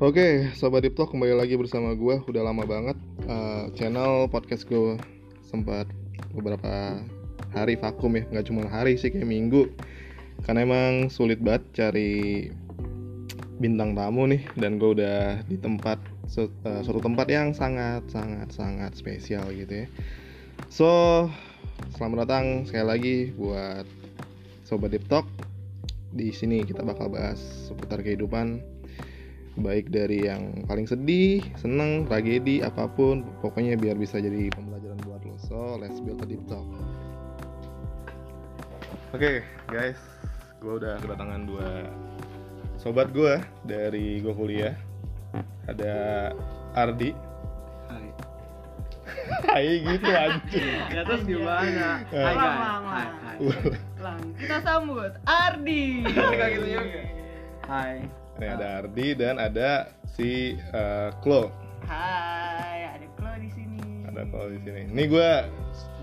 Oke, Sobat Deep kembali lagi bersama gue Udah lama banget uh, Channel podcast gue sempat beberapa hari vakum ya. Nggak cuma hari sih, kayak minggu. Karena emang sulit banget cari bintang tamu nih. Dan gue udah di tempat su uh, suatu tempat yang sangat sangat sangat spesial gitu ya. So, selamat datang sekali lagi buat Sobat Deep di sini kita bakal bahas seputar kehidupan baik dari yang paling sedih, seneng, tragedi, apa pun pokoknya biar bisa jadi pembelajaran buat lo so let's build a deep talk oke okay, guys gue udah kedatangan dua sobat gue dari gue kuliah ada Ardi Hai. Hai gitu anjing Ya terus gimana? Hai. Hai, hai. Lang, kita sambut Ardi. Gitu juga. Hai. Ini ada Ardi dan ada si uh, Klo Hai, ada Klo di sini. ada Klo di sini. Ini gue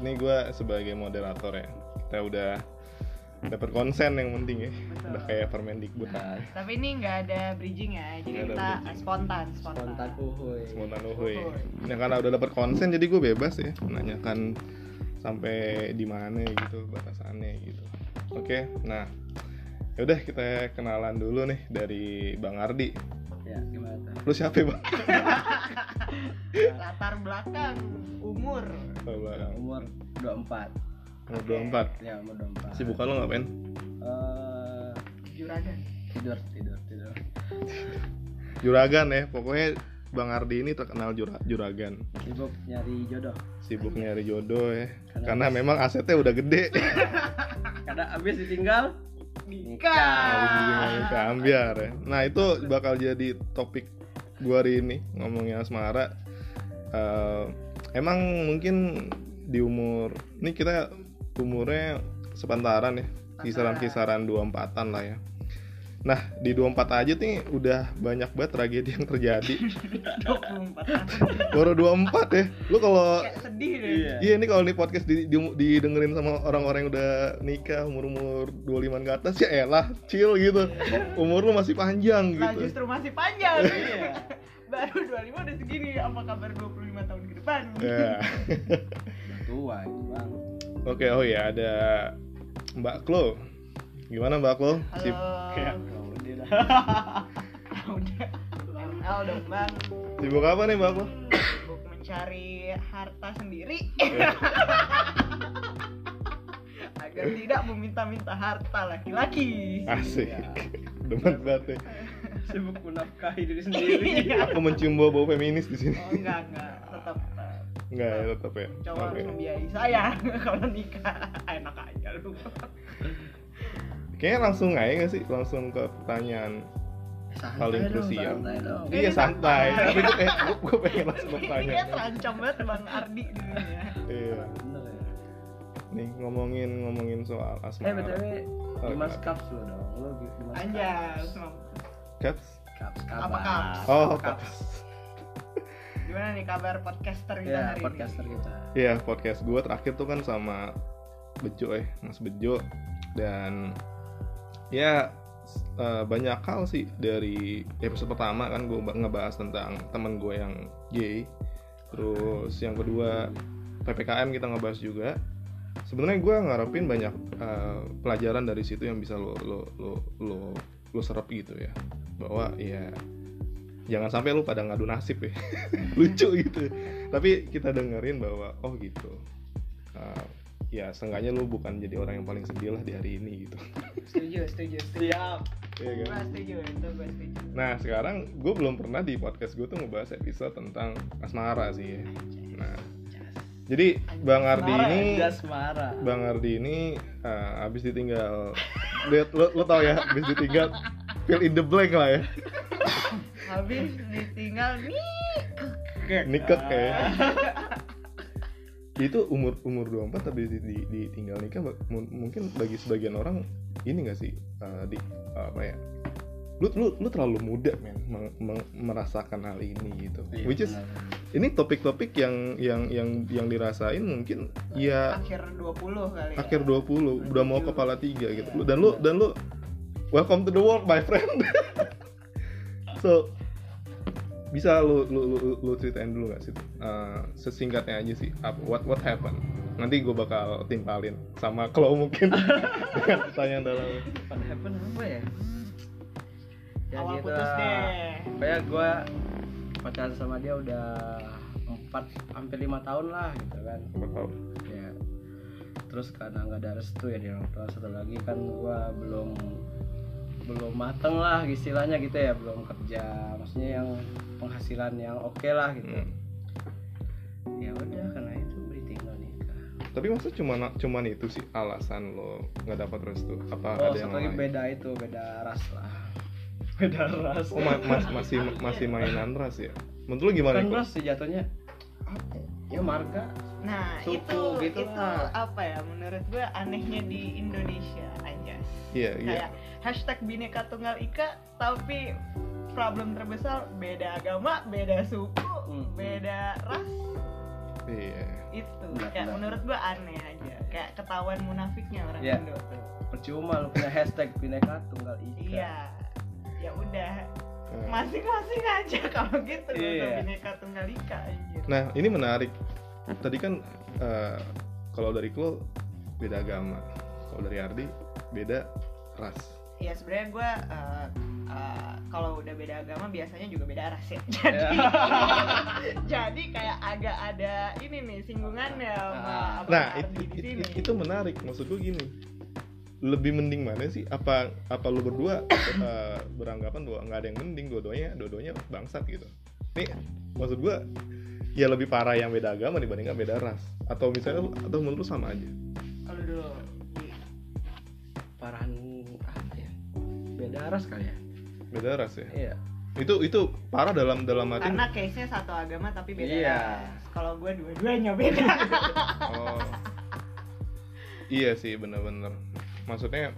ini gue sebagai moderator ya. Kita udah dapat konsen yang penting ya. Betul. udah kayak Permendikbud Nah, Tapi ini nggak ada bridging ya, jadi ada kita spontan, spontan. spontan uhuy. spontan uhuy. Uhuy. ya karena udah dapat konsen jadi gue bebas ya menanyakan sampai di mana gitu batasannya gitu. Oke nah yaudah kita kenalan dulu nih dari Bang Ardi Ya, gimana tuh? lu siapa ya, bang Latar belakang, umur. Oh, belakang. Umur 24. umur 24 Ya, umur 24. sibukan lo ngapain Eh, Juragan. tidur, tidur, tidur. juragan ya pokoknya Bang Ardi ini terkenal jura- juragan Sibuk nyari jodoh. sibuk nyari jodoh ya Karena- karena memang asetnya udah gede Karena abis ditinggal Nikah. Nikah, ambiar ya. Nah itu bakal jadi topik gua hari ini ngomongin asmara. Eh, emang mungkin di umur ini kita umurnya sepantaran ya kisaran-kisaran 24-an lah ya nah di 24 aja nih udah banyak banget tragedi yang terjadi 24 tahun. baru 24 ya lu kalau sedih deh. Iya. Iya ini kalau di podcast di, di- didengerin sama orang-orang yang udah nikah umur-umur 25 ke atas ya elah chill gitu. Umur lu masih panjang Lah gitu. justru masih panjang. Iya. Baru 25 udah segini, apa kabar 25 tahun ke depan? Ya. Udah tua itu, Bang. Oke, oh ya ada Mbak Klo. Gimana Mbak? Sip. Halo. Dah. Udah. ML dong bang. Sibuk apa nih Mbak Klo? Sibuk mencari harta sendiri. Agar tidak meminta-minta harta laki-laki. Asik. Ya. Demen banget nih. Sibuk menafkahi diri sendiri. Aku mencium bau-bau feminis di sini. Oh enggak enggak, tetap Enggak ya tetap ya. cowok harus membiayai saya kalau nikah. Enak aja lu. Kayaknya langsung aja nggak sih? Langsung ke pertanyaan Santai Paling krusial. Ini Iya santai, tapi gue pengen, gue pengen langsung Ini bertanya. kayak terancam banget bang Ardi di sini ya. Iya. Ya. Nih ngomongin ngomongin soal Eh, asmara. BTW Oh, Dimas iya. Cups lo dong. Lo Dimas Anjas. Caps? Cups. Apa Cups? Oh, Cups. Caps. Gimana nih kabar podcaster kita Ya, hari podcaster ini? kita. Iya, podcast gue terakhir tuh kan sama Bejo eh, Mas Bejo dan ya eh, banyak hal sih dari episode pertama kan gue ngebahas tentang temen gue yang gay. Terus yang kedua PPKM kita ngebahas juga. Sebenarnya gue ngarepin banyak eh, pelajaran dari situ yang bisa lo lo lo lo lo serap gitu ya. Bahwa ya jangan sampai lu pada ngadu nasib ya lucu gitu tapi kita dengerin bahwa oh gitu Uh, ya seenggaknya lu bukan jadi orang yang paling sedih lah di hari ini gitu Setuju, setuju, setuju. Siap. Iya kan? Gue setuju, itu gue setuju. nah sekarang gue belum pernah di podcast gue tuh ngebahas episode tentang asmara sih ya. nah jadi bang Ardi ini bang Ardi ini uh, abis ditinggal lihat lo, lo tau ya abis ditinggal fill in the blank lah ya Habis ditinggal nih. nikah kayak itu umur umur 24 tapi di, di, ditinggal nikah mungkin bagi sebagian orang ini gak sih? Uh, di apa ya? Lu lu lu terlalu muda men meng- meng- merasakan hal ini gitu. Iya, which is benar. ini topik-topik yang yang yang yang dirasain mungkin ya Akhir 20 kali ya. akhir 20 udah mau kepala tiga gitu. Dan lu dan lu welcome to the world my friend. So bisa lu lu lu, lu ceritain dulu gak sih Eh, sesingkatnya aja sih apa what what happened nanti gue bakal timpalin sama Klo mungkin dengan pertanyaan dalam What happen apa ya? Ya Awal putus deh. Kayak gue pacaran sama dia udah empat hampir lima tahun lah gitu kan. apa tahu Ya. Terus karena nggak ada restu ya di orang tua satu lagi kan gue belum belum mateng lah istilahnya gitu ya belum kerja maksudnya yang penghasilan yang oke lah gitu Hmm. ya udah karena itu beri tinggal nikah tapi maksud cuman cuman itu sih alasan lo nggak dapat restu apa oh ada yang lain beda itu beda ras lah beda ras oh ma- mas- masih masih mainan ras ya menurut lo gimana kan ras sih jatuhnya apa ya? ya marga Nah, Suku itu gitu itu lah. apa ya? Menurut gue anehnya di Indonesia aja. iya iya Kayak hashtag bineka tunggal ika, tapi problem terbesar beda agama, beda suku, Hmm. beda ras iya itu. Benar, Kayak benar. menurut gue aneh aja. Kayak ketahuan munafiknya orang Iya. Indo. percuma lu punya hashtag bineka tunggal ika Iya. Ya udah, Nah. masing-masing aja kalau gitu. usah Iya. bineka tunggal ika anjir. Nah, ini menarik. Tadi kan eh, kalau dari Klo beda agama, kalau dari Ardi beda ras. Ya sebenarnya gue uh, uh, kalau udah beda agama biasanya juga beda ras ya. Jadi Ya. jadi kayak agak ada ini nih singgungannya sama Ah. apa Nah, Ardi itu, di sini. itu menarik. Maksud gue gini. Lebih mending mana sih? Apa apa lu berdua eh, beranggapan bahwa nggak ada yang mending dua-duanya dua-duanya bangsat gitu. Nih, maksud gue ya lebih parah yang beda agama dibandingkan beda ras. Atau misalnya lu- atau menurut lu sama aja. Kalau dulu parahan beda ras kali ya Beda ras ya. iya Itu itu parah dalam dalam arti karena case-nya satu agama tapi beda Iya. ras. Kalau gue dua-duanya beda. Oh. iya sih bener-bener. Maksudnya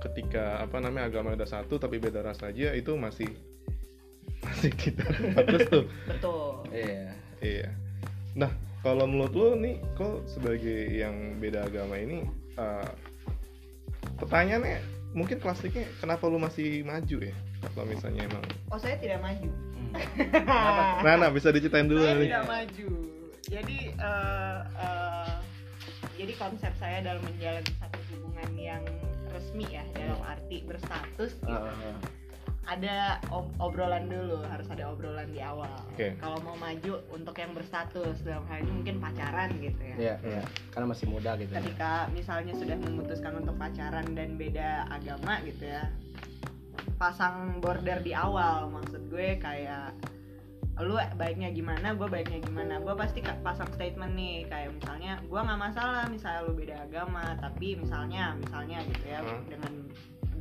ketika apa namanya agama udah satu tapi beda ras aja itu masih masih kita bagus tuh. Betul. iya Iya. Nah kalau menurut lo nih kok sebagai yang beda agama ini eh, pertanyaannya mungkin klasiknya kenapa lu masih maju ya? Kalau misalnya emang Oh saya tidak maju. Kenapa? Nah, nah bisa diceritain dulu saya nih. tidak maju. Jadi eh, eh, jadi konsep saya dalam menjalani satu hubungan yang resmi ya dalam arti berstatus gitu. Ah, ada ob- obrolan dulu harus ada obrolan di awal Oke. kalau mau maju untuk yang berstatus dalam hal ini mungkin pacaran gitu ya iya iya karena masih muda gitu ya. ketika misalnya sudah memutuskan untuk pacaran dan beda agama gitu ya pasang border di awal maksud gue kayak lu baiknya gimana gue baiknya gimana gue pasti pasang statement nih kayak misalnya gue nggak masalah misalnya lu beda agama tapi misalnya misalnya gitu ya Hmm. dengan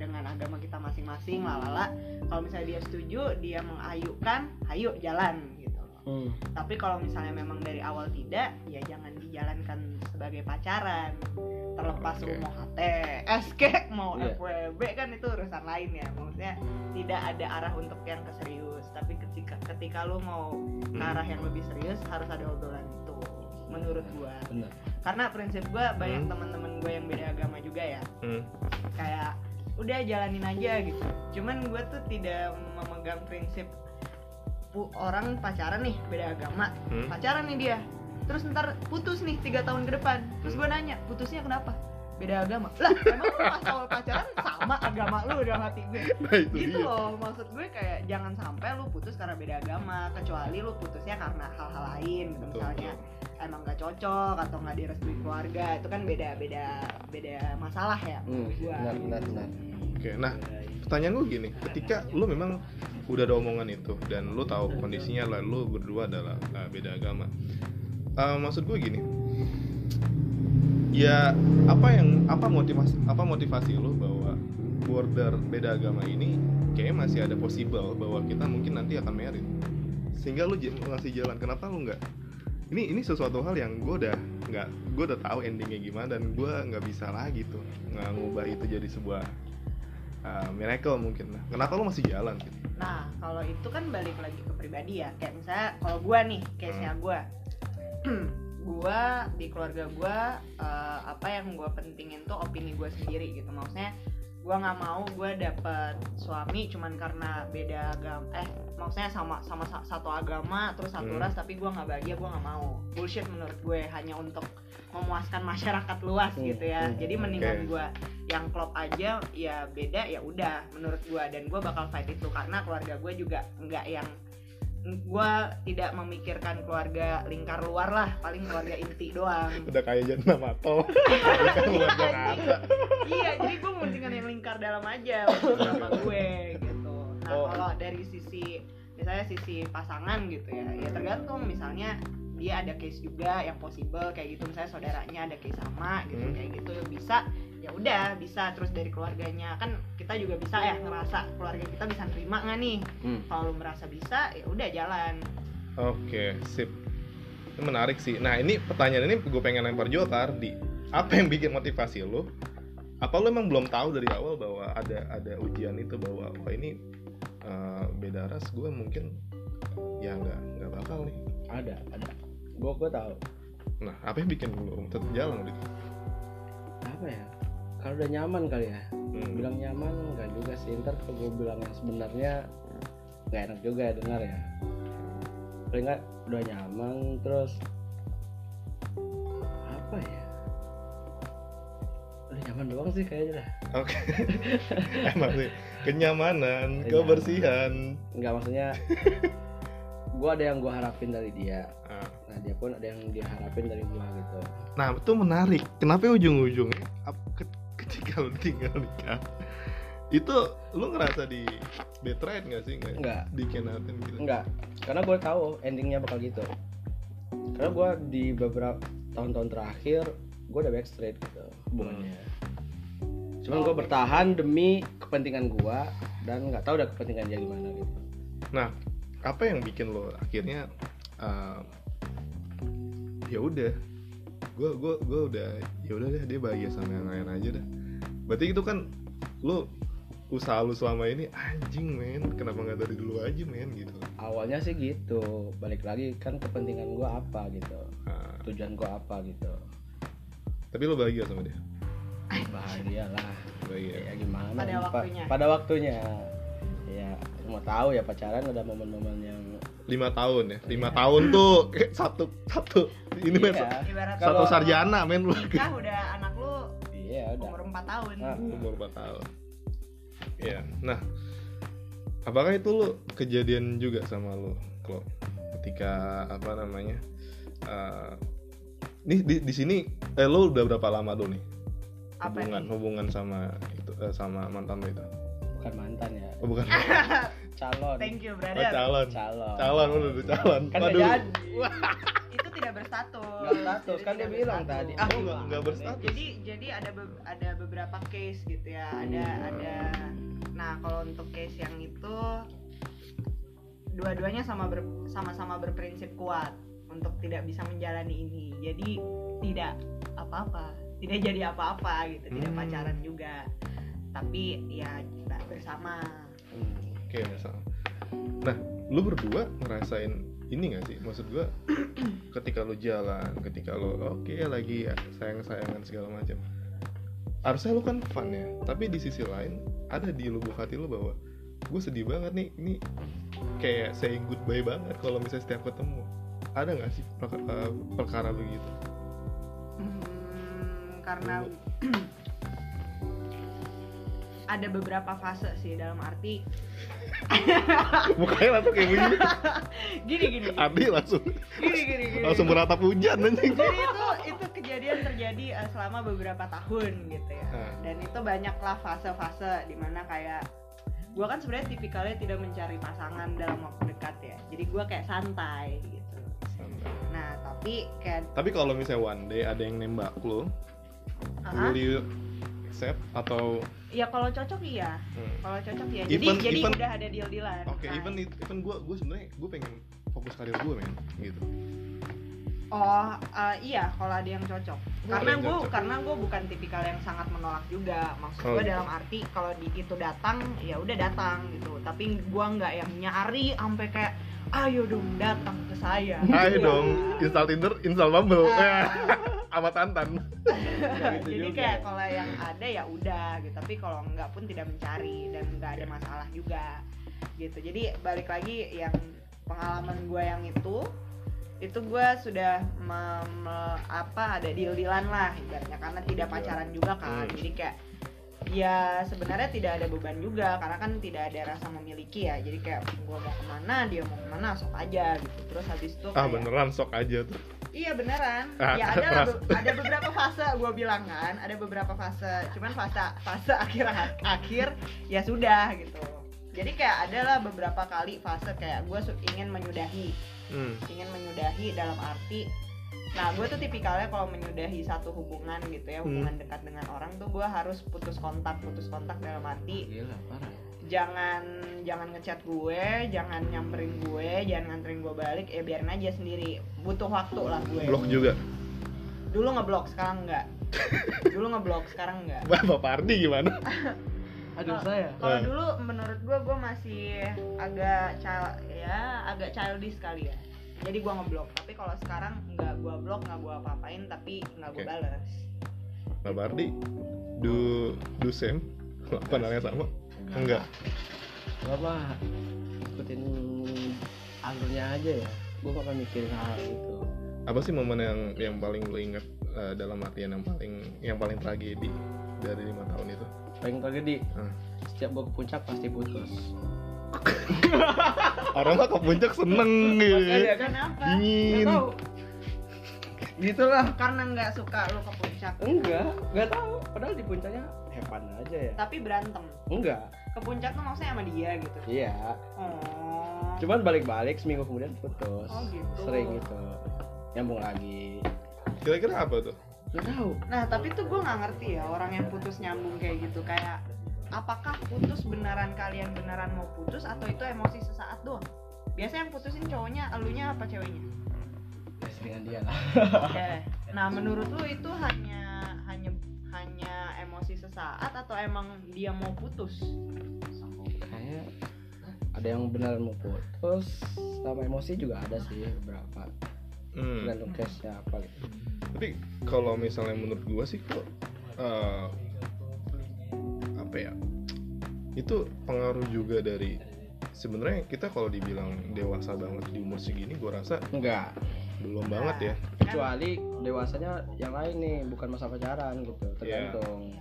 dengan agama kita masing-masing lalala kalau misalnya dia setuju dia mengayukan ayo jalan gitu loh Hmm. tapi kalau misalnya memang dari awal tidak ya jangan dijalankan sebagai pacaran terlepas lu mau HTS kek mau Iya. FWB kan itu urusan lain ya maksudnya tidak ada arah untuk yang keserius tapi ketika ketika lu mau ke Hmm. arah yang lebih serius harus ada obrolan itu menurut gua bener karena prinsip gua banyak Hmm. teman-teman gua yang beda agama juga ya Hmm. kayak udah jalanin aja gitu. Cuman gue tuh tidak memegang prinsip orang pacaran nih beda agama. Hmm. pacaran nih dia. Terus ntar putus nih tiga tahun ke depan. Terus gue nanya putusnya kenapa? Beda agama. Lah emang lu pas awal pacaran sama agama lu dalam hati gue Nah, itu gitu dia. loh maksud gue kayak jangan sampai lu putus karena beda agama kecuali lu putusnya karena hal-hal lain gitu Betul, misalnya emang gak cocok atau nggak direstui keluarga itu kan beda beda beda masalah ya Hmm, gua benar, benar, benar. Oke, nah pertanyaan gue gini, ketika lu memang udah ada omongan itu dan lu tahu kondisinya lah lu berdua adalah uh, beda agama, Uh, maksud gue gini, ya apa yang apa motivasi apa motivasi lu bahwa border beda agama ini kayaknya masih ada possible bahwa kita mungkin nanti akan married, sehingga lu j- masih jalan, kenapa lu nggak? Ini ini sesuatu hal yang gue udah nggak gue udah tahu endingnya gimana dan gue nggak bisa lagi tuh nggak ngubah itu jadi sebuah uh, miracle mungkin nah kenapa lo masih jalan gitu Nah, kalau itu kan balik lagi ke pribadi ya. Kayak misalnya kalau gua nih, case-nya gua. gua di keluarga gua eh, apa yang gua pentingin tuh opini gua sendiri gitu. Maksudnya gue nggak mau gue dapet suami cuman karena beda agama eh maksudnya sama sama sa- satu agama terus satu Hmm. ras tapi gue nggak bahagia gue nggak mau bullshit menurut gue hanya untuk memuaskan masyarakat luas Hmm, gitu ya hmm, jadi mendingan oke. gue yang klop aja ya beda ya udah menurut gue dan gue bakal fight itu karena keluarga gue juga nggak yang gue tidak memikirkan keluarga lingkar luar lah paling keluarga inti doang. Udah kayak jadi nama tol iya jadi gue mendingan yang lingkar dalam aja untuk sama gue gitu. Nah Oh. kalau dari sisi misalnya sisi pasangan gitu ya ya tergantung. Misalnya dia ada case juga yang possible kayak gitu. Misalnya saudaranya ada case sama gitu Hmm. kayak gitu. Bisa ya udah bisa terus dari keluarganya. Kan kita juga bisa ya ngerasa keluarga kita bisa terima nggak nih? Hmm. kalau lu merasa bisa ya udah jalan. Oke sip. Ini menarik sih. Nah ini pertanyaan ini gue pengen lempar juga ke Ardi. Apa yang bikin motivasi lo apa lo emang belum tahu dari awal bahwa ada ada ujian itu bahwa wah ini eh, beda ras gue mungkin ya nggak nggak bakal nih. Ada ada gue gue tahu nah apa yang bikin lo tetap jalan gitu apa ya kalau udah nyaman kali ya Hmm. bilang nyaman nggak juga sih ntar kalau gue bilang yang sebenarnya nggak enak juga ya dengar ya paling nggak udah nyaman terus apa ya udah nyaman doang sih kayaknya dah Oke. Emang sih kenyamanan, Kenyamanan. kebersihan. nggak maksudnya gue ada yang gue harapin dari dia Ah. Nah dia pun ada yang dia harapin dari gue gitu Nah, itu menarik. Kenapa ujung-ujungnya ketika lu tinggal nikah itu lu ngerasa di betrayed nggak sih nggak Enggak. dikhianatin gitu Enggak, karena gue tahu endingnya bakal gitu. Karena gue di beberapa tahun-tahun terakhir gue udah backstreet gitu hubungannya. Cuman gue bertahan demi kepentingan gue dan nggak tahu udah kepentingan dia gimana gitu. nah apa yang bikin lo akhirnya uh, ya udah. Gue gue gue udah ya udah deh dia bahagia sama yang lain aja dah berarti itu kan lo usaha lu selama ini anjing men. Kenapa nggak dari dulu aja men gitu? Awalnya sih gitu, balik lagi kan kepentingan gue apa gitu, Nah, tujuan gue apa gitu. tapi lo bahagia sama dia? Bahagia lah, bahagia. Ya gimana? Pada Pa- waktunya. Pada waktunya. Ya mau tahu ya pacaran ada momen-momen yang lima tahun ya. Lima tahun tuh kayak satu satu ini men Iya. ibarat satu Kalau- sarjana men lu nikah udah anak lu Iya udah. umur 4 tahun. Ah. umur 4 tahun. Iya, nah apakah itu lo kejadian juga sama lo kalau ketika apa namanya eh nih di, di sini eh lo udah berapa lama dulu nih? Apa hubungan hubungan sama itu eh, sama mantan lo itu? Bukan mantan ya, oh, bukan calon. thank you oh, brother calon Calon. calon udah udah calon Kan Waduh. jadi. itu tidak berstatus Nggak status kan dia bilang berstatus. tadi. Oh, nggak- nggak berstatus. jadi jadi ada be- ada beberapa case gitu ya ada Hmm. ada nah kalau untuk case yang itu dua-duanya sama ber- sama-sama berprinsip kuat untuk tidak bisa menjalani ini jadi tidak apa-apa tidak jadi apa-apa gitu tidak Hmm. pacaran juga tapi ya kita bersama Hmm. Oke, misal. Nah, lu berdua ngerasain ini gak sih? Maksud gua ketika lu jalan, ketika lu oke lagi ya sayang-sayangan segala macam. Harusnya lu kan fun ya, tapi di sisi lain ada di lubuk hati lu bahwa gue sedih banget nih, ini kayak saying goodbye banget kalau misalnya setiap ketemu. Ada nggak sih perka- eh, perkara begitu? Hmm, karena ada beberapa fase sih dalam arti Mukanya langsung kayak begini. gini gini gini Adi langsung gini gini, gini. langsung beratap hujan anjing. jadi itu itu kejadian terjadi eh, selama beberapa tahun gitu ya Ah. dan itu banyaklah fase-fase di mana kayak gua kan sebenarnya tipikalnya tidak mencari pasangan dalam waktu dekat ya jadi gua kayak santai gitu nah tapi kayak Tapi kalau misalnya one day ada yang nembak lu, ah, will you atau ya kalau cocok iya hmm. kalau cocok ya jadi Even- jadi even- udah ada deal dealan Oke, even it- even gue gue sebenarnya gue pengen fokus karir gue men gitu. Oh eh, iya kalau ada yang cocok. Oh, Karena gue karena gue bukan tipikal yang sangat menolak juga. Maksud Oh, gue gitu. dalam arti kalau di itu datang ya udah datang gitu. Tapi gue nggak yang nyari sampai kayak ayo dong datang ke saya. Ayo Iya. dong, install Tinder, install Bumble. Ah, sama tantan. Gitu jadi juga. kayak kalau yang ada ya udah gitu tapi kalau enggak pun tidak mencari dan nggak ada masalah juga gitu. Jadi balik lagi yang pengalaman gue yang itu itu gue sudah mem- me- apa ada deal dealan lah ibaratnya karena tidak pacaran juga kan. Hmm. jadi kayak ya sebenarnya tidak ada beban juga karena kan tidak ada rasa memiliki ya jadi kayak gue mau ke mana dia mau ke mana sok aja gitu terus habis itu ah kayak- beneran sok aja tuh Iya beneran. Ah, ya ada lah, be- ada beberapa fase gue bilang kan, ada beberapa fase. Cuman fase fase akhir akhir ya sudah gitu. Jadi kayak ada lah beberapa kali fase kayak gue ingin menyudahi, hmm. ingin menyudahi dalam arti. Nah gue tuh tipikalnya kalau menyudahi satu hubungan gitu ya, hubungan dekat dengan orang tuh gue harus putus kontak, putus kontak dalam arti Gila, parah. jangan jangan ngechat gue, jangan nyamperin gue, jangan nganterin gue balik, ya biarin aja sendiri. Butuh waktu lah gue blok juga dulu ngeblok sekarang enggak dulu ngeblok sekarang enggak bapak Ardi gimana Aduh, saya. kalau Eh. dulu menurut gue gue masih agak child ya agak childish kali ya jadi gue ngeblok tapi kalau sekarang nggak gue blok nggak gue apa-apain tapi nggak gue Oke. balas bapak Ardi do do same pandangannya sama enggak Gua mah ikutin alurnya aja ya. Gua bakal mikirin hal itu. apa sih momen yang yang paling lo ingat eh, dalam artian yang paling yang paling tragedi dari lima tahun itu Paling tragedi. Hmm. Setiap gua ke puncak pasti putus. Orang mah ke puncak seneng gitu kan kenapa dingin Nggak. Gitulah. karena nggak suka lu ke puncak Enggak, enggak tahu. Padahal di puncaknya hepan aja ya. tapi berantem Enggak. ke puncak tuh maksudnya sama dia gitu Iya. oh Cuman balik-balik seminggu kemudian putus. Oh, gitu. Sering gitu. Nyambung lagi. kira-kira apa tuh Enggak tahu. Nah tapi tuh gue nggak ngerti ya orang yang putus nyambung kayak gitu kayak apakah putus beneran kalian beneran mau putus atau itu emosi sesaat doang? Biasanya yang putusin cowoknya, elunya apa ceweknya? Ya seringan dia lah. Oke. Nah menurut lu itu hanya hanya hanya emosi sesaat atau emang dia mau putus? Kayaknya ada yang beneran mau putus sama emosi juga ada sih beberapa hmm. tergantung case nya apa gitu tapi kalau misalnya menurut gua sih kok eh, apa ya itu pengaruh juga dari sebenarnya kita kalau dibilang dewasa banget di umur segini gua rasa enggak. belum banget ya. Kecuali dewasanya yang lain nih bukan masa pacaran gitu tergantung.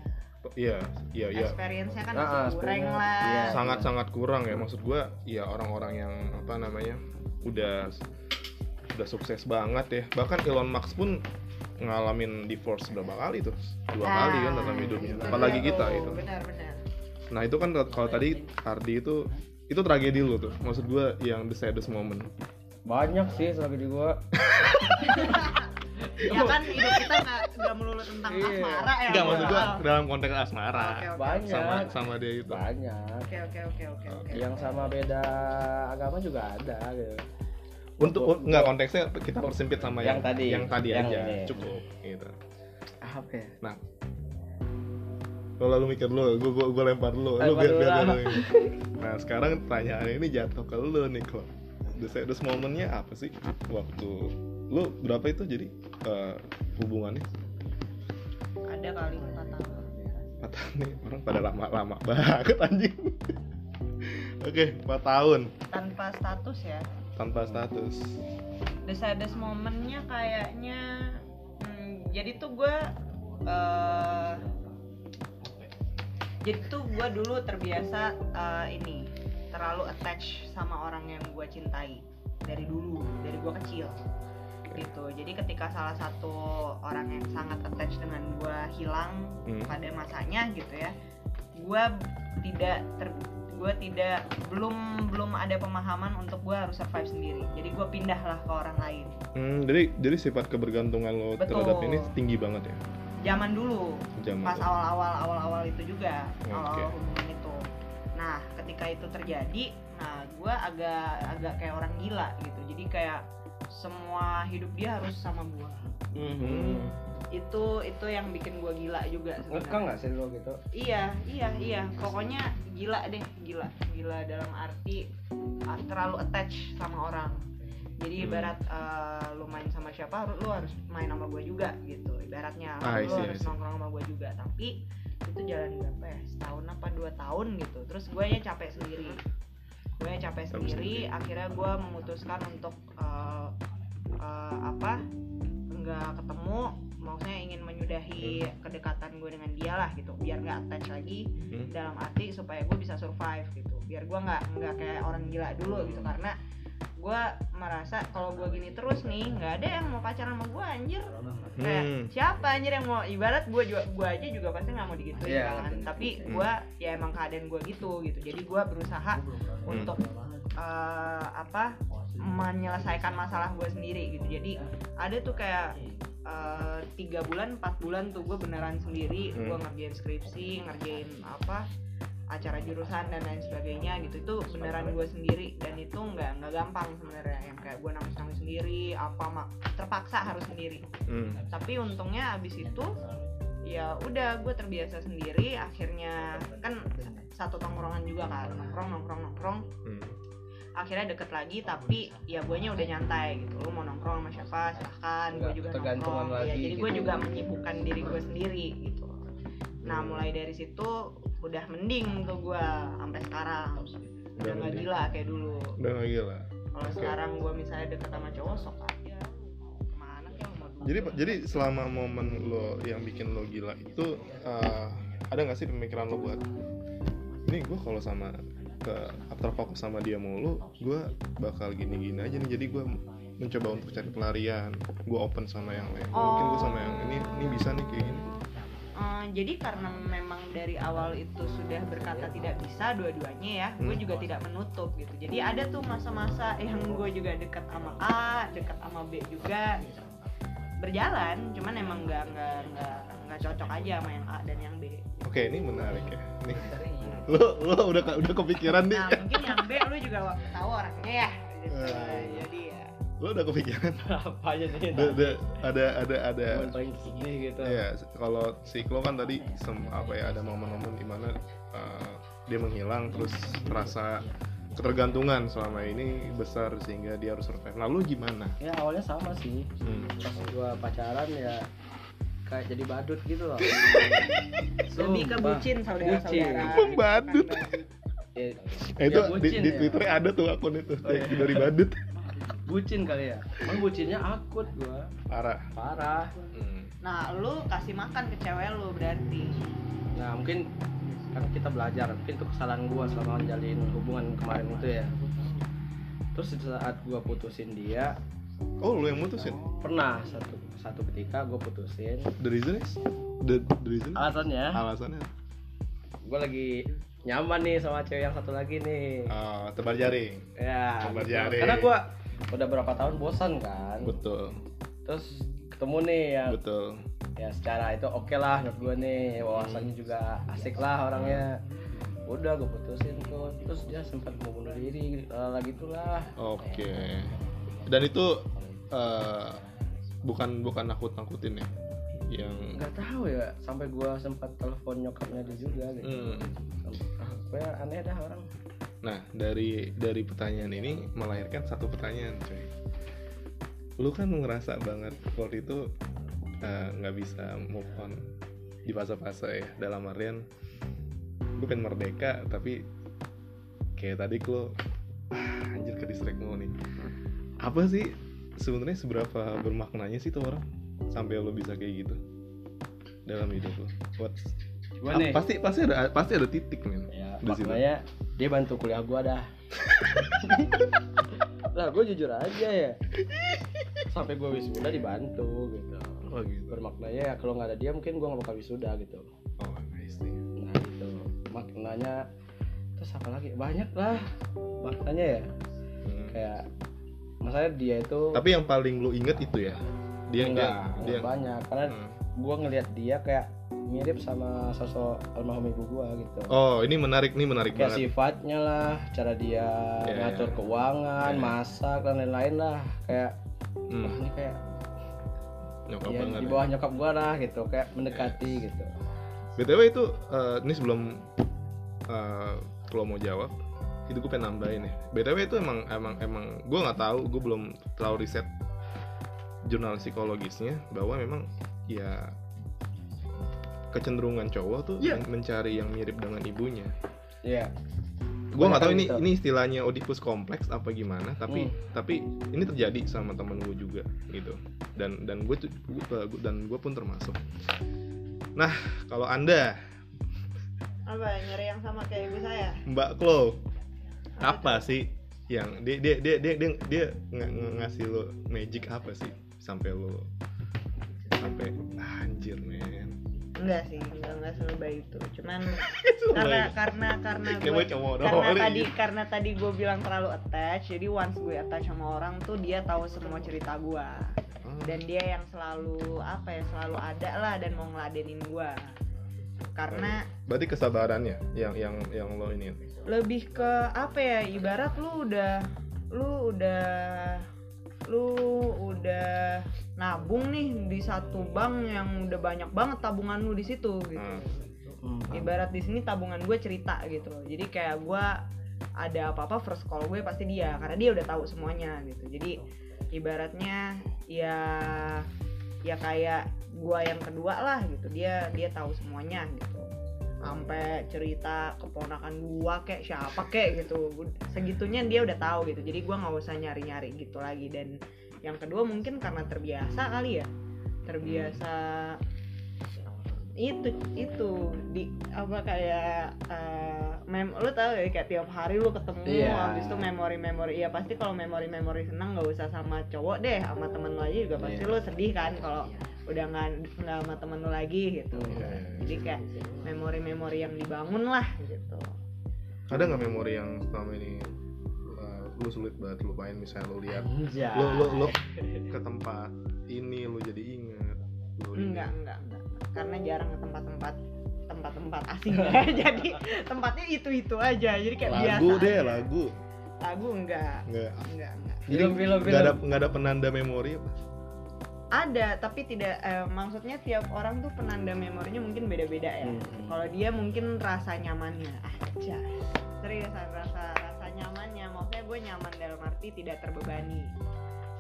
Iya iya iya. Experience-nya kan Ah, ah, masih kurang experience-nya, lah. iya. sangat sangat kurang ya maksud gua ya orang-orang yang apa namanya udah udah sukses banget ya. Bahkan Elon Musk pun ngalamin divorce berapa kali tuh dua Nah, kali kan dalam hidupnya itu apalagi dia kita itu Benar-benar. nah itu kan kalau tadi Ardi itu itu tragedi lu tuh maksud gua yang the saddest moment banyak sih selagi di gua Ya kan hidup kita nggak nggak melulu tentang Iya. asmara ya. enggak maksud gua Oh. dalam konteks asmara Oke, oke. banyak sama sama dia itu banyak Oke oke oke oke oke. yang sama beda agama juga ada gitu untuk Untuk- enggak konteksnya kita persempit sama yang, Yang tadi. yang tadi Yang aja ini. cukup gitu. Apa ya? Nah. Lo lalu mikir lo gue gua, gua lempar lo lo biar biar lo nah sekarang pertanyaan ini jatuh ke lo nih klo. The saddest momennya apa sih? Waktu lo berapa itu jadi eh, hubungannya? Ada kali empat tahun. empat tahun nih orang pada lama-lama banget anjing. Oke empat tahun. Tanpa status ya. Tanpa status. The saddest momennya kayaknya. Hmm, jadi tuh gue eh jadi tuh gue dulu terbiasa eh, ini terlalu attach sama orang yang gue cintai dari dulu dari gue kecil gitu. Jadi ketika salah satu orang yang sangat attach dengan gue hilang Hmm. pada masanya gitu ya gue tidak ter gue tidak belum belum ada pemahaman untuk gue harus survive sendiri. Jadi gue pindahlah ke orang lain. Hmm, jadi jadi sifat kebergantungan lo Betul. terhadap ini tinggi banget ya? Zaman dulu. Zaman pas awal-awal awal-awal itu juga. Oke. awal hubungan itu. Nah ketika itu terjadi nah gue agak agak kayak orang gila gitu. Jadi kayak semua hidup dia harus sama gue Hmm. Itu itu yang bikin gue gila juga sebenarnya. nggak sih lo gitu? Iya iya iya. Pokoknya gila deh gila gila dalam arti ah, terlalu attach sama orang. Jadi Hmm. ibarat eh, lu main sama siapa lu harus main sama gue juga gitu. Ibaratnya Ah, lu harus nongkrong sama gue juga. Tapi itu jalan berapa ya? Setahun apa dua tahun gitu. Terus gue nya capek sendiri. Gue nya capek sendiri sendiri. akhirnya gue memutuskan untuk eh, eh, apa? Nggak ketemu maksudnya ingin menyudahi kedekatan gue dengan dia lah gitu biar nggak attach lagi Hmm. dalam arti supaya gue bisa survive gitu. Biar gue nggak nggak kayak orang gila dulu gitu. Karena gue merasa kalau gue gini terus nih nggak ada yang mau pacaran sama gue anjir. Kayak Hmm. siapa anjir yang mau ibarat gue juga gue aja juga pasti nggak mau digituin Iya, kan. betul. tapi Hmm. gue ya emang keadaan gue gitu gitu. Jadi gue berusaha untuk eh, apa menyelesaikan masalah gue sendiri gitu. Jadi ada tuh kayak eh, tiga bulan empat bulan tuh gue beneran sendiri Hmm. gue ngerjain skripsi ngerjain apa acara jurusan dan lain sebagainya gitu itu beneran gue sendiri dan itu nggak nggak gampang sebenarnya yang kayak gue nangis nangis sendiri apa mak terpaksa harus sendiri Hmm. tapi untungnya abis itu ya udah gue terbiasa sendiri akhirnya kan satu tongkrongan juga kan nongkrong nongkrong nongkrong Hmm. Akhirnya deket lagi tapi ya guanya udah nyantai gitu. Lu mau nongkrong sama siapa silahkan. Gue Nggak juga nongkrong. Ya lagi jadi gue gitu. juga menyibukkan diri gue sendiri gitu. Nah mulai dari situ udah mending tuh gue sampai sekarang. Udah nggak gila kayak dulu. Udah gak gila. kalau Oke. sekarang gue misalnya deket sama cowok sok aja. Ke mana kayak mau Jadi jadi selama momen lo yang bikin lo gila itu eh, ada nggak sih pemikiran lo buat ini gue kalau sama ke terfokus sama dia mulu gue bakal gini-gini aja nih jadi gue mencoba untuk cari pelarian gue open sama yang lain mungkin gue sama yang ini ini bisa nih kayak gini Eh, jadi karena memang dari awal itu sudah berkata tidak bisa dua-duanya ya, gue Hmm. juga tidak menutup gitu. Jadi ada tuh masa-masa yang gue juga dekat sama A, dekat sama B juga gitu. Berjalan, cuman emang nggak nggak nggak nggak cocok aja sama yang A dan yang B. oke ini menarik ya nih lo lo udah udah kepikiran nih Nah mungkin yang B lu juga tahu orangnya ya. Gitu. Eh. Jadi ya. lo udah kepikiran apa aja nih ada ada ada ada, ada paling gitu Iya, kalau si Klo kan tadi sem- apa ya ada momen-momen di mana uh, dia menghilang terus merasa ketergantungan selama ini besar sehingga dia harus survive. Lalu gimana? ya awalnya sama sih Hmm. pas gua pacaran ya kayak jadi badut gitu loh Lebih ke bucin saudara-saudara. Emang badut? Ya, Eh, itu Ya, di, bucin di ya. Twitternya ada tuh akun itu Oh, iya. dari badut. bucin kali ya emang bucinnya akut gua Parah. parah Hmm. Nah lu kasih makan ke cewek lu berarti. nah mungkin kan kita belajar mungkin itu kesalahan gua selama menjalin hubungan kemarin itu ya terus di saat gua putusin dia Oh, lu yang mutusin? pernah satu satu ketika gua putusin The reason is? The, the reason? alasannya Alasannya? gua lagi nyaman nih sama cewek yang satu lagi nih Oh, tebar jaring. ya Kabar gitu. jari. karena gua udah berapa tahun bosan kan Betul, terus ketemu nih ya betul. ya secara itu oke lah menurut gue nih wawasannya juga asik lah orangnya udah gue putusin tuh terus dia sempat mau bunuh diri lah gitulah Oke. Dan itu eh, bukan bukan nakut-nakutin ya? Yang nggak tahu ya sampai gue sempat telepon nyokapnya dia juga gitu Hmm. ah, pokoknya aneh dah orang Nah, dari dari pertanyaan ini melahirkan satu pertanyaan, coy. Lu kan ngerasa banget waktu itu eh, nggak bisa move on di fase-fase ya dalam artian pengen merdeka tapi kayak tadi lo ah, anjir ke distract mulu nih apa sih sebenarnya seberapa bermaknanya sih tuh orang sampai lo bisa kayak gitu dalam hidup lo? What? Nih. Pasti pasti ada pasti ada titik men ya di situ. maknanya dia bantu kuliah gue dah. Lah gue jujur aja ya. Sampai gue wisuda dibantu gitu. Oh gitu. Bermaknanya ya kalau nggak ada dia mungkin gue nggak bakal wisuda gitu. Oh see. nah itu maknanya terus apa lagi? Banyak lah. Maknanya ya. Hmm. kayak masalahnya dia itu tapi yang paling lu inget itu ya? Dia enggak dia, dia banyak. Karena Hmm. gue ngelihat dia kayak mirip sama sosok almarhum ibu gue gitu. Oh ini menarik nih menarik kayak banget. sifatnya lah cara dia Iya, ngatur iya. keuangan Iya. masak dan lain-lain lah. Kayak Hmm, wah ini kayak nyokap ya, di ya. bawah nyokap gue lah gitu kayak mendekati gitu. Btw itu eh, ini sebelum eh, kalau mau jawab itu gue pengen nambahin ya btw itu emang emang emang gue nggak tahu gue belum terlalu riset jurnal psikologisnya bahwa memang ya kecenderungan cowok tuh Iya. men- mencari yang mirip dengan ibunya Iya. gue nggak tahu ini gitu. ini istilahnya Oedipus kompleks apa gimana tapi Hmm. tapi ini terjadi sama temen gue juga gitu dan dan gue tuh gua- gua- dan gue pun termasuk nah kalau anda apa nyari yang sama kayak ibu saya Mbak Klo apa sih yang dia dia dia dia dia, dia ng- ng- ngasih lo magic apa sih sampai lo sampai anjir men. Enggak sih enggak enggak selebay itu. Cuman karena karena karena gue doang karena tadi karena tadi gue bilang terlalu attach jadi once gue attach sama orang tuh dia tahu semua cerita gue Ah, dan dia yang selalu apa ya selalu ada lah dan mau ngeladenin gue karena berarti kesabarannya yang yang yang lo ini. Lebih ke apa ya ibarat lu udah lu udah lu udah nabung nih di satu bank yang udah banyak banget tabungan lu di situ gitu. Ah, Hmm. ibarat di sini tabungan gue cerita gitu. Jadi kayak gue ada apa apa first call gue pasti dia karena dia udah tahu semuanya gitu. Jadi ibaratnya ya ya kayak gue yang kedua lah gitu. Dia dia tahu semuanya gitu. Sampai cerita keponakan gua kayak siapa kayak gitu. Segitunya dia udah tahu gitu. Jadi gua nggak usah nyari nyari gitu lagi. Dan yang kedua mungkin karena terbiasa kali ya. Terbiasa itu itu. Di apa kayak eh, mem lu tahu ya kayak tiap hari lu ketemu Iya. habis itu memori memori ya pasti kalau memori memori senang nggak usah sama cowok deh sama temen lu aja juga pasti Iya. lu sedih kan kalau udah nggak nggak sama temen lu lagi gitu. Iya. jadi kayak memori memori yang dibangun lah gitu. Ada nggak memori yang selama ini uh, lu sulit banget lupain? Misalnya lo lihat lo lo lo ke tempat ini lo jadi inget enggak enggak karena jarang ke tempat-tempat tempat-tempat asing. Ya jadi tempatnya itu itu aja. Jadi kayak biasa. lagu deh aja. lagu. Lagu enggak. Nggak enggak enggak. Jadi Film, film, nggak ada film. nggak ada penanda memori apa? Ada tapi tidak eh, maksudnya tiap orang tuh penanda memorinya mungkin beda-beda ya. Hmm. kalau dia mungkin rasa nyamannya. Aja seriusan rasa rasa nyamannya. Maksudnya gue nyaman dalam arti tidak terbebani.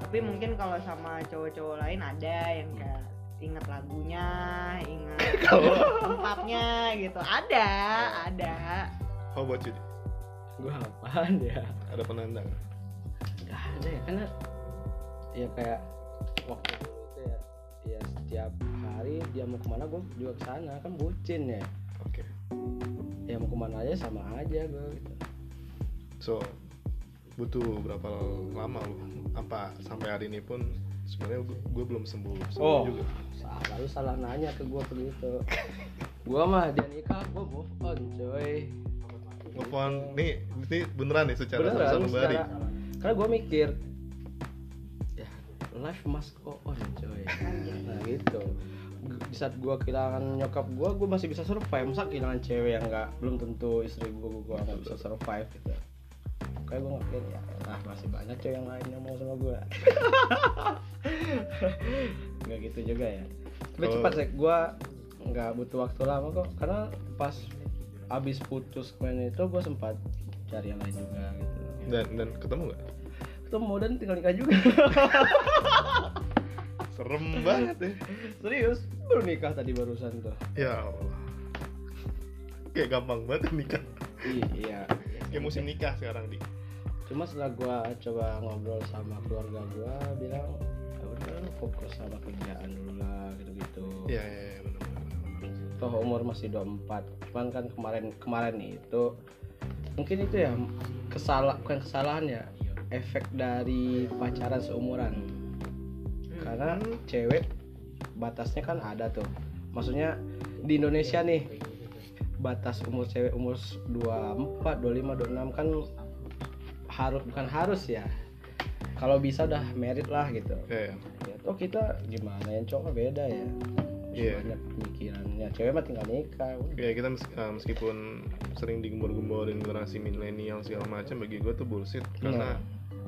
Tapi mungkin kalau sama cowok-cowok lain ada yang kayak ingat lagunya ingat tempatnya gitu. Ada ada. How about you? Gua apaan ya? ada penanda nggak? Gak ada ya karena ya kayak waktu itu ya ya setiap hari dia mau ke mana gue juga ke sana. Kan bucin ya. Oke. Ya mau ke mana aja sama aja gue gitu. So butuh berapa lama lo apa sampai hari ini pun sebenarnya gue, gue belum sembuh sembuh Oh. juga. Salah lu salah nanya ke gue begitu gue mah dia nikah gue move on coy. Move on. Nih ini beneran nih secara beneran secara karena gue mikir ya life must go on coy. Nah gitu. Di saat gue kehilangan nyokap gue gue masih bisa survive. Masa kehilangan cewek yang nggak belum tentu istri gue gue nggak bisa survive gitu kayak gue ngapain ya? Lah masih banyak cewek yang lain yang mau sama gue nggak gitu juga ya. Tapi Oh. cepat sih gue nggak butuh waktu lama kok. Karena pas abis putus kemarin itu gue sempat cari yang lain juga gitu. Dan dan ketemu nggak? Ketemu dan tinggal nikah juga. Serem banget ya. Serius baru nikah tadi barusan tuh. Ya Allah. Kayak gampang banget nikah. Iya kayak musim nikah sekarang di cuma setelah gua coba ngobrol sama keluarga gua bilang ya udah lu fokus sama kerjaan dulu lah gitu-gitu. Ya ya, ya benar benar toh umur masih 24 cuman kan kemarin kemarin itu mungkin itu ya kesalah bukan kesalahan ya efek dari pacaran seumuran. Karena cewek batasnya kan ada tuh. Maksudnya di Indonesia nih batas umur cewek umur 24 25 26 kan harus bukan harus ya. Kalau bisa udah merit lah gitu. Ya, ya. toh kita gimana yang cowok beda ya. Iya. banyak pemikirannya. Cewek mah tinggal nikah ya kita mes- eh, meskipun sering digembor-gemborin generasi milenial segala macam bagi gue tuh bullshit. Karena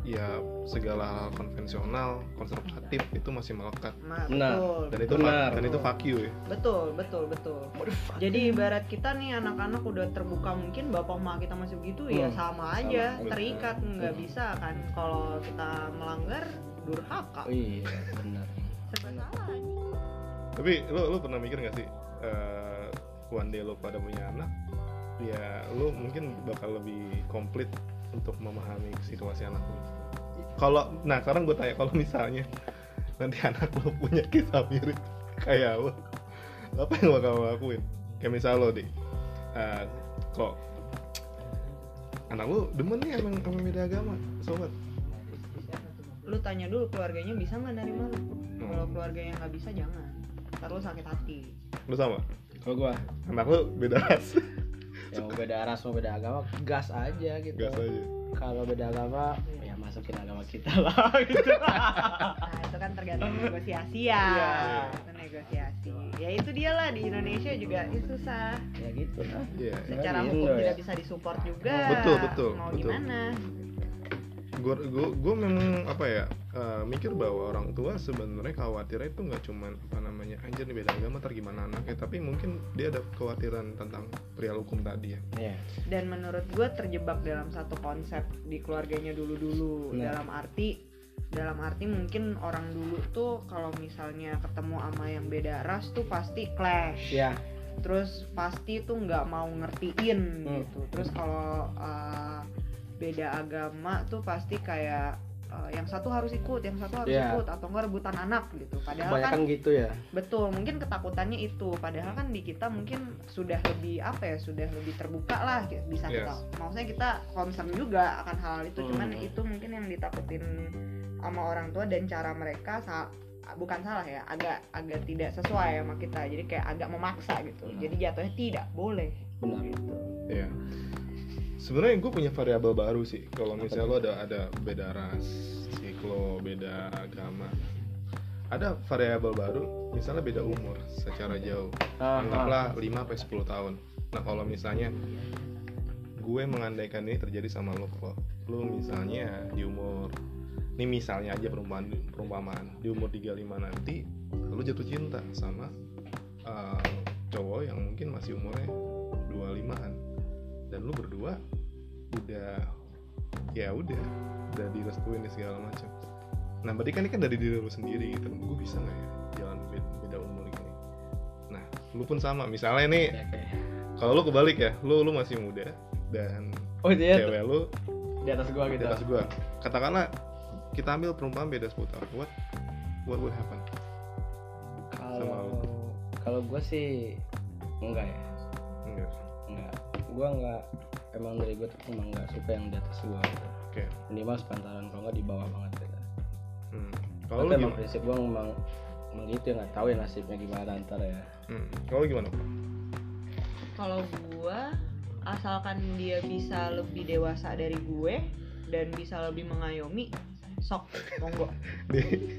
ya segala hal konvensional konservatif itu masih melekat. Nah, Benar. betul. dan itu Benar. dan itu fuck you ya. Betul betul betul. Jadi ibarat kita nih anak-anak udah terbuka mungkin bapak emak kita masih begitu ya Hmm, sama sama, aja. betul. terikat nggak Hmm. bisa kan. Kalau kita melanggar durhaka. Oh, iya benar. Tapi lu lu pernah mikir gak sih eh one day lu pada punya anak ya lu mungkin bakal lebih komplit untuk memahami situasi anak lu kalau nah sekarang gue tanya kalau misalnya nanti anak lu punya kisah mirip kayak lu apa yang bakal lo lakuin? Kayak misal lo deh eh, kok anak lu demen nih emang emang beda agama sobat? Lu tanya dulu keluarganya bisa nggak nerima lu? Hmm. kalau keluarganya nggak bisa jangan. Ntar lu sakit hati. Lu sama? Kalau gua. Anak lu beda ras yang mau beda ras mau beda agama gas aja gitu. Gas aja. Kalau beda agama ya masukin agama kita lah gitu. Nah itu kan tergantung negosiasi ya. Iya. itu negosiasi. Ya itu dia lah di Indonesia juga itu susah ya gitu. Lah Iya. secara Di hukum tidak ya. bisa disupport juga. Betul, betul, mau betul. gimana gue gue gue memang apa ya eh, mikir bahwa orang tua sebenarnya khawatirnya itu nggak cuman apa namanya anjir nih beda agama ntar gimana anaknya tapi mungkin dia ada kekhawatiran tentang perihal hukum tadi ya Iya. dan menurut gue terjebak dalam satu konsep di keluarganya dulu-dulu Nah. dalam arti dalam arti mungkin orang dulu tuh kalau misalnya ketemu sama yang beda ras tuh pasti clash ya terus pasti tuh nggak mau ngertiin Hmm. gitu terus kalau uh, beda agama tuh pasti kayak uh, yang satu harus ikut yang satu harus Iya. ikut atau enggak rebutan anak gitu padahal kan kebanyakan gitu ya betul mungkin ketakutannya itu padahal kan di kita mungkin sudah lebih apa ya sudah lebih terbuka lah gitu. bisa Yes. kita maksudnya kita concern juga akan hal itu cuman Hmm. itu mungkin yang ditakutin sama orang tua dan cara mereka sa- bukan salah ya agak agak tidak sesuai sama kita jadi kayak agak memaksa gitu Hmm. jadi jatuhnya tidak boleh benar gitu Iya. Sebenarnya gue punya variabel baru sih. Kalau misalnya lo ada ada beda ras, siklo, beda agama. Ada variabel baru, misalnya beda umur secara jauh. Ah, Anggaplah 5 sampai 10 tahun. Nah, kalau misalnya gue mengandaikan ini terjadi sama lo kalau lo misalnya di umur ini misalnya aja perumpamaan perumpamaan di umur 35 nanti lo jatuh cinta sama uh, cowok yang mungkin masih umurnya 25-an dan lu berdua udah ya udah udah direstuin nih segala macam. Nah berarti kan ini kan dari diri lu sendiri gitu. Gue bisa nggak ya jalan beda, beda umur gini nah lu pun sama. Misalnya nih kalau lu kebalik ya lu lu masih muda dan oh dia cewek lu di atas gua di gitu. atas gua. Katakanlah kita ambil perumpamaan beda 10 tahun what what would happen? Kalau kalau gua sih enggak ya. Enggak. Enggak. Gua enggak emang dari gua tuh emang enggak suka yang di atas gua gitu. oke minimal sepantaran kalau enggak di bawah banget gitu hmm. kalau emang gimana prinsip gua emang emang gitu ya nggak tahu ya nasibnya gimana ntar ya hmm. kalau gimana kalau gua asalkan dia bisa lebih dewasa dari gue dan bisa lebih mengayomi sok. Monggo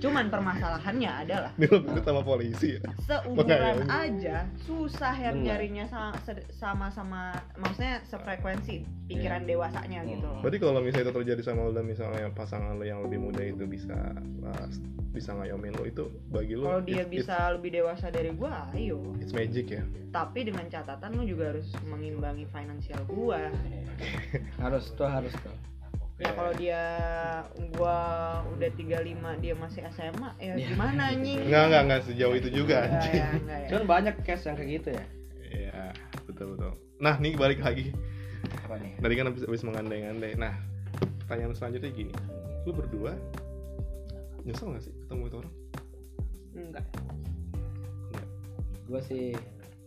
cuman permasalahannya adalah beda sama polisi ya? Seumuran Mengayomi. aja susah yang Benar. nyarinya sa- se- sama-sama maksudnya sefrekuensi pikiran dewasanya Hmm. gitu. Berarti kalau misalnya itu terjadi sama lu dan misalnya pasangan lu yang lebih muda itu bisa uh, bisa ngayomin lu itu bagi lu kalau dia it's- bisa lebih dewasa dari gua ayo. It's, it's magic ya? Tapi dengan catatan lu juga harus mengimbangi finansial gua. Harus tuh harus tuh ya kalau dia gua udah 35 dia masih SMA ya Ya. gimana anjing enggak enggak enggak sejauh itu juga anjing ya, enggak ya. cuman banyak case yang kayak gitu ya Iya, betul betul. Nah, nih balik lagi. apa nih Tadi kan habis, habis mengandai-andai. Nah, pertanyaan selanjutnya gini. Lu berdua nyesel gak sih ketemu itu orang? enggak Enggak. gua sih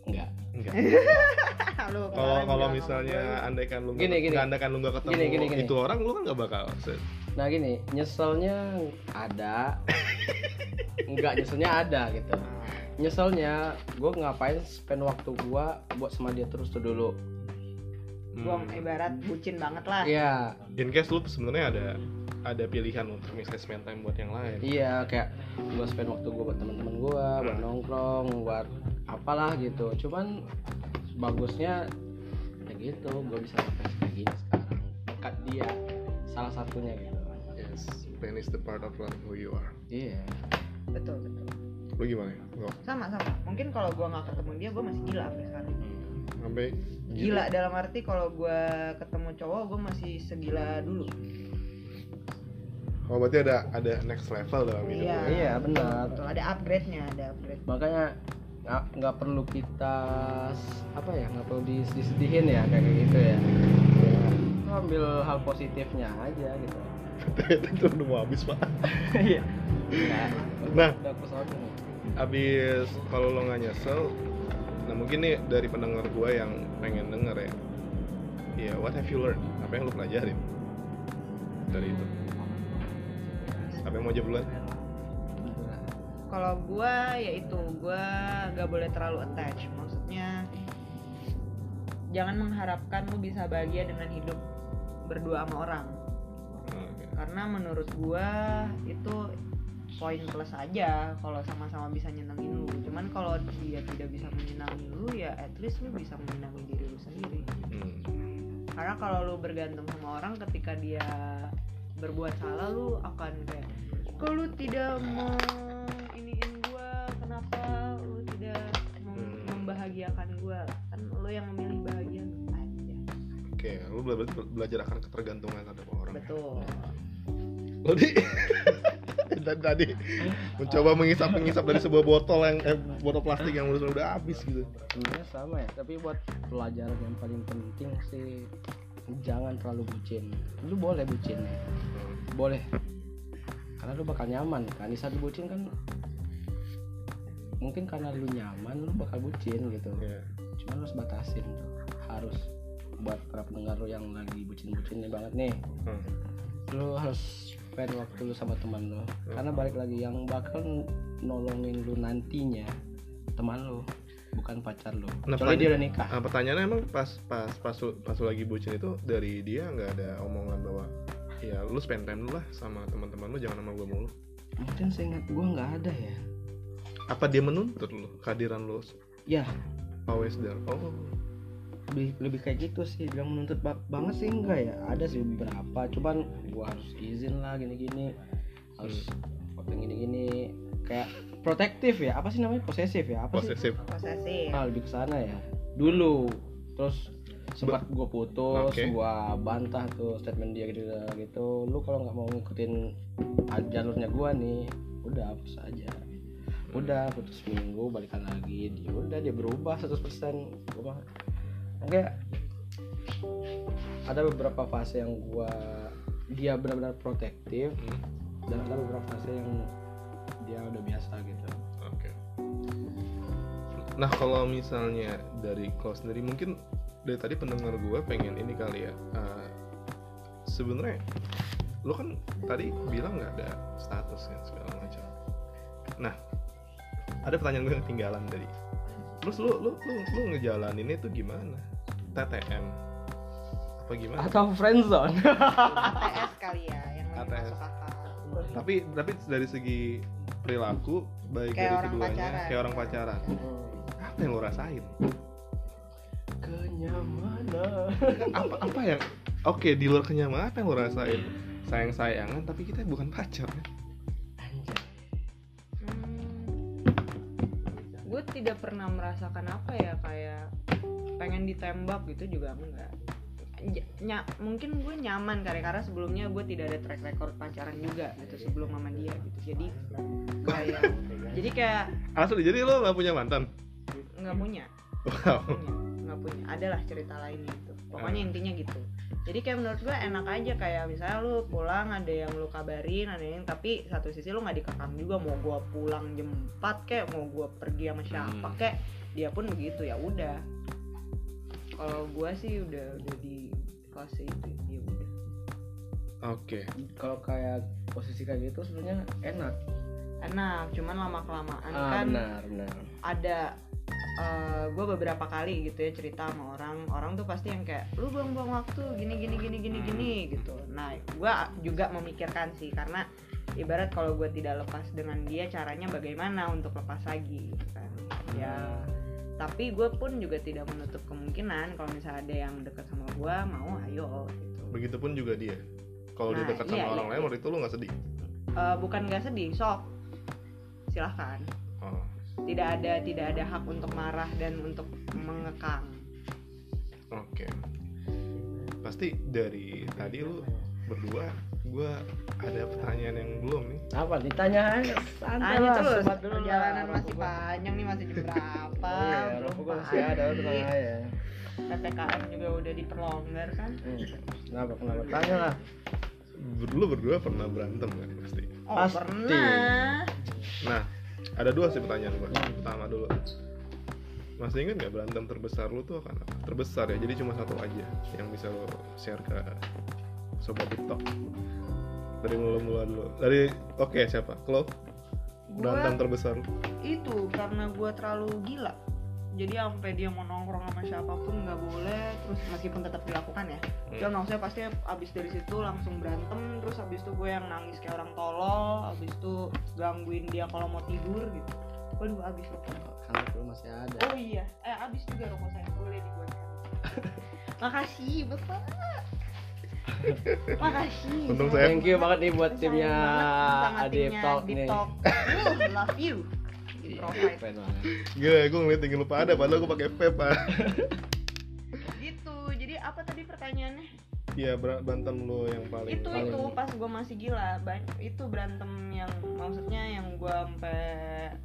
enggak Enggak. Kalau kalau misalnya gua, andaikan lu Gini, nggak gini. andaikan lu nggak ketemu Gini, gini, gini. itu orang, lu kan nggak bakal se- nah gini nyeselnya ada enggak nyeselnya ada gitu nyeselnya gue ngapain spend waktu gua buat sama dia terus tuh dulu gua Hmm. ibarat bucin banget lah iya In case lu sebenarnya ada ada pilihan untuk misalnya spend time buat yang lain. iya kayak gue spend waktu gue buat teman-teman gue buat Hmm. nongkrong buat apalah gitu. Cuman bagusnya ya gitu gue bisa sampai kayak gini sekarang. Dekat dia salah satunya gitu. Yes. pain is the part of who you are. Iya. Betul betul. Lu gimana ya? Nggak, sama sama. Mungkin kalau gue nggak ketemu dia gue masih gila sampai sekarang. Sampai gila dalam arti kalau gue ketemu cowok gue masih segila dulu. Oh berarti ada ada next level dalam hidup Iya. ya? iya benar. Betul ada upgrade nya ada upgrade. Makanya nggak nggak perlu kita apa ya nggak perlu disedihin ya kayak gitu ya. Ya ambil hal positifnya aja gitu. Itu udah mau habis pak. Iya. Nah. udah pesawat nih. Abis kalau lo nggak nyesel nah mungkin nih dari pendengar gue yang pengen denger ya. Ya what have you learned? Apa yang lo pelajarin dari itu? Apa yang mau jawab duluan kalau gue yaitu gue gak boleh terlalu attach. Maksudnya jangan mengharapkan lu bisa bahagia dengan hidup berdua sama orang. Karena menurut gue itu poin plus aja kalau sama-sama bisa nyenengin lu. Cuman kalau dia tidak bisa menyenangi lu ya at least lu bisa menyenangi diri lu sendiri. Hmm. karena kalau lu bergantung sama orang ketika dia berbuat salah lu akan kayak kalau lu tidak mau iniin gua kenapa lu tidak mem- Hmm. membahagiakan gua? Kan lu yang memilih bahagia aja. Oke lo berarti belajar akan ketergantungan terhadap orang. Ya? betul. Lo di dan tadi mencoba mengisap mengisap dari sebuah botol yang eh, botol plastik yang udah udah habis gitu. Sebenarnya sama ya tapi buat pelajaran yang paling penting sih jangan terlalu bucin. Lu boleh bucin ya. Boleh. Karena lu bakal nyaman. Kan di saat lu bucin kan mungkin karena lu nyaman lu bakal bucin gitu. Cuman lu harus batasin tuh. Harus buat para pendengar lu yang lagi bucin-bucinnya banget nih. Hmm. lu harus spend waktu lu sama teman lu. Karena balik lagi yang bakal nolongin lu nantinya teman lu bukan pacar lu. Nah, kecuali dia udah nikah. Nah, pertanyaannya emang pas pas pas lu, pas lu lagi bucin itu dari dia nggak ada omongan bahwa ya lu spend time dulu lah sama teman-teman lu jangan sama gue mulu. mungkin seingat gua nggak ada ya Apa dia menuntut lu kehadiran lu? Ya. Always there? Oh, lebih lebih kayak gitu sih bilang menuntut ba- banget sih enggak ya? Ada sih beberapa cuman gua harus izin lah gini-gini. Harus hmm. gini-gini. Kayak protektif ya apa sih namanya? Posesif ya apa sih? Posesif. posesif. Ah lebih ke sana ya. Dulu terus sempat gue putus Oke. gua bantah tuh statement dia gitu gitu. Lu kalau nggak mau ngikutin jalurnya gua nih udah hapus aja udah putus minggu balikan lagi dia udah dia berubah 100% gua mah enggak ada beberapa fase yang gua dia benar-benar protektif Hmm, dan ada beberapa fase yang dia udah biasa gitu Oke. Nah kalau misalnya dari kau sendiri mungkin dari tadi pendengar gue pengen ini kali ya. eh, Sebenarnya lo kan tadi bilang nggak ada status kan segala macam. Nah ada pertanyaan gue yang ketinggalan tadi. Terus lu lu lu, lu ngejalaninnya itu gimana? TTM apa gimana? atau friendzone ATS kali ya yang lebih ATS. masuk akal Tapi tapi dari segi perilaku baik Kayak dari orang keduanya pacaran. kayak orang pacaran. Apa yang lo rasain? kenyamanan apa apa yang oke di luar kenyamanan apa yang lo rasain sayang sayangan tapi kita bukan pacar kan gue tidak pernah merasakan apa ya kayak pengen ditembak gitu juga enggak. Nya- mungkin gue nyaman karena karena sebelumnya gue tidak ada track record pacaran juga gitu sebelum sama dia gitu. Jadi kayak jadi kayak asli jadi lo nggak punya mantan? Nggak punya. Wow. Punya nggak punya. Adalah cerita lainnya itu. Pokoknya intinya gitu jadi kayak menurut gue enak aja kayak misalnya lu pulang ada yang lu kabarin ada yang tapi satu sisi lu nggak dikekang juga mau gue pulang jam 4 kayak mau gue pergi sama siapa Hmm. kayak dia pun begitu ya udah. Kalau gue sih udah udah di fase itu ya udah. Oke. Kalau kayak posisi kayak gitu sebenarnya enak. Enak cuman lama kelamaan ah, kan benar benar. ada gue beberapa kali gitu ya cerita sama orang orang tuh pasti yang kayak lu buang-buang waktu gini gini gini gini gini gitu. Nah gue juga memikirkan sih karena ibarat kalau gue tidak lepas dengan dia caranya bagaimana untuk lepas lagi gitu kan. Ya tapi gue pun juga tidak menutup kemungkinan kalau misalnya ada yang deket sama gue mau ayo gitu. Begitupun juga dia. Kalau dia Nah, dekat sama iya, orang iya, lain iya. waktu itu lu nggak sedih? Eh, bukan nggak sedih sok. Silahkan. Tidak ada tidak ada hak untuk marah dan untuk mengekang. Oke. Pasti dari tadi lu berdua gue ada pertanyaan yang belum nih. Apa ditanya aja. Santai Tanya lah terus. dulu lah, perjalanan rokok masih panjang nih masih jam berapa? Iya belum masih ada pagi. aja. Ppkm juga udah diperlonggar kan? Hmm. kenapa? Kenapa? Tanya lah. Lu berdua pernah berantem kan pasti. Oh Pasti. pernah. Nah ada dua sih pertanyaan gue pertama dulu. Masih ingat nggak berantem terbesar lu tuh akan apa? Terbesar ya jadi cuma satu aja yang bisa lo share ke sobat tiktok. Dari mulu mulu dulu. Dari oke siapa? Klo? Berantem Gua terbesar lu. Itu karena gua terlalu gila jadi sampai dia mau nongkrong sama siapa pun nggak boleh terus meskipun tetap dilakukan ya. Hmm. dan maksudnya pasti abis dari situ langsung berantem terus abis itu gue yang nangis kayak orang tolol abis itu gangguin dia kalau mau tidur gitu. Waduh abis rokok kalau lu masih ada. Oh iya. Eh abis juga rokok saya. Boleh dibuat makasih bapak. Makasih. Untung saya- thank you banget nih buat sayang timnya Adip Talk nih. Talk. Uh, love you provide gila gue ngeliat tinggi lupa ada padahal gue pakai vape ah. gitu. Jadi apa tadi pertanyaannya iya ber- berantem lu yang paling itu paling- itu pas gue masih gila itu berantem yang maksudnya yang gue sampai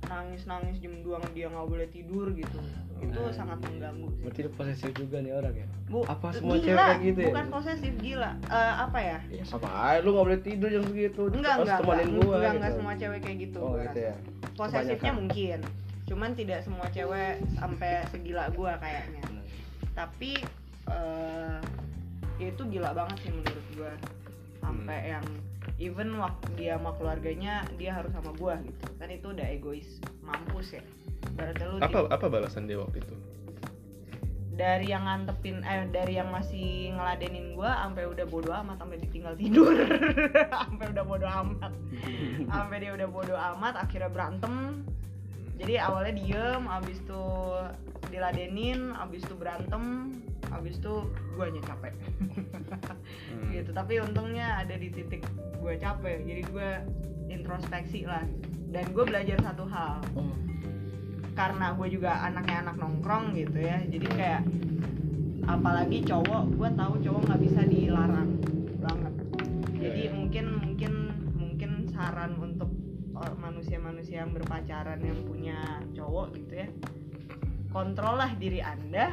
nangis nangis jam 2 dia nggak boleh tidur gitu. Itu Hmm. sangat mengganggu sih. Berarti posesif juga nih orang ya? Bu, Apa semua gila, cewek gitu ya? bukan posesif gila. Eh, apa ya? Ya sama aja lu gak boleh tidur jam segitu. Enggak enggak temenin enggak, gua enggak, gitu. enggak semua cewek kayak gitu oh gitu ya. Posesifnya Kebanyakan. mungkin. Cuman tidak semua cewek sampai segila gua kayaknya. Tapi eh ya itu gila banget sih menurut gua. Sampai Hmm. yang even waktu dia sama keluarganya dia harus sama gua gitu. Kan itu udah egois mampus ya. Berarti lu apa apa balasan dia waktu itu? Dari yang ngantepin eh dari yang masih ngeladenin gua sampai udah bodo amat sampai ditinggal tidur. Sampai udah bodo amat. Sampai dia udah bodo amat akhirnya berantem jadi awalnya diem abis itu diladenin abis itu berantem abis itu guanya capek Hmm. gitu tapi untungnya ada di titik gue capek jadi gue introspeksi lah dan gue belajar satu hal Oh. karena gue juga anaknya anak nongkrong gitu ya jadi kayak apalagi cowok gue tahu cowok nggak bisa dilarang banget jadi Iya. mungkin mungkin mungkin saran untuk manusia-manusia yang berpacaran yang punya cowok gitu ya. Kontrollah diri anda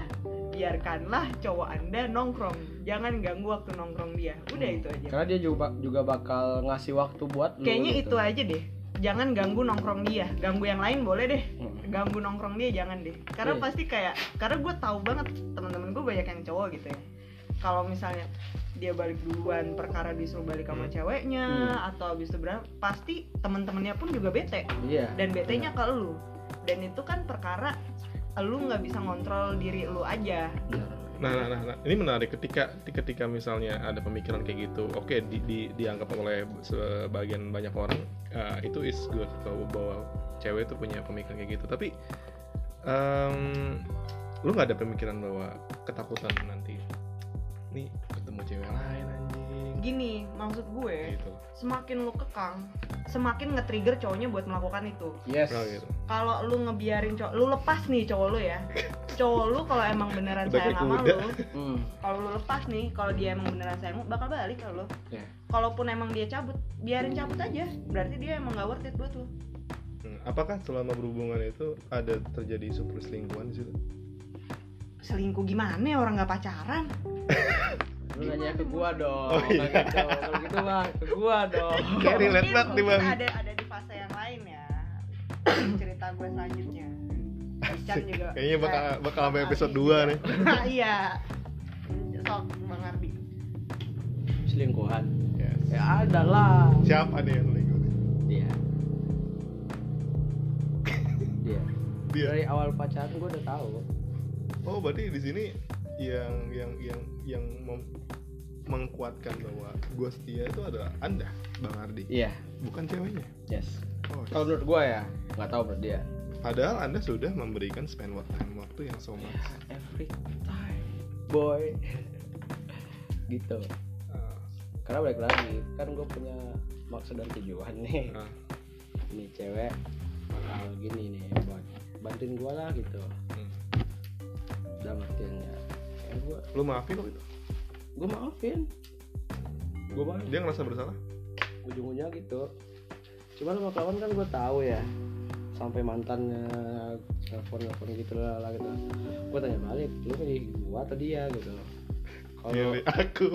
biarkanlah cowok anda nongkrong. Jangan ganggu waktu nongkrong dia. Udah itu aja. Karena dia juga juga bakal ngasih waktu buat lu kayaknya gitu. itu aja deh. Jangan ganggu nongkrong dia. Ganggu yang lain boleh deh. Hmm. ganggu nongkrong dia jangan deh. Karena Iya. pasti kayak karena gue tahu banget teman-teman gue banyak yang cowok gitu ya. Kalau misalnya dia balik duluan perkara disuruh balik sama Hmm. ceweknya Hmm. atau habis itu berapa pasti teman-temannya pun juga bete iya dan betenya ke lu dan itu kan perkara lu nggak bisa ngontrol diri lu aja Benar. Nah, nah, nah, nah, ini menarik ketika ketika misalnya ada pemikiran kayak gitu, oke di, di, dianggap oleh sebagian banyak orang uh, itu is good bahwa, bahwa cewek itu punya pemikiran kayak gitu. Tapi em, lu nggak ada pemikiran bahwa ketakutan nanti nih cewek lain anjing gini maksud gue gitu. semakin lu kekang semakin nge-trigger cowoknya buat melakukan itu yes Oh, gitu. kalau lu ngebiarin cowok lu lepas nih cowok lu ya cowok lu kalau emang beneran Udah sayang sama lu Hmm. kalau lu lepas nih kalau dia emang beneran sayang lu bakal balik ke lu Ya. kalaupun emang dia cabut biarin cabut aja berarti dia emang gak worth it buat lu Hmm, Apakah selama berhubungan itu ada terjadi super selingkuhan di situ? selingkuh gimana ya orang gak pacaran lu nanya ke gua dong Oh, iya. Gitu. kalau gitu bang ke gua dong Kayak relate banget nih, Bang. ada ada di fase yang lain ya cerita gue selanjutnya Ican juga Kayaknya bakal Eh, bakal sampai episode Ardi 2 juga. nih. iya sok bang Ardi selingkuhan Yes. ya ada lah Siapa nih yang selingkuh? dia dia Dia. dari awal pacaran gua udah tahu Oh, berarti di sini yang yang yang yang mengkuatkan bahwa gue setia itu adalah Anda, Bang Ardi, iya. Bukan ceweknya. yes. Oh, kalau menurut gua ya nggak tahu menurut dia. Padahal Anda sudah memberikan spend what time waktu yang so much. every time boy. Gitu. Ah, karena balik lagi kan gue punya maksud dan tujuan nih. Nah, ini cewek bakal gini nih buat bantuin gue lah gitu. Hmm. dalam artiannya ya gue lu maafin kok itu? Gue maafin. Gue maafin. Dia ngerasa bersalah? Ujung-ujungnya gitu. Cuman sama kawan kan gue tahu ya sampai mantannya telepon telepon gitu lah, lah gitu. Gue tanya balik lu milih gue atau dia? gitu. Kalau Milih aku.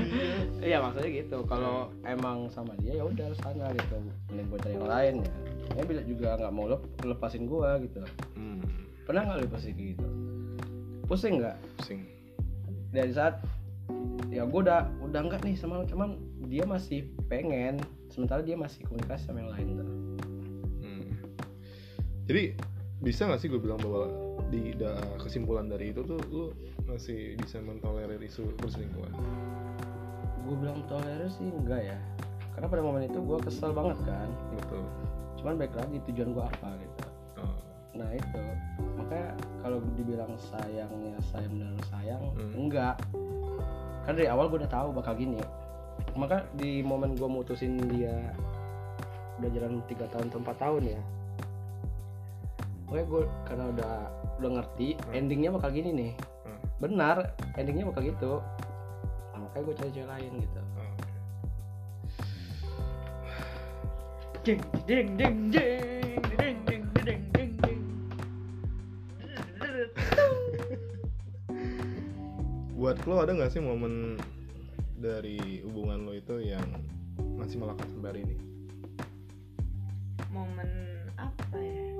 Iya maksudnya gitu. Kalau emang sama dia ya udah sana gitu. Mending gue cari yang lain ya. Bila juga nggak mau lep, lepasin gue gitu. Hmm, pernah nggak lepasin gitu pusing nggak pusing dari saat ya gue udah udah enggak nih sama cuman dia masih pengen sementara dia masih komunikasi sama yang lain tuh Hmm. Jadi bisa nggak sih gue bilang bahwa di da- kesimpulan dari itu tuh lu masih bisa mentolerir isu perselingkuhan? gue bilang tolerir sih enggak ya karena pada momen itu gue kesel banget kan Betul. cuman baik lagi tujuan gue apa gitu Oh. Nah itu. Makanya kalau dibilang sayangnya saya benar sayang Hmm. enggak. Kan dari awal gue udah tahu bakal gini. Maka di momen gue mutusin dia udah jalan tiga tahun atau empat tahun ya Oke gue karena udah udah ngerti Hmm. endingnya bakal gini nih. Hmm. benar endingnya bakal gitu. Nah, makanya gue cari cewek lain gitu. Jeng jeng jeng jeng jeng Buat lo ada nggak sih momen dari hubungan lo itu yang masih melekat sampai hari ini? Momen apa ya?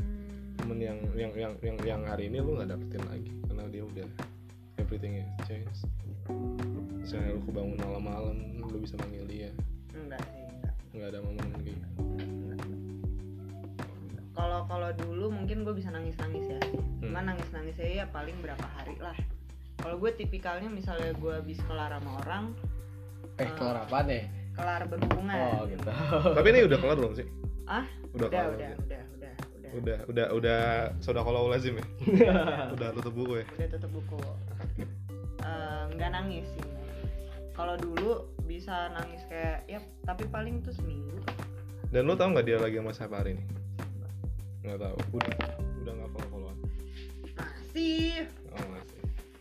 Hmm, Momen yang yang yang yang yang hari ini lo nggak dapetin lagi karena dia udah everything is changed. Misalnya lo kebangun malam-malam, lo bisa manggil dia, enggak sih, enggak. nggak ada momen kayak gitu. Kalau kalau dulu mungkin gue bisa nangis nangis ya. Hmm. Cuman nangis nangisnya ya paling berapa hari lah. Kalau gue tipikalnya misalnya gue habis kelar sama orang, eh kelar apa nih kelar berhubungan. oh gitu Tapi ini udah kelar belum sih? Ah, Udah udah kelar. udah ya? udah udah udah. Udah udah udah sudah kalau lazim ya. udah tutup buku ya. Udah tutup buku. Eh, nggak nangis sih. Kalau dulu bisa nangis kayak ya tapi paling tuh seminggu. Dan lo tau nggak dia lagi sama siapa hari ini? Nggak tahu. Udah udah nggak follow followan. Masih Oh masih.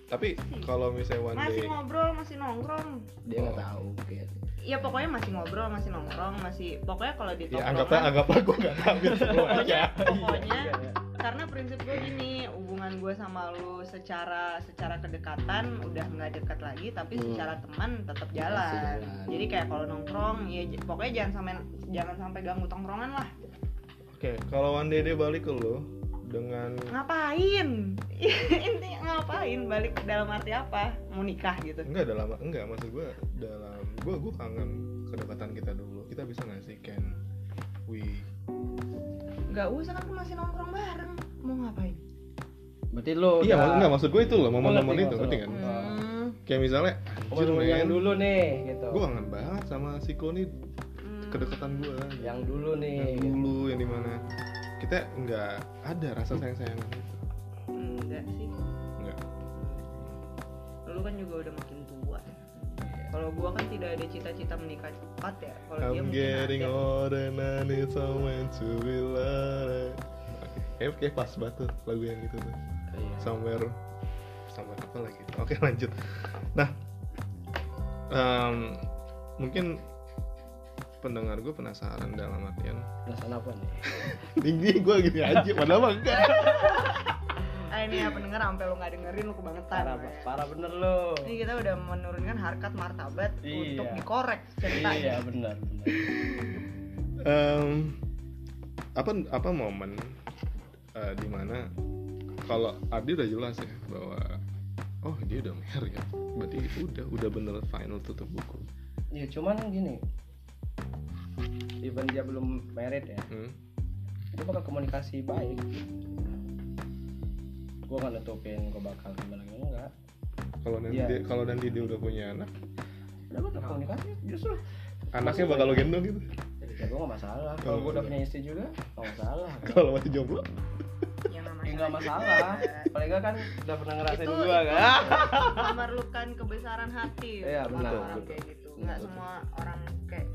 Tapi kalau misalnya one masih day, ngobrol, masih nongkrong. dia nggak tahu mungkin Ya pokoknya masih ngobrol, masih nongkrong, masih pokoknya kalau di ya anggaplah anggaplah gue nggak tahu gitu pokoknya pokoknya karena prinsip gue gini hubungan gue sama lu secara secara kedekatan udah nggak dekat lagi tapi Hmm. secara teman tetap jalan. jalan. jadi kayak kalau nongkrong ya pokoknya jangan sampai jangan sampai ganggu tongkrongan lah Oke, kalau one day dia balik ke lo dengan ngapain? Intinya ngapain? Balik dalam arti apa? Mau nikah gitu? Enggak dalam enggak. Maksud gue dalam gue gue kangen kedekatan kita dulu. Kita bisa nggak sih can we nggak usah kan masih nongkrong bareng. Mau ngapain? Berarti lo Iya, udah- maksud enggak maksud gue itu loh, momen-momen itu, ngerti kan? hmm, Kayak misalnya, men, dulu nih gitu. Gue kangen banget sama si Ko nih hmm. Kedekatan gue. yang dulu nih. Yang dulu yang di mana kita nggak ada rasa sayang sayangan itu enggak sih. Nggak lu kan juga udah makin tua. Kalau gua kan tidak ada cita-cita menikah cepat ya. Kalau dia mungkin getting ada older and I need someone to be loved. Kayak kayak pas banget tuh lagu yang gitu tuh. Iya. somewhere. Somewhere apa lagi? Oke lanjut. Nah em, mungkin pendengar gue penasaran dalam artian. Perasaan apa nih? Tinggi gue gini aja padahal mah enggak. Ah ini ya pendengar sampai lu nggak dengerin lu kebangetan. Parah ya. parah bener lo ini kita udah menurunkan harkat martabat Iya. untuk dikorek ceritanya. Iya benar benar Em, apa apa momen eh, di mana kalau Ardi udah jelas ya bahwa oh dia udah married ya? Berarti udah udah bener final tutup buku. Ya cuman gini even dia belum married ya. Hmm? itu bakal komunikasi baik. Gue nggak nutupin gue bakal gimana gimana enggak. Kalau nanti dia, kalau nanti dia udah punya anak? Udah bakal komunikasi justru. Anaknya bakal lo gendong gitu? Ya gue gak masalah. Kalau gue udah punya istri juga gak masalah. Kalau masih jomblo? Ya namanya nggak masalah. paling nggak kan udah pernah ngerasain itu, gua itu kan? memerlukan kebesaran hati. Iya, orang betul. kayak gitu. Nggak semua orang kayak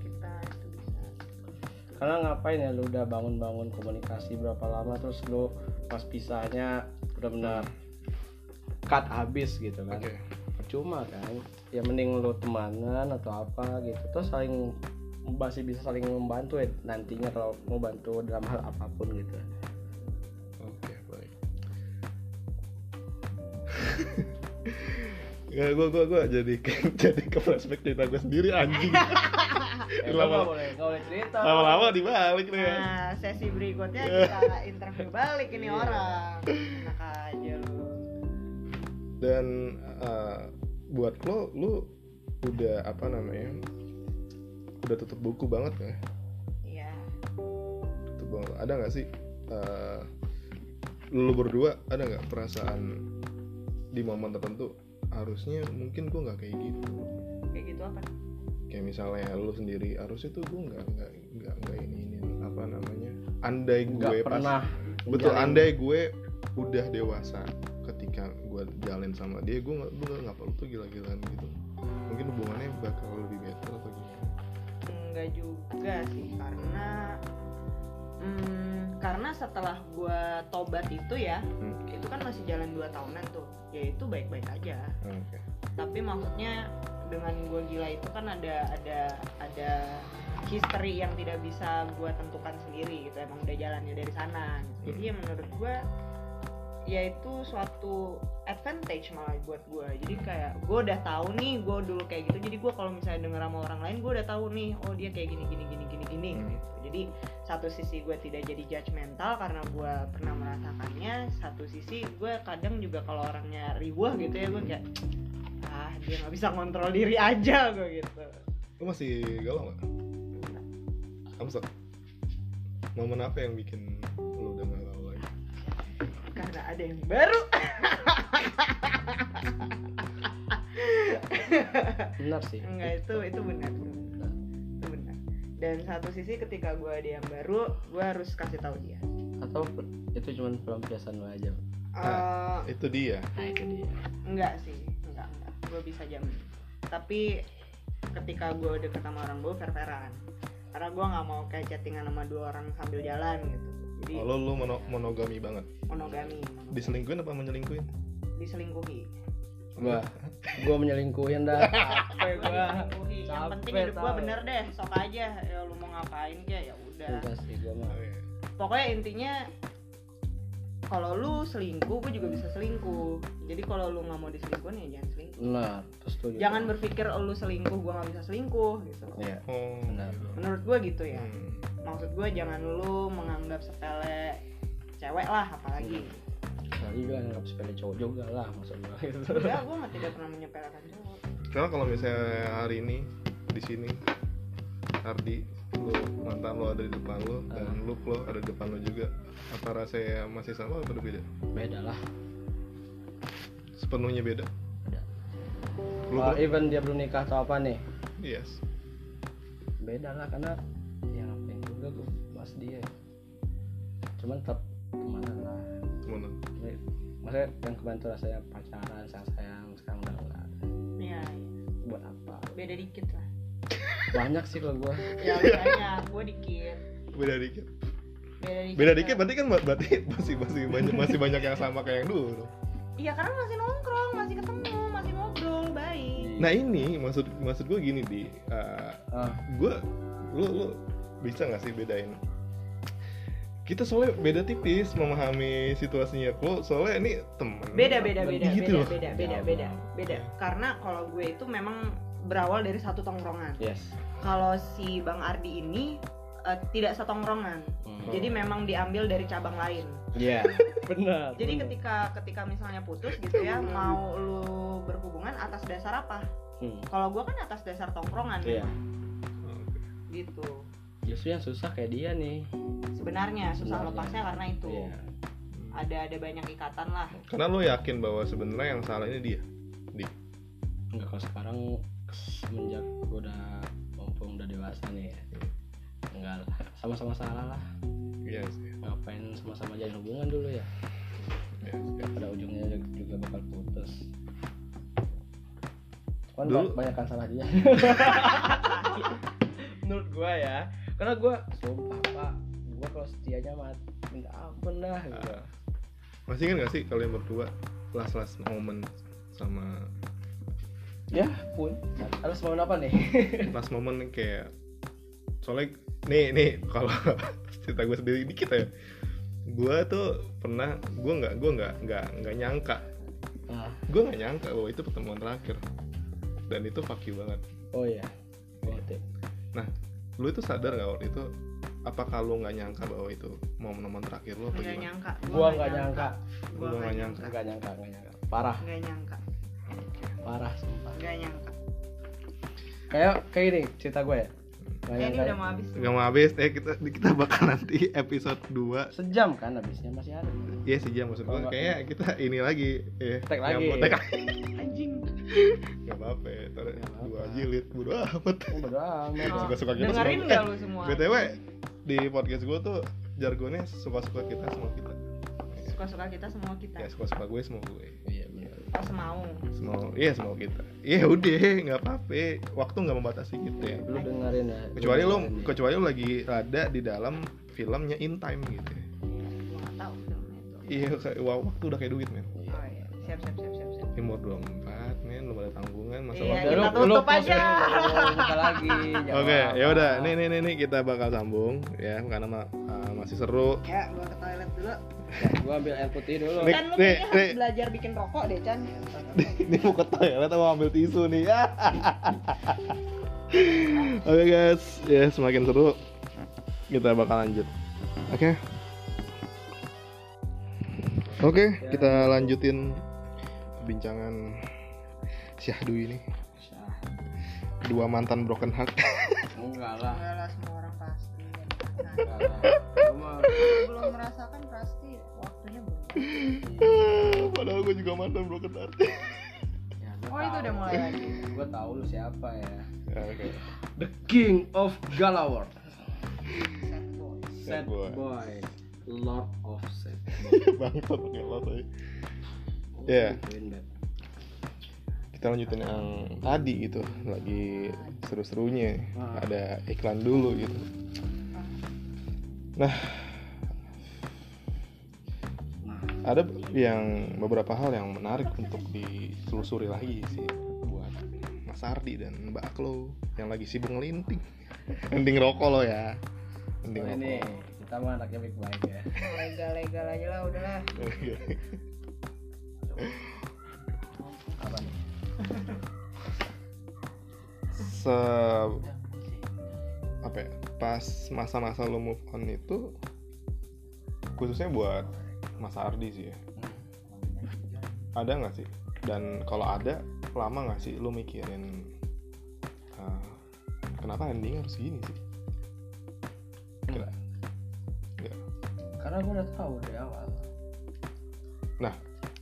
karena ngapain ya lu udah bangun-bangun komunikasi berapa lama terus lu pas pisahnya benar-benar cut habis gitu kan? Oke. Percuma kan? Ya mending lu temanan atau apa gitu. Terus saling masih bisa saling membantu ya nantinya kalau mau bantu dalam hal apa pun gitu. Oke baik Gak, gue gue gue jadi jadi ke flashback cerita gue sendiri anjing. Eh, lu Lama- nggak boleh nggak boleh cerita Lama-lama dibalik nih ya. nah sesi berikutnya kita interview balik ini Iya. orang enak aja lu Dan eh, buat lo, lu udah apa namanya? Udah tutup buku banget ya? iya Tutup banget. Ada nggak sih? eh, lu berdua ada nggak perasaan di momen tertentu harusnya mungkin gue nggak kayak gitu. Kayak gitu apa? Kayak misalnya lu sendiri harusnya tuh gue nggak nggak nggak nggak ini ini apa namanya andai gue pas pernah betul menjalin- andai gue udah dewasa ketika gue jalin sama dia gue nggak gue nggak perlu tuh gila-gilaan gitu. Mungkin hubungannya bakal lebih better atau gimana? Enggak juga sih karena hmm, karena setelah gua tobat itu ya Hmm. itu kan masih jalan 2 tahunan tuh. Ya itu baik-baik aja. Oke. Tapi maksudnya dengan gue gila itu kan ada ada ada history yang tidak bisa gue tentukan sendiri gitu. Emang udah jalannya dari sana gitu. jadi ya menurut gue ya itu suatu advantage malah buat gue jadi kayak gue udah tahu nih gue dulu kayak gitu. Jadi gue kalau misalnya denger sama orang lain gue udah tahu nih oh dia kayak gini gini gini gini gini Hmm. gitu. Jadi satu sisi gue tidak jadi judgmental karena gue pernah merasakannya. Satu sisi gue kadang juga kalau orangnya riwah gitu ya gue kayak ah dia nggak bisa kontrol diri aja gue gitu. Lu masih galau nggak? Amsat momen apa yang bikin lu udah lagi karena ada yang baru. Benar sih. Enggak itu itu benar itu benar. itu benar. Dan satu sisi ketika gue ada yang baru gue harus kasih tahu dia. Atau itu cuma pelampiasan lo aja Ah. Eh, itu dia. Nah itu dia. Enggak sih enggak enggak. Gue bisa jamin. Tapi ketika gue deket sama orang gue fair-fairan karena gue nggak mau kayak chattingan sama dua orang sambil jalan gitu. Jadi oh, lu lu mono- monogami banget? Monogami, monogami. diselingkuhin apa menyelingkuhin? Diselingkuhi. Gua gua menyelingkuhin dah. Capek gua yang penting hidup gue bener deh sok aja. Ya lu mau ngapain kayak ya udah. Udah sih gua mah. Oke. pokoknya intinya kalau lu selingkuh gue juga bisa selingkuh. Jadi kalau lu nggak mau diselingkuhin ya jangan selingkuh. Benar terus setuju. Jangan berpikir oh, lu selingkuh gue nggak bisa selingkuh gitu. Iya. Oh Benar. gitu. menurut gue gitu ya. Hmm. maksud gue jangan lu menganggap sepele cewek lah apalagi. Kali juga nggak sepele cowok juga lah maksud gua. Gitu enggak gue mah tidak pernah menyepelekan cowok. Karena kalau misalnya hari ini di sini Ardi lu mantan lo ada di depan lo dan Ah. lu lo ada di depan lo juga. Apa rasanya masih sama atau beda? Beda lah. Sepenuhnya beda? Beda. Lu Kalau even dia belum nikah atau apa nih? Yes. Beda lah karena yang ngapain juga gua mas dia. Cuman tetap temenan lah. Jadi, maksudnya yang kebantu rasanya pacaran sayang sayang sekarang udah enggak ada. Ya buat apa? Beda dikit lah banyak sih kalau gua. Ya banyak gue dikit. Beda dikit. Beda dikit beda lah. dikit berarti kan berarti masih masih banyak masih banyak yang sama kayak yang dulu dong. iya karena masih nongkrong masih ketemu masih ngobrol baik. Nah ini maksud maksud gue gini di ah, gue lu lu bisa nggak sih bedain? Kita soalnya beda tipis memahami situasinya. Lo soalnya ini temen. Beda beda beda gitu. beda loh. beda beda beda. Beda karena kalau gue itu memang berawal dari satu tongkrongan yes kalau si bang Ardi ini eh, tidak setongkrongan Hmm. jadi memang diambil dari cabang lain Iya, benar. jadi benar. ketika ketika misalnya putus gitu ya mau lu berhubungan atas dasar apa Hmm. kalau gue kan atas dasar tongkrongan Iya. memang. gitu Justru yang susah kayak dia nih. sebenarnya susah Sebenarnya. lepasnya karena itu Iya. ada ada banyak ikatan lah karena lo yakin bahwa sebenarnya yang salah ini dia di Enggak kalau sekarang semenjak gue udah mumpung udah dewasa nih ya. Enggak lah, sama-sama salah lah. iya sih Ngapain sama-sama jalin hubungan dulu ya? Ya, ya. pada ujungnya juga- bakal putus kan Dulu- banyak kan salah dia menurut gua ya karena gua sumpah pak gua kalau setianya mat minta ampun dah gitu Ah. Masih ingat gak sih kalian berdua last last moment sama ya. Pun harus mau apa nih? Last moment nih kayak soalnya nih nih kalau cerita gue sendiri dikit ya. Gue tuh pernah gue nggak gue nggak nggak nggak nyangka. Ah. Gue nggak nyangka bahwa itu pertemuan terakhir. Dan itu fuck you banget. Oh iya. Worth it. nah lu itu sadar gak waktu itu apakah lu nggak nyangka bahwa itu momen-momen terakhir lu apa nggak gimana? nyangka. Gua nggak nyangka. gua Gua nggak nggak nyangka. Nggak nyangka nggak nyangka. Parah. Nggak nyangka parah sumpah. Nggak nyangka. Kayak kayak ini cerita gue ya. Nggak eh, ini udah mau habis. Gak mau habis, eh kita kita bakal nanti episode 2 sejam kan habisnya masih ada. Iya sejam maksud gue, Oh, kayaknya kita ini lagi ya, Tag lagi. lagi. Anjing. Gak apa-apa ya, ntar Nggak apa-apa. dua jilid, bodo amat. Oh bodo amat. Oh, Suka-suka kita dengerin semua. nggak Eh, lu semua BTW, di podcast gue tuh jargonnya suka-suka kita semua kita. Suka-suka kita semua kita. Ya suka-suka gue semua gue. Iya oh semau. Semua, iya semua kita. Iya udah, gak apa-apa. Waktu gak membatasi kita ya. Lu dengerin ya. Kecuali lu, dengerin. kecuali lu lagi ada di dalam filmnya in time gitu ya. Gua nggak tahu filmnya itu. Iya, kayak- waktu udah kayak duit men. Oh iya. Siap siap siap siap siap. Umur 24 men, belum ada tanggungan Masa Iya, waktu kita Lu- tutup lu aja. buka lagi. Oke, apa. ya udah. Nih nih nih nih kita bakal sambung ya karena ma- uh, masih seru. ya gua ke toilet dulu gua ambil air putih dulu Nih, Chan lu nih, harus nih. belajar bikin rokok deh Chan ini mau ke toilet mau ambil tisu nih. Ya. Oke guys, ya semakin seru kita bakal lanjut. Oke. Oke, kita lanjutin perbincangan Syahdu ini. Syah. Dua mantan broken heart. enggak lah enggak lah semua orang pasti Nah, enggak lah belum merasakan pasti Padahal gue juga mantan broken heart. ya, oh itu udah mulai lagi gua tahu lu siapa ya Ya, Oke. the king of Galawar sad boy sad boy. boy lord of sad Bangsat pakai lo tadi. Ya. Gituin, Bet. kita lanjutin yang tadi gitu lagi seru-serunya Ah. ada iklan dulu gitu nah ada yang beberapa hal yang menarik untuk ditelusuri lagi sih buat Mas Ardi dan Mbak Aklo yang lagi sibuk ngelinting. Mending rokok lo ya. Mending Oh, rokok. ini kita mah anaknya baik-baik ya. Legal legal aja lah udahlah. Apa nih? Se apa ya, pas masa-masa lo move on itu khususnya buat Mas Ardi sih ya. Ada nggak sih? Dan kalau ada lama nggak sih lu mikirin uh, kenapa ending harus gini sih? Kira- Nggak. karena gue udah tahu dari awal.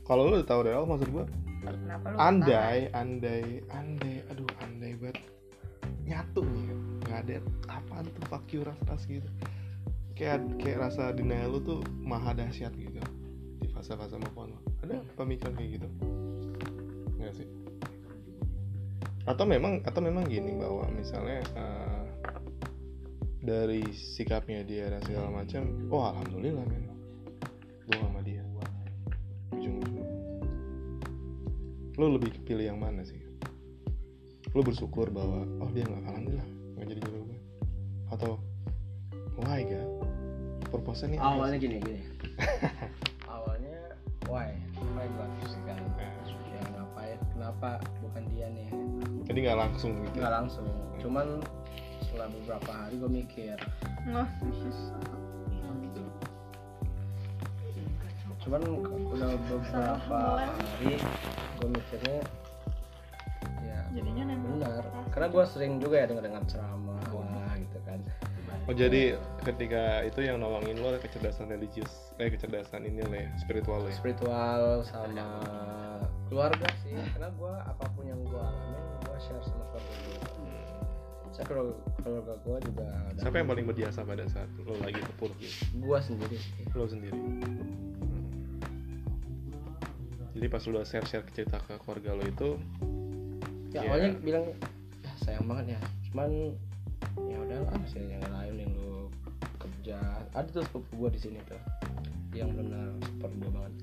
Kalau lu udah tahu dari awal maksud lu andai andai andai aduh andai banget nyatu nih kan nggak ada apaan tuh fuck you ras ras gitu kayak kayak rasa denial lu tuh maha dahsyat gitu. Di fase-fase move on ada pemikiran kayak gitu? Nggak sih? Atau memang atau memang gini bahwa misalnya eh, dari sikapnya dia dan segala macam oh alhamdulillah men. Gue sama dia. Ujung-ujung lo lebih pilih yang mana sih? Lo bersyukur bahwa oh dia nggak alhamdulillah nggak jadi jodoh gue atau why gak purpose nya awalnya gini gini. Awalnya why? Why gue kan ya ngapain kenapa bukan dia nih? Jadi nggak langsung gitu? Nggak langsung. Cuman setelah beberapa hari gue mikir. Nggak cuman udah beberapa hari gue mikirnya ya jadinya benar. Karena gue sering juga ya dengar dengar ceramah gitu kan. Oh jadi ketika itu yang nolongin lo kecerdasan religius eh kecerdasan ini lah ya, spiritual lo ya. Spiritual sama keluarga sih karena gue apa pun yang gue alamin gue share sama keluarga gue saya keluarga, keluarga gue juga siapa yang paling berjasa pada saat lo lagi terpuruk gitu? Gue sendiri sih. Lo sendiri. Hmm. jadi pas lu udah share share cerita ke keluarga lo itu ya Iya. awalnya bilang ya sayang banget ya. Cuman ya udahlah masih yang lain yang lu kerja. Ada tuh sepupu gua di sini tuh yang benar support gua banget.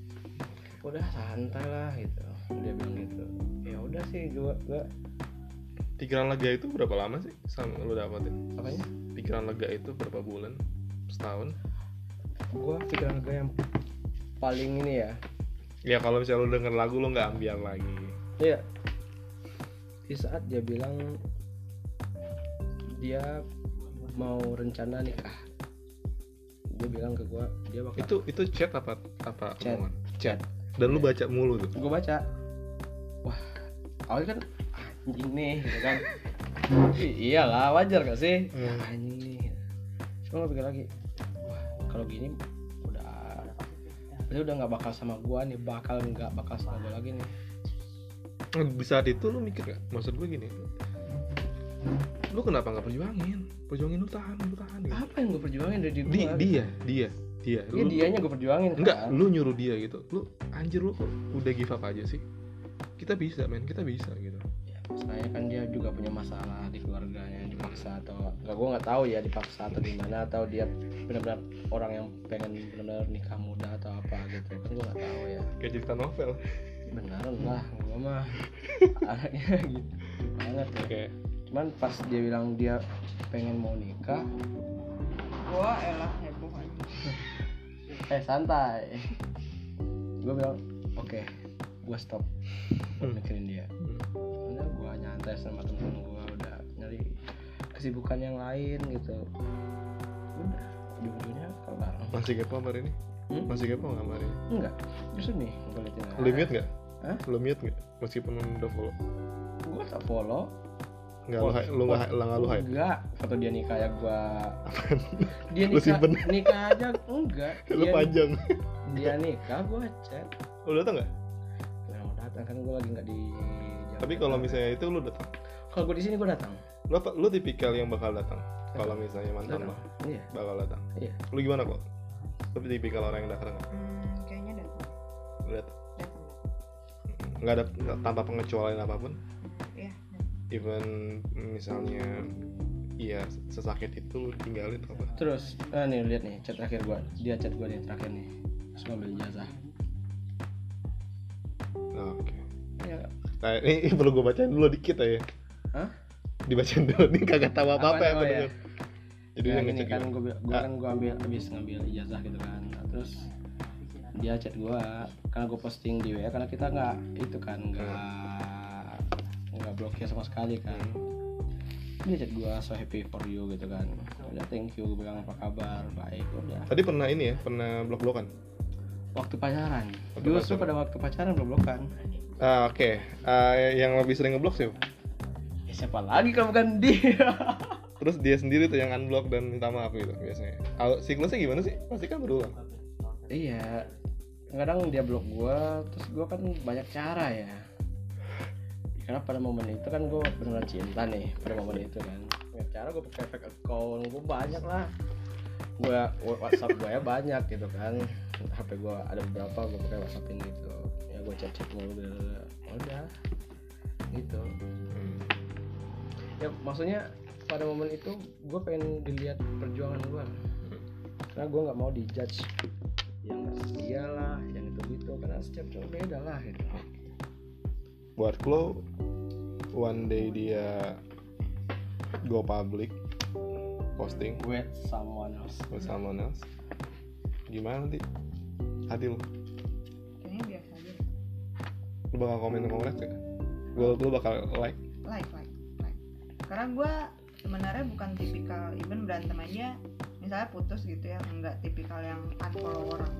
Udah santai lah gitu dia bilang gitu. Ya udah sih gua gua. Pikiran lega itu berapa lama sih sama lu dapetin? Apanya? Pikiran lega itu berapa bulan? Setahun? Gua pikiran gua yang paling ini ya. Ya kalau misalnya lu denger lagu lu nggak ambiar lagi. Iya. Di saat dia bilang dia mau rencana nikah. Dia bilang ke gua dia bakal itu itu chat apa apa Chat. omongan? chat dan lu baca mulu tuh gua baca. Wah, awalnya kan anjing nih gitu kan. Iyalah wajar gak sih? Hmm. Anjing nih. Cuma gua pikir lagi, wah kalau gini udah dia udah nggak bakal sama gua nih, bakal nggak bakal sama gua lagi nih. di saat itu lu mikir gak maksud gue gini lu kenapa nggak perjuangin? Perjuangin lu tahan lu tahan gitu. Apa yang gua perjuangin? Dari Di, gua? dia dia dia. Iya dianya gua perjuangin enggak kan? lu nyuruh dia gitu. Lu anjir lu kok udah give up aja sih. Kita bisa men. Kita bisa gitu. Ya, saya kan dia juga punya masalah di keluarganya dipaksa atau nggak gue nggak tahu ya dipaksa atau gimana atau dia benar-benar orang yang pengen benar-benar nikah muda atau apa gitu. Kan gue nggak tahu ya. Kayak cerita novel. Beneran lah gue mah. Anaknya gitu. Banget ya. Oke cuman pas dia bilang dia pengen mau nikah Gua elah heboh aja. eh santai. Gue bilang oke gue stop buat Hmm. mikirin dia. Udah gue nyantai sama temen gue udah nyari kesibukan yang lain gitu. Udah ujung-ujungnya kelar masih kepo kabar ini Hmm? masih kepo nggak kabar ini enggak justru nih gue liatin lu mute nggak? Hah? lu mute nggak? Meskipun udah follow? Gue tak follow nggak lu lu nggak hi- lu nggak lu enggak foto dia nikah ya gue dia nikah simpen. nikah aja enggak. Lu dia, panjang. dia nikah gue chat. Lu datang nggak? Ya mau datang kan gue lagi nggak di tapi kalau misalnya itu lu datang kalau gue di sini gue datang lu apa- lu tipikal yang bakal datang kalau misalnya mantan lo iya. bakal datang iya. Lu gimana kok? Lu tipikal orang yang datang nggak? Hmm, kayaknya datang. Lu datang Datang. nggak ada tanpa pengecualian apa pun. Even misalnya iya sesakit itu tinggalin apa? Terus ah nih lihat nih chat terakhir gue dia chat gue nih terakhir nih. Terus ngambil ijazah. Oke. Ya nah, ini perlu gue bacain dulu dikit aja. Hah? dibacain dulu nih kagak tahu apa apa Apaan? ya ya. jadi ya, dia gini ngecek kan gue gua kan gue ambil habis ngambil ijazah gitu kan. Nah, terus dia chat gue karena gue posting di WA karena kita nggak itu kan nggak nggak blokir sama sekali kan dia chat gue so happy for you gitu kan. Udah thank you gue bilang apa kabar baik udah. Tadi pernah ini ya pernah blok blokan waktu pacaran. Waktu justru pacaran. pada waktu pacaran belum blokan ah, oke. Ah, yang lebih sering ngeblok sih ya, siapa lagi kalau bukan dia? Terus dia sendiri tuh yang unblock dan minta maaf gitu biasanya. Al- siklusnya gimana sih? Pasti kan berulang. Iya. Kadang dia blok gua terus gua kan banyak cara ya karena pada momen itu kan gua beneran cinta nih pada momen itu kan. Banyak cara gua pakai fake account gua banyak lah. Gua WhatsApp gua ya banyak gitu kan. HP gua ada beberapa gua pakai WhatsAppin gitu. Ya gua chat chat mulu gitu. Udah gitu. Ya maksudnya pada momen itu gue pengen dilihat perjuangan gue karena gue nggak mau dijudge yang setia lah yang itu gitu karena setiap cowok beda lah gitu buat lo one day dia go public posting with someone else with someone else gimana nanti hati lo Kayaknya biasa aja. lo bakal komen komen gak lo lo bakal like Like, like, like. Karena gue sebenarnya bukan tipikal even berantem aja misalnya putus gitu ya nggak tipikal yang unfollow orang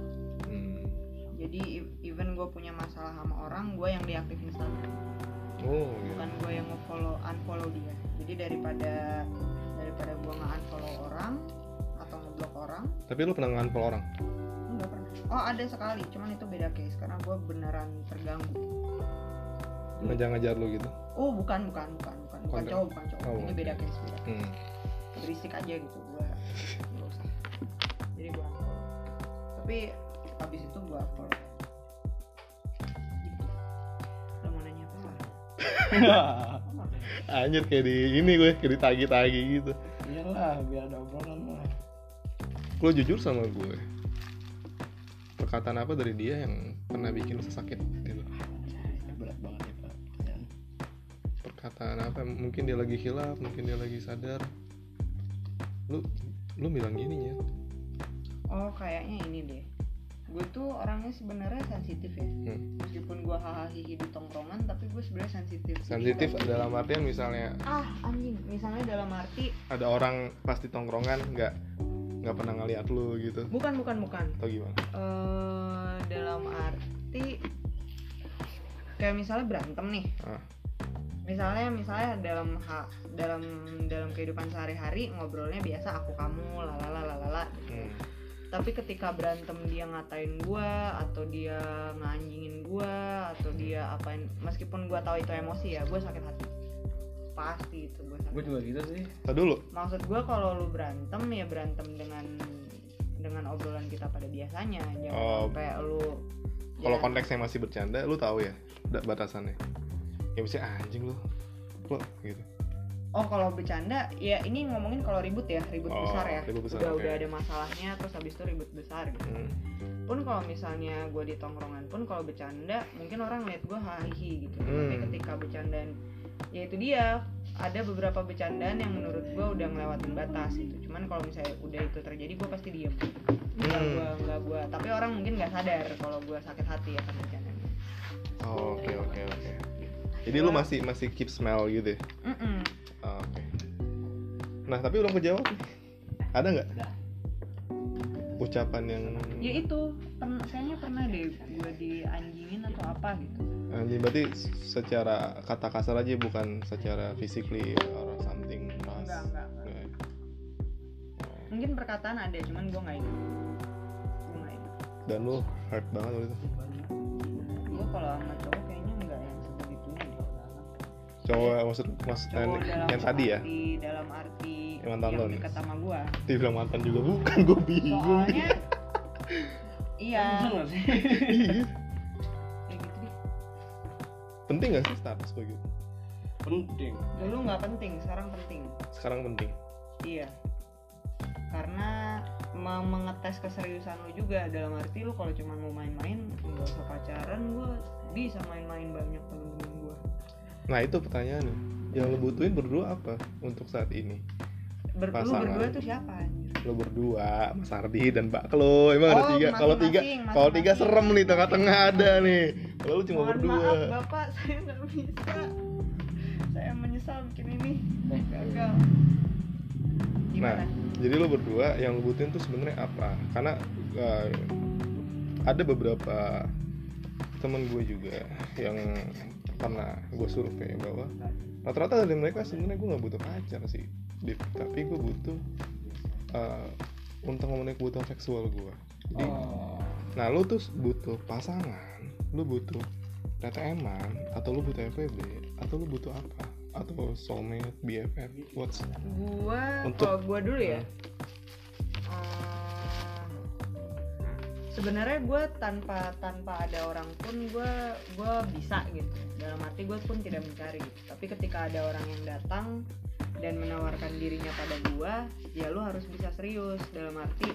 hmm. Jadi even gue punya masalah sama orang gue yang diaktif Instagram oh gitu bukan gue yang mau follow unfollow dia. Jadi daripada daripada gue nggak unfollow orang atau ngeblok orang. Tapi lo pernah nganpol orang? Enggak pernah. Oh ada sekali. Cuman itu beda case karena gue beneran terganggu. Ngajar-ngajar lo gitu? Oh bukan bukan bukan bukan. Bukan Konten. cowok bukan cowok. Oh, ini beda case beda hmm. berisik aja gitu gue nggak usah. Jadi gue unfollow. Tapi habis itu gue follow gitu Anjir kayak di ini gue, kayak ditagi-tagi gitu. iyalah biar ada obrolan lah Lo jujur sama gue. Perkataan apa dari dia yang pernah bikin lo sakit gitu? Berat banget ya pak. Perkataan apa? Mungkin dia lagi hilaf, mungkin dia lagi sadar. Lu lu bilang gini ya. oh kayaknya ini deh gue tuh orangnya sebenarnya sensitif ya Hmm. meskipun gue hahaha di tongkrongan tapi gue sebenarnya sensitif Jadi Sensitif kalau- dalam artian misalnya ah anjing misalnya dalam arti ada orang pasti tongkrongan nggak nggak pernah ngeliat lu gitu bukan bukan bukan atau gimana? eh dalam arti kayak misalnya berantem nih Ah. misalnya misalnya dalam ha, dalam dalam kehidupan sehari-hari ngobrolnya biasa aku kamu lalala lalala Hmm. Tapi ketika berantem dia ngatain gua atau dia nganjingin gua atau dia apain meskipun gua tahu itu emosi ya gua sakit hati pasti itu gua sakit gue juga gitu sih Tadi dulu. maksud gua kalau lu berantem ya berantem dengan dengan obrolan kita pada biasanya jangan Oh. sampai lu Kalau ya, konteksnya masih bercanda, lu tahu ya batasannya. Ya bisa anjing lu. Lu gitu. Oh kalau bercanda ya ini ngomongin kalau ribut ya ribut Oh, besar ya ribut besar, udah oke. udah ada masalahnya terus habis itu ribut besar gitu Hmm. pun kalau misalnya gue di tongkrongan pun kalau bercanda mungkin orang lihat gue hahihi gitu tapi Hmm. ketika bercandaan ya itu dia ada beberapa bercandaan yang menurut gue udah ngelewatin batas gitu cuman kalau misalnya udah itu terjadi gue pasti diem nggak Hmm. gue nggak gue tapi orang mungkin nggak sadar kalau gue sakit hati akan bercandaan Oh, Oke oke oke. Jadi lu masih masih keep smell gitu ya? Mm-mm. Oke. Nah tapi belum kejawab. nih. Ada nggak ucapan yang ya itu pernah kayaknya pernah deh gue dianjingin atau apa gitu anjing berarti secara kata kasar aja bukan secara physically or something ras. enggak enggak, enggak. Nggak. mungkin perkataan ada cuman gue nggak ingat gue nggak ingat Dan lu hurt banget waktu itu. gue kalau sama cowok Cowok maksud maksud cowok dalam yang tadi ya? arti, dalam arti Yang mantan lo nih? dekat sama gua Dibilang mantan juga bukan, gue bingung. soalnya iya Bisa nggak sih Iya. gitu Penting gak sih status begitu? penting dulu nggak penting sekarang penting Sekarang penting. iya karena me- mengetes keseriusan lu juga dalam arti lu kalau cuma mau main-main nggak usah pacaran gua bisa main-main banyak temen-temen gua Nah itu pertanyaannya. Yang lu butuhin berdua apa untuk saat ini? Ber Pasangan. berdua tuh siapa anjir? Lo berdua, Mas Ardi dan Mbak Klo. Emang ada Oh, tiga. Kalau tiga, kalau tiga serem nih tengah-tengah ada nih. Kalau lu cuma Mohon berdua. maaf bapak saya nggak bisa saya menyesal bikin ini gagal gimana Nah, jadi lo berdua yang lo butuhin tuh sebenarnya apa? Karena eh, ada beberapa temen gue juga yang pernah gue survei bahwa rata-rata dari mereka sebenarnya gue nggak butuh pacar sih, Dip. tapi gue butuh eh, untuk memenuhi kebutuhan seksual gue. Jadi, oh nah lo tuh butuh pasangan, lo butuh TTM-an, atau lo butuh FPB, atau lo butuh apa? Atau soulmate, BFF, what's gua Untuk- kalau gua dulu ya eh, sebenarnya gue tanpa tanpa ada orang pun gue gue bisa gitu dalam arti gue pun tidak mencari gitu. tapi ketika ada orang yang datang dan menawarkan dirinya pada gue ya lu harus bisa serius dalam arti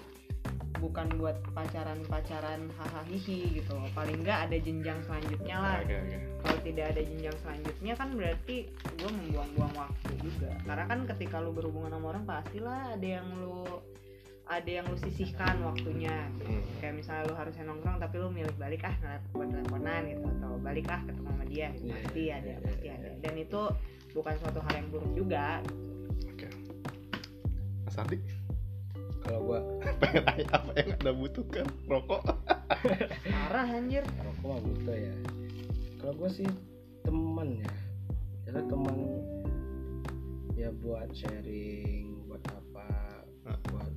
bukan buat pacaran-pacaran hahaha hihi gitu loh. paling nggak ada jenjang selanjutnya lah Oke, oke. kalau tidak ada jenjang selanjutnya kan berarti gue membuang-buang waktu juga karena kan ketika lu berhubungan sama orang pastilah ada yang lu ada yang lu sisihkan waktunya Hmm. kayak misalnya lu harusnya nongkrong tapi lu milih balik ah ngeliat buat teleponan gitu atau balik ah ketemu sama dia gitu. Iya, pasti iya, ada iya, pasti iya, ada iya. dan itu bukan suatu hal yang buruk juga Oke. Mas Ardi, kalau gua pengen tanya apa yang anda butuhkan? Rokok? parah anjir rokok mah butuh ya kalau gua sih teman ya itu teman ya buat sharing buat apa buat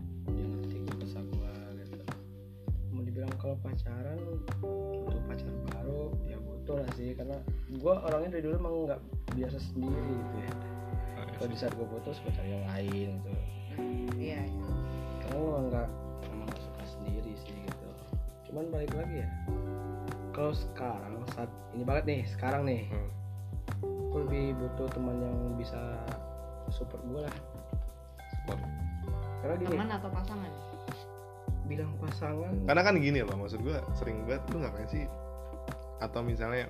dibilang kalau pacaran butuh pacar baru ya butuh lah sih. Karena gua orangnya dari dulu emang nggak biasa sendiri gitu ya. Kalau di saat gue putus gue cari yang lain gitu. Iya iya. karena gue nggak emang nggak suka sendiri sih gitu. Cuman balik lagi ya kalau sekarang saat ini banget nih sekarang nih Hmm. gue lebih butuh teman yang bisa support gue lah. Support. karena gini teman atau pasangan bilang pasangan karena kan gini loh maksud gue sering banget lu ngapain sih? Atau misalnya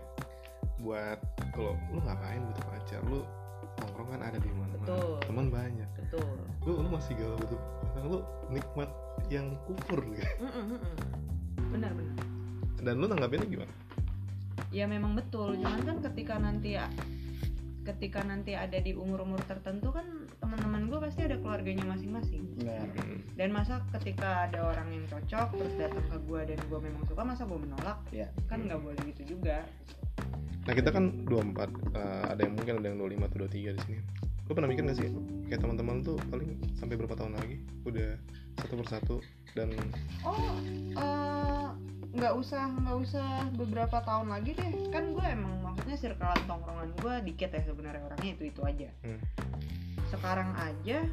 buat kalau lu ngapain butuh pacar lu nongkrong kan ada di mana Betul. teman banyak. Betul. Lu lu masih galau butuh pacar lu nikmat yang kufur gitu. Benar benar. Dan lu nanggapinnya gimana? Ya memang betul cuman kan ketika nanti ya ketika nanti ada di umur-umur tertentu kan teman-teman gue pasti ada keluarganya masing-masing. Nah dan masa ketika ada orang yang cocok terus datang ke gue dan gue memang suka masa gue menolak? Ya kan nggak boleh gitu juga. Nah kita kan 24 eh, ada yang mungkin ada yang 25 atau 23 di sini lu pernah mikir gak sih kayak teman-teman tuh paling sampai berapa tahun lagi udah satu persatu dan oh eh, nggak usah nggak usah beberapa tahun lagi deh. Kan gue emang maksudnya circlean tongkrongan gue dikit ya sebenarnya orangnya itu itu aja. Hmm. sekarang aja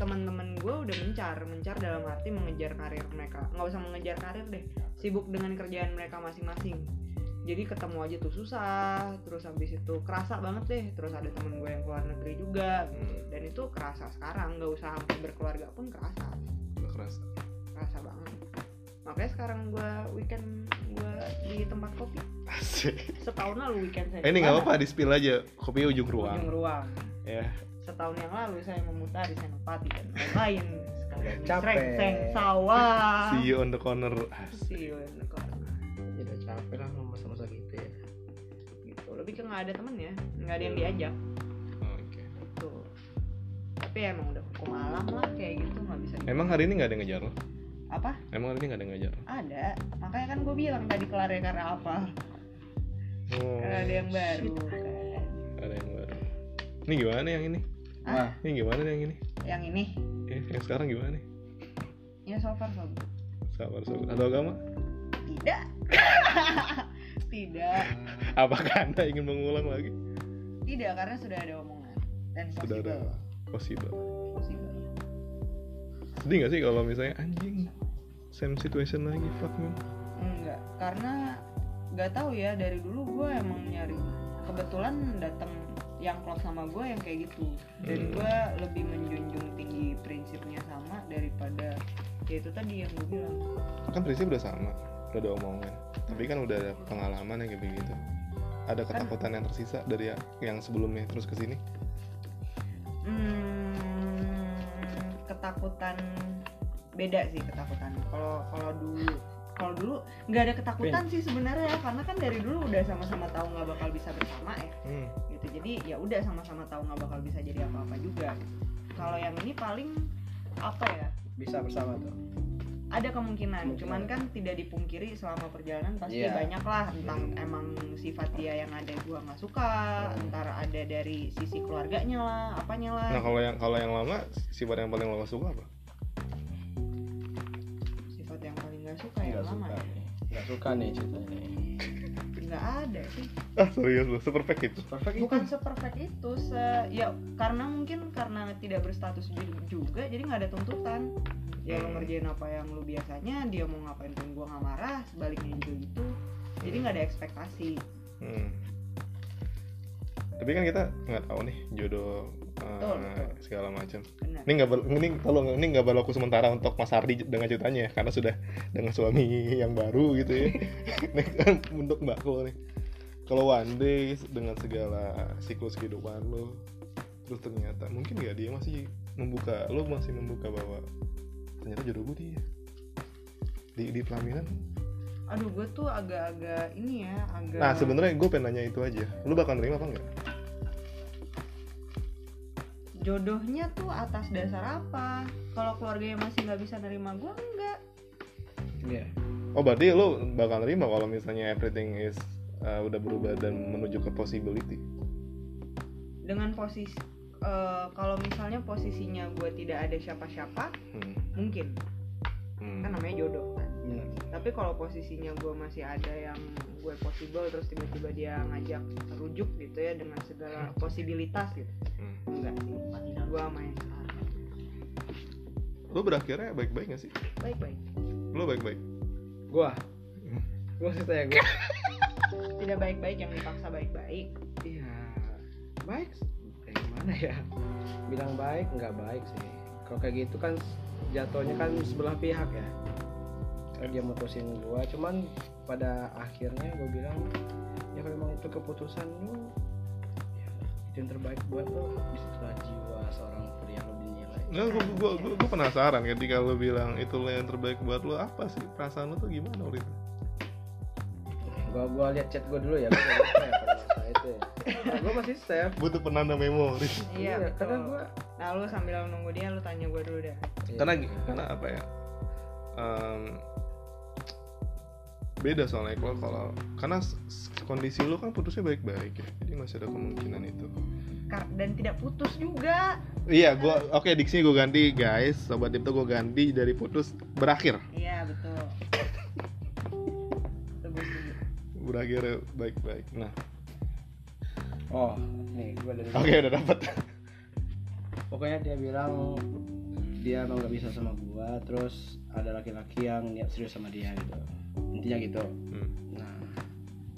teman-teman gue udah mencar mencar dalam arti mengejar karir mereka. Nggak usah mengejar karir deh sibuk dengan kerjaan mereka masing-masing jadi ketemu aja tuh susah terus habis itu kerasa banget deh terus ada temen gue yang keluar negeri juga. Gitu. dan itu kerasa sekarang nggak usah sampai berkeluarga pun kerasa. Udah kerasa. Kerasa banget. Makanya sekarang gue weekend gue di tempat kopi. Asik. Setahun lalu weekend saya Eh, ini di nggak apa-apa di spill aja. Kopi ujung ruang. Ujung ruang. Ya. Setahun yang lalu saya memutari Senopati dan lain-lain. Sekalian Capek. Seng sawah. See you on the corner. Asik See you in the corner. Jadi capek lah masa-masa gitu ya. Gitu. Lebih ke nggak ada temen ya nggak ada yang diajak. Oke. Gitu. Tapi emang udah hukum alam lah kayak gitu nggak bisa emang hari ini nggak ada yang ngejar lo? Apa? Emang hari ini nggak ada yang ngejar? Ada. Makanya kan gue bilang tadi kelarnya karena apa? Oh. Karena ada yang baru kan. Ada yang baru. Ini gimana yang ini? Wah, ini gimana yang ini? Yang ini? Eh, yang sekarang gimana nih? Ya so far so good. Sabar sabar ada agama tidak. Tidak. Apakah anda ingin mengulang lagi? Tidak karena sudah ada omongan. Dan sudah ada. possible. Possible. Possible sedih nggak sih kalau misalnya anjing same situation lagi fuck man enggak. Karena nggak tahu ya dari dulu gue emang nyari kebetulan datang yang klop sama gue yang kayak gitu. Dan Hmm. gue lebih menjunjung tinggi prinsipnya sama daripada ya itu tadi yang gue bilang. Kan prinsip udah sama udah ada omongan tapi kan udah ada pengalaman yang kayak begitu. Ada ketakutan yang tersisa dari ya- yang sebelumnya terus ke sini? Hmm, ketakutan beda sih ketakutan. Kalau kalau dulu kalau dulu nggak ada ketakutan sih sebenarnya karena kan dari dulu udah sama-sama tahu nggak bakal bisa bersama ya. Hmm. gitu. Jadi ya udah sama-sama tahu nggak bakal bisa jadi apa-apa juga. Kalau yang ini paling apa ya? Bisa bersama tuh ada kemungkinan Kemungkinan. cuman kan tidak dipungkiri selama perjalanan pasti Iya. banyak lah tentang emang sifat dia yang ada gua nggak suka Hmm. entar ada dari sisi keluarganya lah apanya lah nah kalau yang kalau yang lama sifat yang paling lo gak suka apa sifat yang paling nggak suka yang nggak lama suka ya nggak suka nih ceritanya nggak ada sih. Ah serius lo seperfect itu? Perfect bukan seperfect itu se ya karena mungkin karena tidak berstatus ju- juga jadi nggak ada tuntutan. Ya lo Hmm. ngerjain apa yang lu biasanya dia mau ngapain pun gua nggak marah sebaliknya juga gitu. Jadi nggak ada ekspektasi. Hmm. tapi kan kita nggak tahu nih jodoh eh, Betul, betul. segala macam. Ini nggak ini tolong ini nggak berlaku sementara untuk Mas Ardi dengan ceritanya ya, karena sudah dengan suami yang baru gitu ya. Ini kan untuk Mbak Ko nih. Kalau one day dengan segala siklus kehidupan lo terus ternyata mungkin nggak dia masih membuka lo masih membuka bahwa ternyata jodoh gue dia. Di di pelaminan. Aduh gue tuh agak-agak ini ya agak nah sebenarnya gue pengen nanya itu aja. Lo bakal nerima apa enggak jodohnya tuh atas dasar apa kalau keluarganya masih nggak bisa nerima gue enggak Iya. oh berarti lo bakal nerima kalau misalnya everything is uh, udah berubah dan menuju ke possibility dengan posisi eh, kalau misalnya posisinya gue tidak ada siapa-siapa hmm. mungkin Hmm. kan namanya jodoh. Tapi kalau posisinya gue masih ada yang gue possible terus tiba-tiba dia ngajak rujuk gitu ya dengan segala posibilitas gitu. Hmm. enggak sih. Gue main sekarang. Lo berakhirnya baik-baik gak sih? Baik-baik. Lo baik-baik? Gua? Gua cerita ya gua. Tidak baik-baik yang dipaksa baik-baik. Iya. Baik kayak gimana ya? Bilang baik nggak baik sih. Kalau kayak gitu kan jatuhnya kan sebelah pihak ya Karena dia mutusin gua. Cuman pada akhirnya gue bilang ya kalau memang itu keputusan lu ya itu yang terbaik buat lo di situlah jiwa seorang pria lo dinilai. Nggak, gue, gue, gue, gue penasaran ketika lo bilang itu yang terbaik buat lo apa sih? Perasaan lo tuh gimana waktu itu? gua gua lihat chat gua dulu ya itu ya. Nah, gua masih save. Butuh penanda memori. iya karena betul. gua nah lu sambil nunggu dia lu tanya gue dulu deh. Karena karena apa ya? Em, beda soalnya kalau kalau karena kondisi lo kan putusnya baik-baik ya, jadi masih ada kemungkinan itu. Dan tidak putus juga. Iya, gua oke diksinya gue ganti guys, sobat itu gue ganti dari putus berakhir, iya betul. Berakhir baik-baik. Nah, oh nih gua dari oke udah dapat. pokoknya dia bilang dia emang gak bisa sama gua terus ada laki-laki yang niat serius sama dia gitu intinya gitu Hmm. nah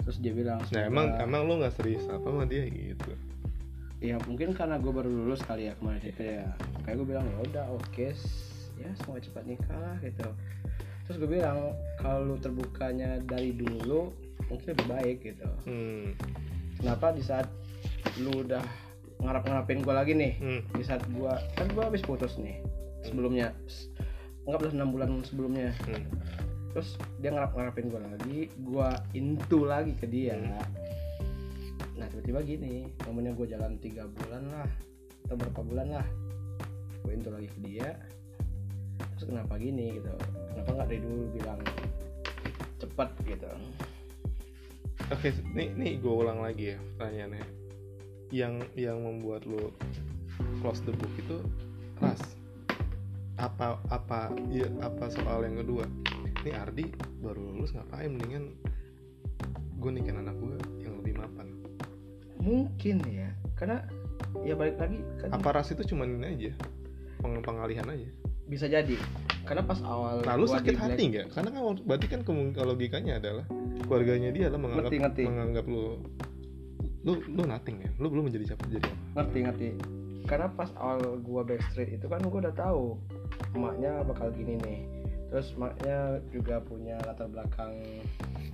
terus dia bilang Nah "Semoga- emang emang lo nggak serius apa sama dia gitu? ya mungkin karena gue baru lulus kali ya kemarin itu ya kayak gue bilang ya udah oke s- ya semoga cepat nikah lah gitu terus gue bilang kalau terbukanya dari dulu mungkin lebih baik gitu Hmm. kenapa di saat lu udah ngarap ngarapin gue lagi nih Hmm. di saat gue kan gue habis putus nih sebelumnya S- anggaplah enam bulan sebelumnya Hmm. Terus dia ngarap ngarapin gue lagi gue into lagi ke dia nah tiba-tiba gini momennya gue jalan tiga bulan lah atau berapa bulan lah gue into lagi ke dia terus kenapa gini gitu kenapa nggak dari dulu bilang cepet gitu Oke, nih nih gue ulang lagi ya pertanyaannya. Yang yang membuat lo close the book itu ras. Apa apa ya apa soal yang kedua? Nih Ardi baru lulus ngapain mendingan gue nikahin anak gue yang lebih mapan. mungkin ya karena ya balik lagi kan Apa ras itu cuman ini aja peng- pengalihan aja. bisa jadi karena pas awal Nah lu sakit hati nggak? Karena kan berarti kan logikanya adalah keluarganya dia adalah menganggap Ngerti, ngerti. menganggap lu lu lu nothing ya. Lu belum menjadi siapa jadi apa? ngerti ngerti karena pas awal gua backstreet itu kan gua udah tahu emaknya bakal gini nih terus emaknya juga punya latar belakang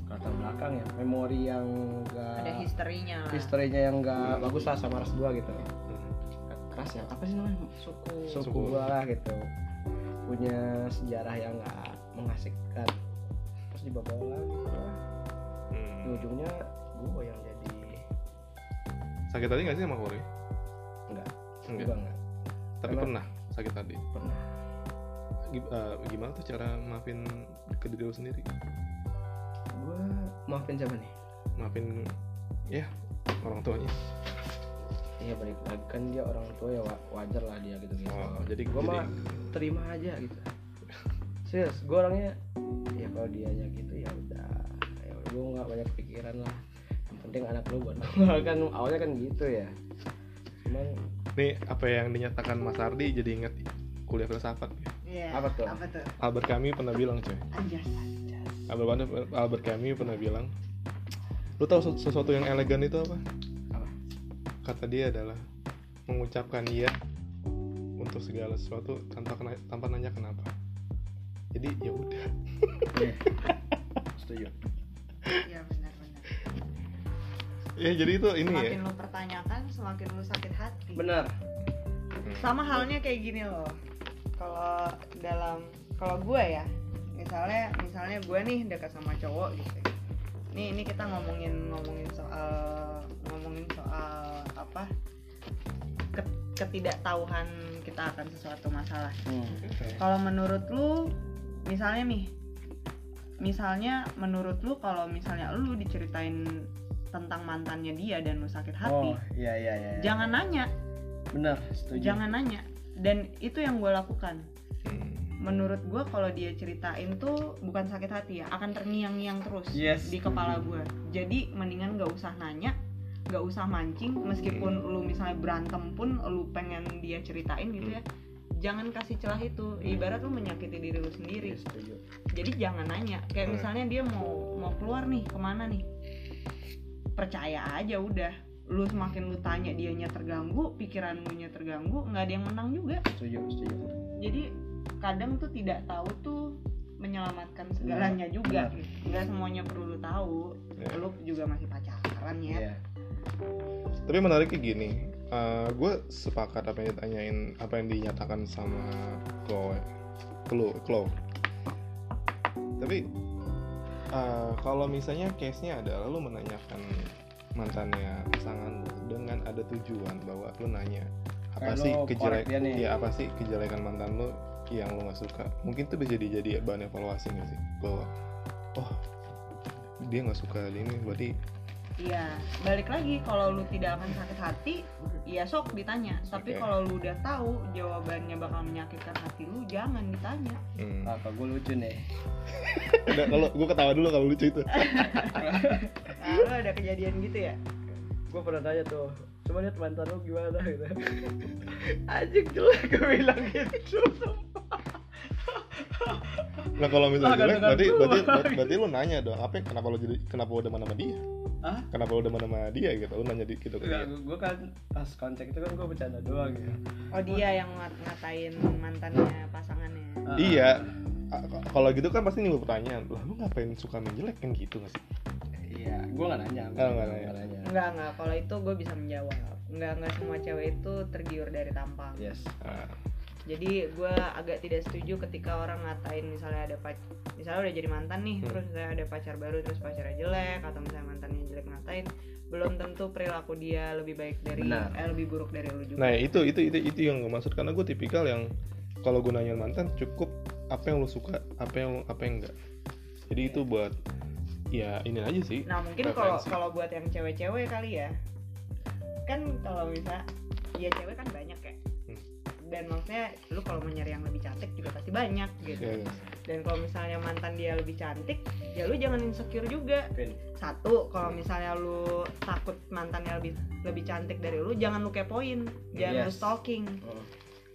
latar belakang ya memori yang ada enggak historinya lah historinya yang enggak bagus lah sama ras gua gitu Hmm. ras ya apa sih namanya suku suku Suku. gua lah gitu punya sejarah yang enggak mengasihkan terus dibawa lagi lah Hmm. di ujungnya gua yang jadi Sakit hati gak sih sama Kori? enggak Enggak. enggak Tapi Karena- pernah sakit hati. pernah Eh, gimana tuh cara maafin ke diri lu sendiri? gua maafin siapa nih Maafin ya orang tuanya. Iya balik lagi kan dia orang tua ya wa- wajar lah dia gitu gitu. Oh, jadi gua jadi mah terima aja gitu. Serius, gua orangnya ya kalau dianya gitu ya udah. Ya gua nggak banyak pikiran lah. Yang penting anak lu buat kan awalnya kan gitu ya. Cuman nih apa yang dinyatakan Mas Ardi jadi inget kuliah filsafat. Iya. Apa tuh? apa tuh Albert Camus pernah bilang coy. anjas anjas Albert, Albert Camus pernah bilang, lu tahu sesu- sesuatu yang elegan itu apa? apa? Kata dia adalah mengucapkan iya untuk segala sesuatu tanpa kena- tanpa nanya kenapa. Jadi ya udah. Iya. Setuju. iya benar benar Ya jadi itu ini ya. semakin lu pertanyakan semakin lu sakit hati Benar. sama halnya kayak gini loh kalau dalam kalau gue ya misalnya misalnya gue nih dekat sama cowok gitu nih ini kita ngomongin ngomongin soal ngomongin soal apa Ket- ketidaktahuan kita akan sesuatu masalah Hmm. kalau menurut lu misalnya nih misalnya menurut lu kalau misalnya lu diceritain tentang mantannya dia dan lu sakit hati Oh iya iya iya. jangan nanya Benar. Setuju. jangan nanya dan itu yang gue lakukan. Menurut gue kalau dia ceritain tuh bukan sakit hati ya akan terngiang-ngiang terus Yes, di kepala gue jadi mendingan gak usah nanya gak usah mancing meskipun lu misalnya berantem pun lu pengen dia ceritain gitu ya jangan kasih celah itu. Ibarat lu menyakiti diri lu sendiri. Iya, jadi jangan nanya. Kayak misalnya dia mau mau keluar nih ke mana nih? Percaya aja udah lu semakin lu tanya dianya terganggu pikiran lu nya terganggu nggak ada yang menang juga setuju setuju jadi kadang tuh tidak tahu tuh menyelamatkan segalanya juga nggak semuanya perlu lu tahu Ya. lu juga masih pacaran ya Iya. tapi menariknya gini gue sepakat apa yang ditanyain apa yang dinyatakan sama Chloe Chloe, Chloe. tapi eh, kalau misalnya case nya adalah lu menanyakan mantannya pasangan dengan ada tujuan bahwa lu nanya apa Kayak sih lu kejelek korek dia nih. ya apa sih kejelekan mantan lu yang lu nggak suka mungkin tuh bisa jadi jadi bahan evaluasi nggak sih bahwa oh dia nggak suka ini berarti Iya, balik lagi kalau lu tidak akan sakit hati, ya sok ditanya. Tapi kalau lu udah tahu jawabannya bakal menyakitkan hati lu, jangan ditanya. hmm. Apa gue lucu nih? Udah, kalau gue ketawa dulu kalau lucu itu Nah, lu ada kejadian gitu ya? gue pernah tanya tuh coba lihat mantan lu gimana gitu anjing jelek gue bilang gitu Nah kalau misalnya jelek berarti, berarti berarti berarti lu nanya dong apa kenapa lu jadi kenapa lu demen sama dia Hah? kenapa lu demen sama dia gitu? Lu nanya di gitu ke dia. Enggak, gue kan pas koncek itu kan gue bercanda doang gitu Oh dia yang ngat- ngatain mantannya pasangannya. Ah, iya. Kalau gitu kan pasti nimbul pertanyaan lah lu ngapain suka main jelek? Kan gitu gak sih? Iya gue nggak nanya. Oh, nggak nanya. nanya. Enggak enggak, kalau itu gue bisa menjawab. Enggak enggak semua cewek itu tergiur dari tampang. yes. Nah, Jadi gue agak tidak setuju ketika orang ngatain misalnya ada pac misalnya udah jadi mantan nih, Hmm. terus misalnya ada pacar baru terus pacarnya jelek atau misalnya mantannya jelek ngatain, belum tentu perilaku dia lebih baik dari Benar. eh, lebih buruk dari lu juga. nah itu itu itu itu yang gue maksud karena gue tipikal yang kalau gue nanya mantan cukup apa yang lu suka apa yang apa yang enggak jadi itu buat ya ini aja sih Nah mungkin kalau kalau buat yang cewek-cewek kali ya, kan kalau misalnya ya cewek kan banyak ya. Dan maksudnya lu kalau mau nyari yang lebih cantik juga pasti banyak gitu. Ya, ya. Dan kalau misalnya mantan dia lebih cantik, ya lu jangan insecure juga. Pin. Satu, kalau misalnya lu takut mantannya lebih lebih cantik dari lu, jangan lu kepoin, jangan lu Yes. stalking. Oh.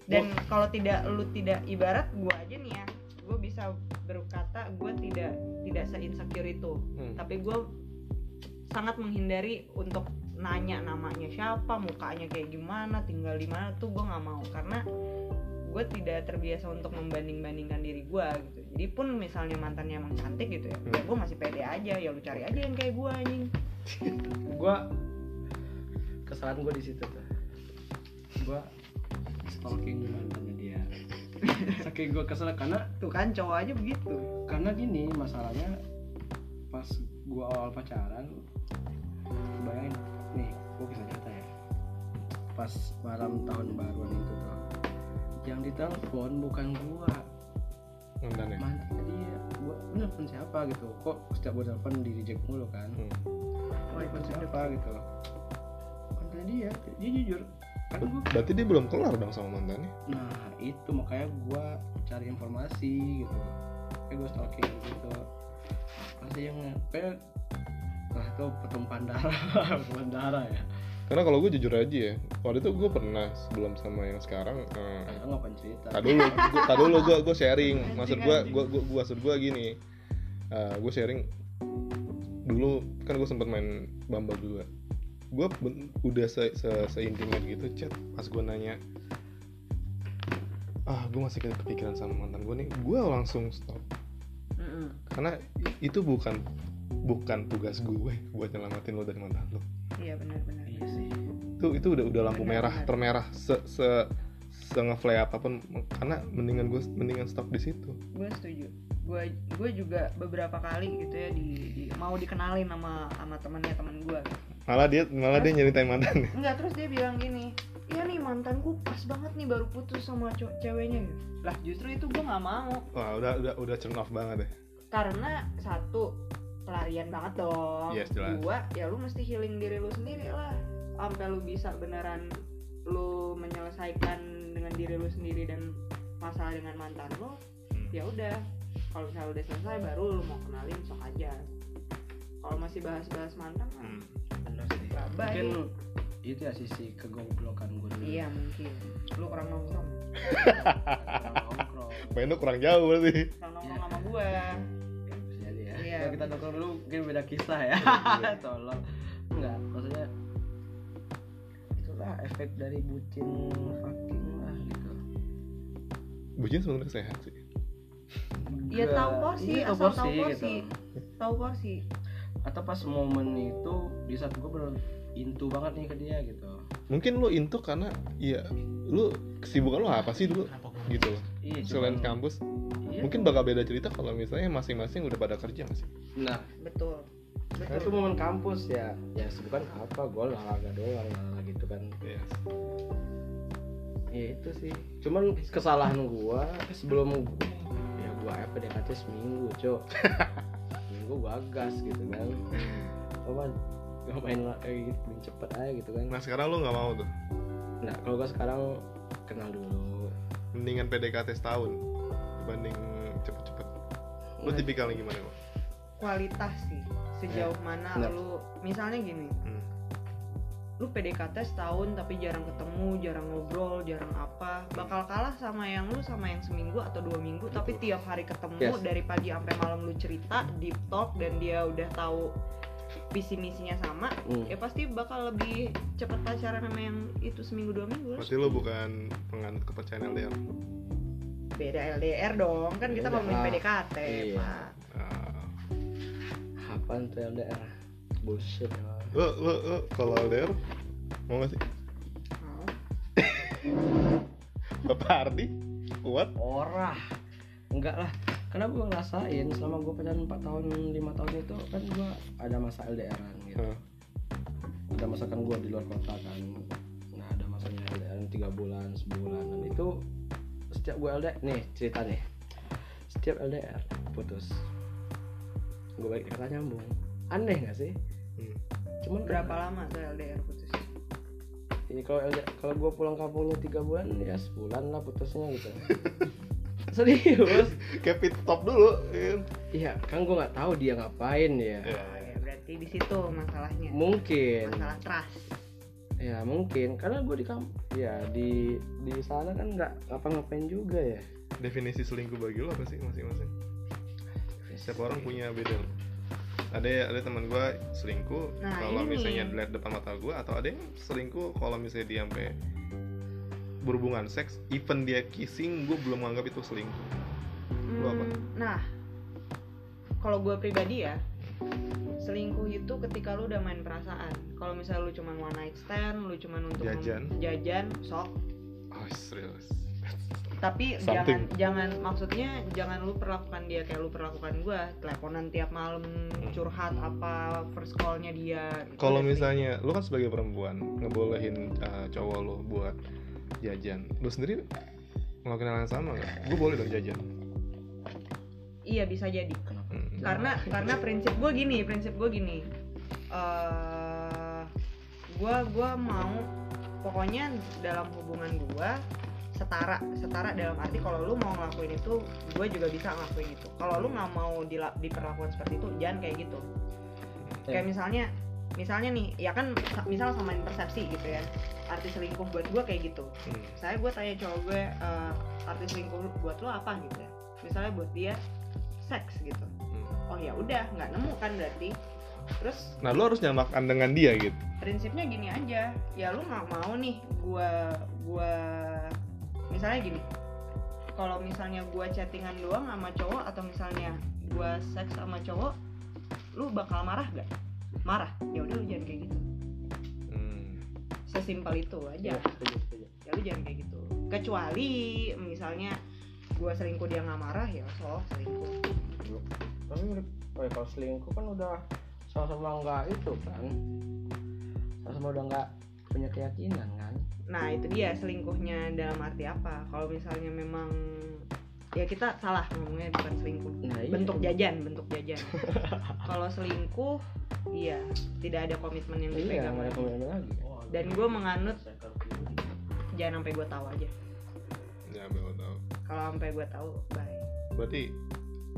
Dan kalau tidak lu tidak ibarat gua aja nih ya, gue bisa berkata gue tidak tidak se insecure itu Hmm. tapi gue sangat menghindari untuk nanya namanya siapa mukanya kayak gimana tinggal di mana tuh gue nggak mau. Karena gue tidak terbiasa untuk membanding-bandingkan diri gue gitu. Jadi pun misalnya mantannya emang cantik gitu ya, Hmm. gue masih pede aja ya lu cari aja yang kayak gue anjing. Gue kesalahan gue di situ tuh. Gue stalking mantannya dia. Saking gue kesel karena tuh kan cowok aja begitu. karena gini masalahnya pas gua awal pacaran bayangin nih gua kisah cerita ya. Pas malam tahun baruan itu tuh yang ditelepon bukan gua. Mantannya mantannya dia gua "Lu nelfon siapa gitu? Kok setiap gua telepon di reject mulu kan? Hmm. oh nelfon siapa gitu? Mantannya dia dia jujur. Kan gua berarti dia belum kelar dong sama mantannya? Nah itu makanya gue cari informasi gitu. Kayak gue stalking gitu. Pasti yang kayak Nah itu pertumpahan darah Pertumpahan darah ya. Karena kalau gue jujur aja ya waktu itu gue pernah sebelum sama yang sekarang eh, Nah ngapain cerita? tak dulu gua, tak dulu gue gue sharing. Maksud gue Anjing, gue gue maksud gue gini gue sharing dulu kan gue sempat main bumble juga. Gue udah se, se, seintimate gitu chat pas gue nanya ah gue masih ke- kepikiran sama mantan gue nih. Gue langsung stop. Karena itu bukan bukan tugas gue buat nyelamatin lo dari mantan lo. Iya benar-benar Iya sih. Itu itu udah udah lampu Benar, merah benar. termerah se se se ngeflare apa pun. Karena mendingan gue mendingan stop di situ. Gue setuju. Gue gue juga beberapa kali gitu ya di, di- mau dikenalin sama sama temennya teman gue malah dia malah dia nyeritain mantannya enggak terus dia bilang gini iya nih mantanku pas banget nih baru putus sama ceweknya. Gitu lah justru itu gue nggak mau. Wah udah udah udah turn off banget deh. Karena satu pelarian banget dong. Yes, jelas. dua ya lu mesti healing diri lu sendiri lah. Sampai lu bisa beneran lu menyelesaikan dengan diri lu sendiri dan masalah dengan mantan lu Hmm. ya udah. Kalau misalnya udah selesai baru lu mau kenalin sok aja. Kalau masih bahas-bahas mantan Hmm. Bener sih. Mungkin itu ya sisi kegoblokan gue dulu. Iya mungkin. Lu kurang nongkrong. Kurang nongkrong. Mainnya kurang jauh berarti. Kurang nongkrong sama gua Iya, Kalau kita nongkrong dulu mungkin beda kisah ya. Tolong. Enggak maksudnya itulah efek dari bucin fucking lah gitu. Bucin sebenarnya sehat sih. Ya Enggak. tahu porsi Iya, tahu asal tahu porsi, porsi gitu. tahu porsi atau pas momen itu di saat gue bener into banget nih ke dia gitu. Mungkin lu into karena ya lu kesibukan lu apa sih dulu? Gitu loh iya selain cuman- kampus iya. mungkin bakal beda cerita kalau misalnya masing-masing udah pada kerja nggak sih? Nah betul. Karena itu momen kampus ya. Ya bukan apa gue olahraga doang lah gitu kan. Iya. ya itu sih. Cuman kesalahan gua sebelum ya gua FPDKT seminggu cok. Seminggu gua gas gitu kan. Apa gak main lah kayak gitu main cepet aja gitu kan. Nah sekarang lu nggak mau tuh? Nah kalau gua sekarang kenal dulu mendingan PDKT setahun dibanding cepet-cepet lu Nah, tipikalnya gimana kok kualitas sih sejauh mana Benar. lu misalnya gini hmm. lu PDKT setahun tapi jarang ketemu jarang ngobrol jarang apa bakal kalah sama yang lu sama yang seminggu atau dua minggu tapi tiap hari ketemu Yes. dari pagi sampai malam lu cerita deep talk dan dia udah tahu visi misinya sama hmm. ya pasti bakal lebih cepet pacaran sama yang itu seminggu dua minggu berarti lu bukan penganut kepercayaan LDR beda LDR dong kan kita ngomongin lah. PDKT Iya. pak Ah. apaan tuh LDR bullshit lu lu, lu kalau LDR mau gak sih Mau. Bapak Ardi kuat Orah Enggak lah Karena gue ngerasain selama gue pacaran 4 tahun 5 tahun itu kan gue ada masa LDRan gitu. Hah. Ada masa kan gue di luar kota kan. Nah ada masanya LDRan 3 bulan sebulan. Dan itu setiap gue LDR Nih cerita nih Setiap LDR putus. Gue balik kata nyambung. Aneh gak sih? Hmm. Cuman berapa lama tuh LDR putus? Ini kalau LDR kalau gue pulang kampungnya tiga bulan ya sebulan lah putusnya gitu serius? Kayak pit stop dulu iya kan gue nggak tahu dia ngapain ya. Iya. Oh, ya berarti di situ masalahnya. Mungkin. Masalah trust. Ya mungkin. Karena gue di kamp ya di di sana kan nggak ngapa-ngapain juga ya. Definisi selingkuh bagi lo apa sih masing-masing? Setiap orang punya beda. Ada ada teman gue selingkuh Nah, kalau misalnya dilihat depan mata gue atau ada yang selingkuh kalau misalnya dia sampai berhubungan seks even dia kissing gue belum menganggap itu selingkuh Lu apa? Hmm, Nah, kalau gue pribadi ya, selingkuh itu ketika lu udah main perasaan. Kalau misalnya lu cuma one night stand, lu cuma untuk Jajan. jajan, sok. oh serius Tapi Something. jangan jangan maksudnya jangan lu perlakukan dia kayak lu perlakukan gue, teleponan tiap malam, curhat apa, first callnya dia. Kalau udah misalnya lu kan sebagai perempuan ngebolehin uh, cowok lu buat jajan. Lu sendiri ngelakuin hal yang sama nggak? Gue boleh dong jajan. Iya bisa jadi. kenapa Hmm. karena karena prinsip gue gini prinsip gue gini. Eh gue gua mau pokoknya dalam hubungan gue setara setara dalam arti kalau lu mau ngelakuin itu gue juga bisa ngelakuin itu. Kalau lu nggak mau diperlakukan seperti itu jangan kayak gitu. Kayak misalnya misalnya nih ya kan sa- misal samain persepsi gitu ya arti selingkuh buat gue kayak gitu. Hmm. saya gue tanya cowok gue eh, arti selingkuh buat lo apa? gitu ya. Misalnya buat dia seks gitu. Hmm. oh ya udah nggak nemu kan berarti. Terus nah lu harus nyamakan dengan dia gitu. prinsipnya gini aja. Ya lu nggak mau nih gua gua misalnya gini. Kalau misalnya gua chattingan doang sama cowok atau misalnya gua seks sama cowok lu bakal marah gak marah. Ya udah lu jangan kayak gitu. Sesimpel itu aja Iya, setuju, setuju. ya lu jangan kayak gitu kecuali misalnya gua selingkuh dia nggak marah ya so selingkuh tapi oh ya, kalau selingkuh kan udah sama-sama nggak itu kan sama-sama udah nggak punya keyakinan kan Nah itu dia selingkuhnya dalam arti apa? Kalau misalnya memang ya kita salah ngomongnya bukan selingkuh, nah iya. bentuk jajan, bentuk jajan. Kalau selingkuh, iya tidak ada komitmen yang iya dipegang. ada lagi. komitmen lagi Dan gue menganut jangan sampai gue tahu aja. ya bawa tahu Kalau sampai gue tahu, bye. berarti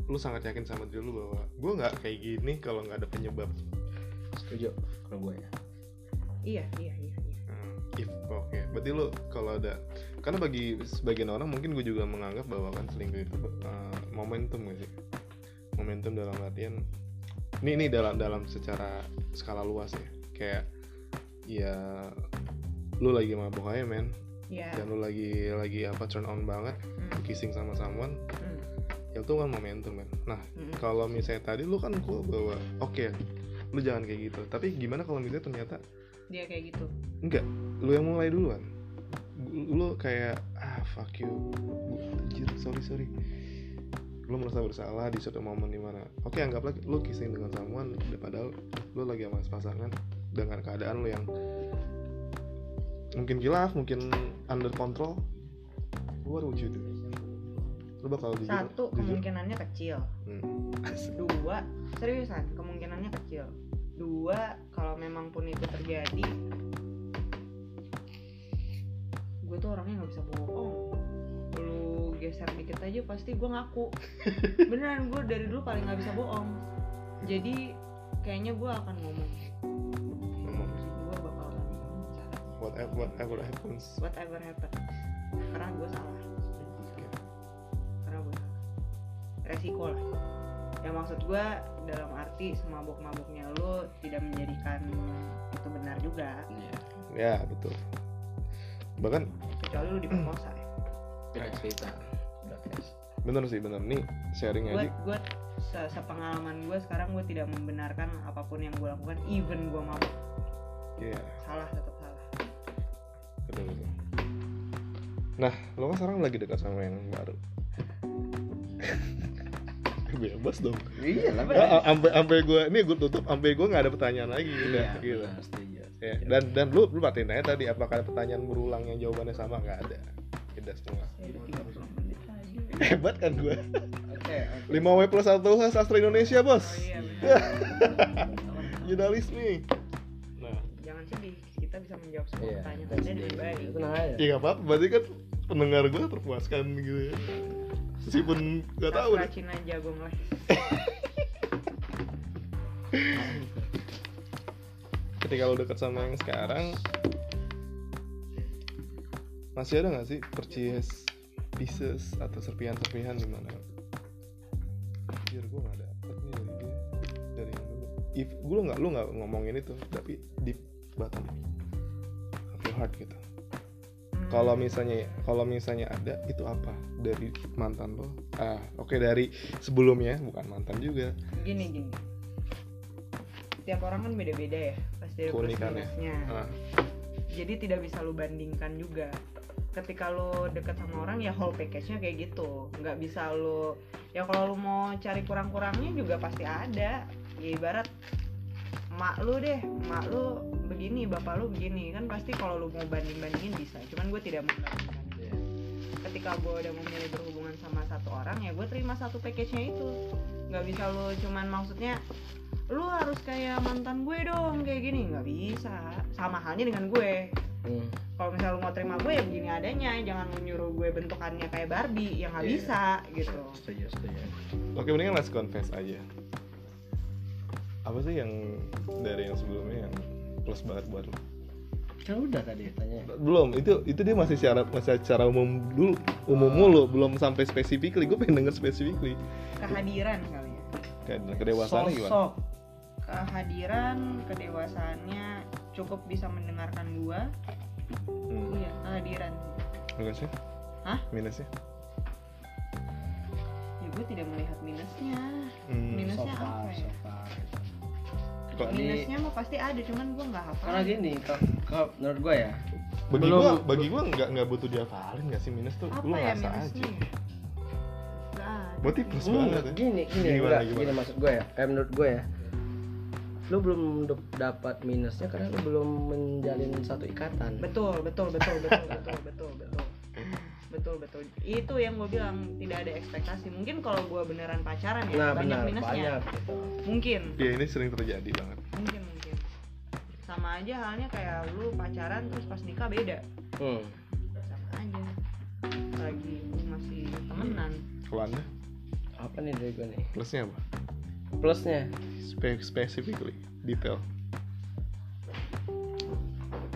lu sangat yakin sama diri lu bahwa gue nggak kayak gini kalau nggak ada penyebab setuju kalau gue ya Iya, iya, iya. iya. Hmm, if oke berarti lu kalau ada karena bagi sebagian orang mungkin gue juga menganggap bahwa kan selingkuh itu uh, momentum gak sih momentum dalam artian ini ini dalam dalam secara skala luas ya kayak ya lu lagi mabuk aja men. Ya. Dan lu lagi lagi apa turn on banget Hmm, kissing sama someone. Hmm, ya itu kan momentum men. Nah hmm. kalau misalnya tadi lu kan gua bawa oke lu jangan kayak gitu. Tapi gimana kalau misalnya ternyata dia kayak gitu? Enggak lu yang mulai duluan. Lu kayak ah fuck you. Anjir sorry sorry. Lu merasa bersalah di suatu momen di mana oke anggaplah lu kissing dengan someone padahal lu lagi sama pasangan dengan keadaan lu yang mungkin kilaf mungkin under control you do lu bakal jujur satu jujur. kemungkinannya kecil. Hmm. dua seriusan kemungkinannya kecil. Dua kalau memang pun itu terjadi gue tuh orangnya nggak bisa bohong. Lu geser dikit aja pasti gue ngaku. Beneran gue dari dulu paling nggak bisa bohong. Jadi kayaknya gue akan Ngomong. Whatever whatever happens. Whatever happen karena gue salah. Karena gue salah. Resiko lah. Ya maksud gue dalam arti semabuk-mabuknya lu tidak menjadikan itu benar juga. Iya. ya betul. Bahkan kecuali lu diperkosa ya. Beda cerita. Bener sih bener nih sharing gue aja gue se- sepengalaman gue sekarang gue tidak membenarkan apa pun yang gue lakukan even gue mabuk. Iya. Salah tetap nah lo kan sekarang lagi dekat sama yang baru. Bebas dong. Iya lah. Ah, ah, sampai sampai gue ini gue tutup sampai gue nggak ada pertanyaan lagi Iya, gitu. benar, setuju. ya, dan dan lu lu matiin aja tadi apakah ada pertanyaan berulang yang jawabannya sama? Nggak ada. Tidak semua. Ya udah 30 menit lagi hebat kan gue. 5 W plus 1 H sastra Indonesia bos. Oh iya benar. Jurnalis nih menjawab semua Iya. pertanyaan dengan baik. Tenang aja. ya nggak apa-apa. Berarti kan pendengar gue terpuaskan gitu ya. Meskipun nggak tahu Sastra deh Cina jagung lah ketika lo deket sama yang sekarang masih ada nggak sih percies pieces atau serpihan-serpihan di mana? Anjir gue nggak dapet nih dari dia dari yang dulu. If gue nggak lu nggak ngomongin itu tapi deep bottom heart gitu. Kalau misalnya kalau misalnya ada itu apa? Dari mantan lo? Ah oke dari sebelumnya bukan mantan juga. Gini gini. Tiap orang kan beda-beda ya pasti ada plus ah, jadi tidak bisa lu bandingkan juga. Ketika lu deket sama orang ya whole package-nya kayak gitu. Nggak bisa lu ya kalau lu mau cari kurang-kurangnya juga pasti ada. Ya ibarat mak lu deh mak lu begini bapak lu begini. Kan pasti kalau lu mau banding-bandingin bisa cuman gue tidak mau Iya. ketika gue udah memilih berhubungan sama satu orang ya gue terima satu package-nya itu. Nggak bisa lu cuman maksudnya lu harus kayak mantan gue dong kayak gini. Nggak bisa. Sama halnya dengan gue. Hmm. kalau misalnya lu mau terima gue ya begini adanya. Jangan lu nyuruh gue bentukannya kayak Barbie yang nggak Iya. bisa gitu. Setuju, setuju. oke mendingan let's confess aja apa sih yang dari yang sebelumnya yang plus banget buat lo Kan udah tadi tanya. belum itu itu dia masih secara masih secara umum dulu umum mulu belum sampai specifically gue pengen denger specifically kehadiran kali ya kedewasaannya gimana Sosok. kehadiran kedewasaannya cukup bisa mendengarkan gue hmm. iya kehadiran minusnya Hah? minusnya ya gue tidak melihat minusnya hmm. Minusnya So far, apa ya? so far. Kok- Ini- minusnya mah pasti ada cuman gue nggak hafal. Karena gini, kalau menurut gue ya, bagi gua bagi gua nggak nggak butuh diafalin nggak sih minus tuh? Apa lu ya ngerasa minusnya? aja. Berarti plus Hmm, banget ya. gini, gini, Gimana, enggak, gimana? gini maksud gue ya. Kayak menurut gue ya, lu belum dap- dapat minusnya karena lu belum menjalin satu ikatan. betul betul betul betul betul betul betul betul betul. Itu yang gue bilang tidak ada ekspektasi. Mungkin kalau gue beneran pacaran ya Nah, banyak benar, minusnya. banyak gitu. mungkin. Ya ini sering terjadi banget. Mungkin mungkin. Sama aja halnya kayak lu pacaran terus pas nikah beda. Hmm. sama aja. Lagi lu masih temenan. Kalau anda Apa nih dari gue nih? plusnya apa? Plusnya, Spe specifically detail.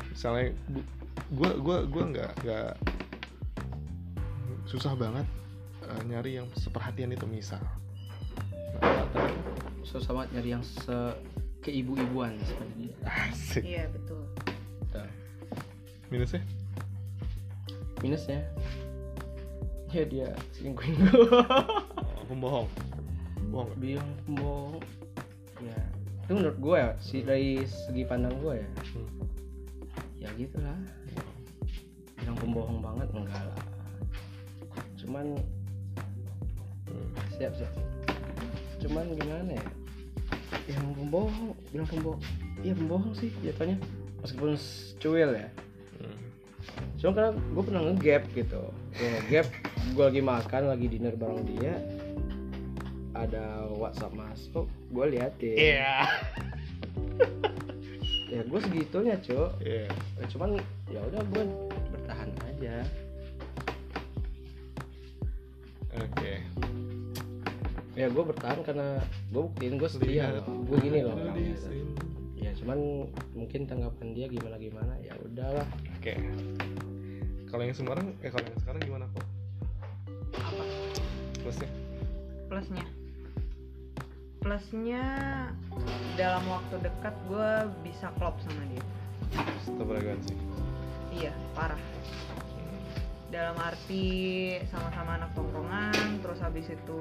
Misalnya gu- gua gua gua nggak nggak susah banget eh, nyari yang seperhatian itu misal. Nah, susah banget nyari yang se keibu-ibuan seperti dia asik. Iya betul. Tuh. minusnya? Minusnya? Ya dia selingkuhin gue oh, pembohong. Bohong. Bilang pembohong. Ya. Itu menurut gue ya si dari segi pandang gue ya. Hmm. ya gitulah. Bilang pembohong banget enggak lah cuman Hmm. siap siap. Cuman gimana ya? Yang pembohong bilang pembohong. Iya pembohong sih jatuhnya. Meskipun cuil ya. Hmm. cuma karena gue pernah ngegap gitu. Gue ngegap gue lagi makan lagi dinner bareng dia. Ada WhatsApp masuk gue liatin. Iya. ya gue segitunya cuk. Iya. Ya, cuman ya udah gue bertahan aja ya gue bertahan karena gue buktiin gue setia loh gue gini loh orangnya gitu. sini. ya cuman mungkin tanggapan dia gimana gimana ya udahlah Oke. Kalau yang Semarang, eh kalau yang sekarang gimana kok? apa Plusnya? plusnya plusnya dalam waktu dekat gue bisa klop sama dia Tetap frekuensi. iya parah dalam arti sama-sama anak tongkrongan terus habis itu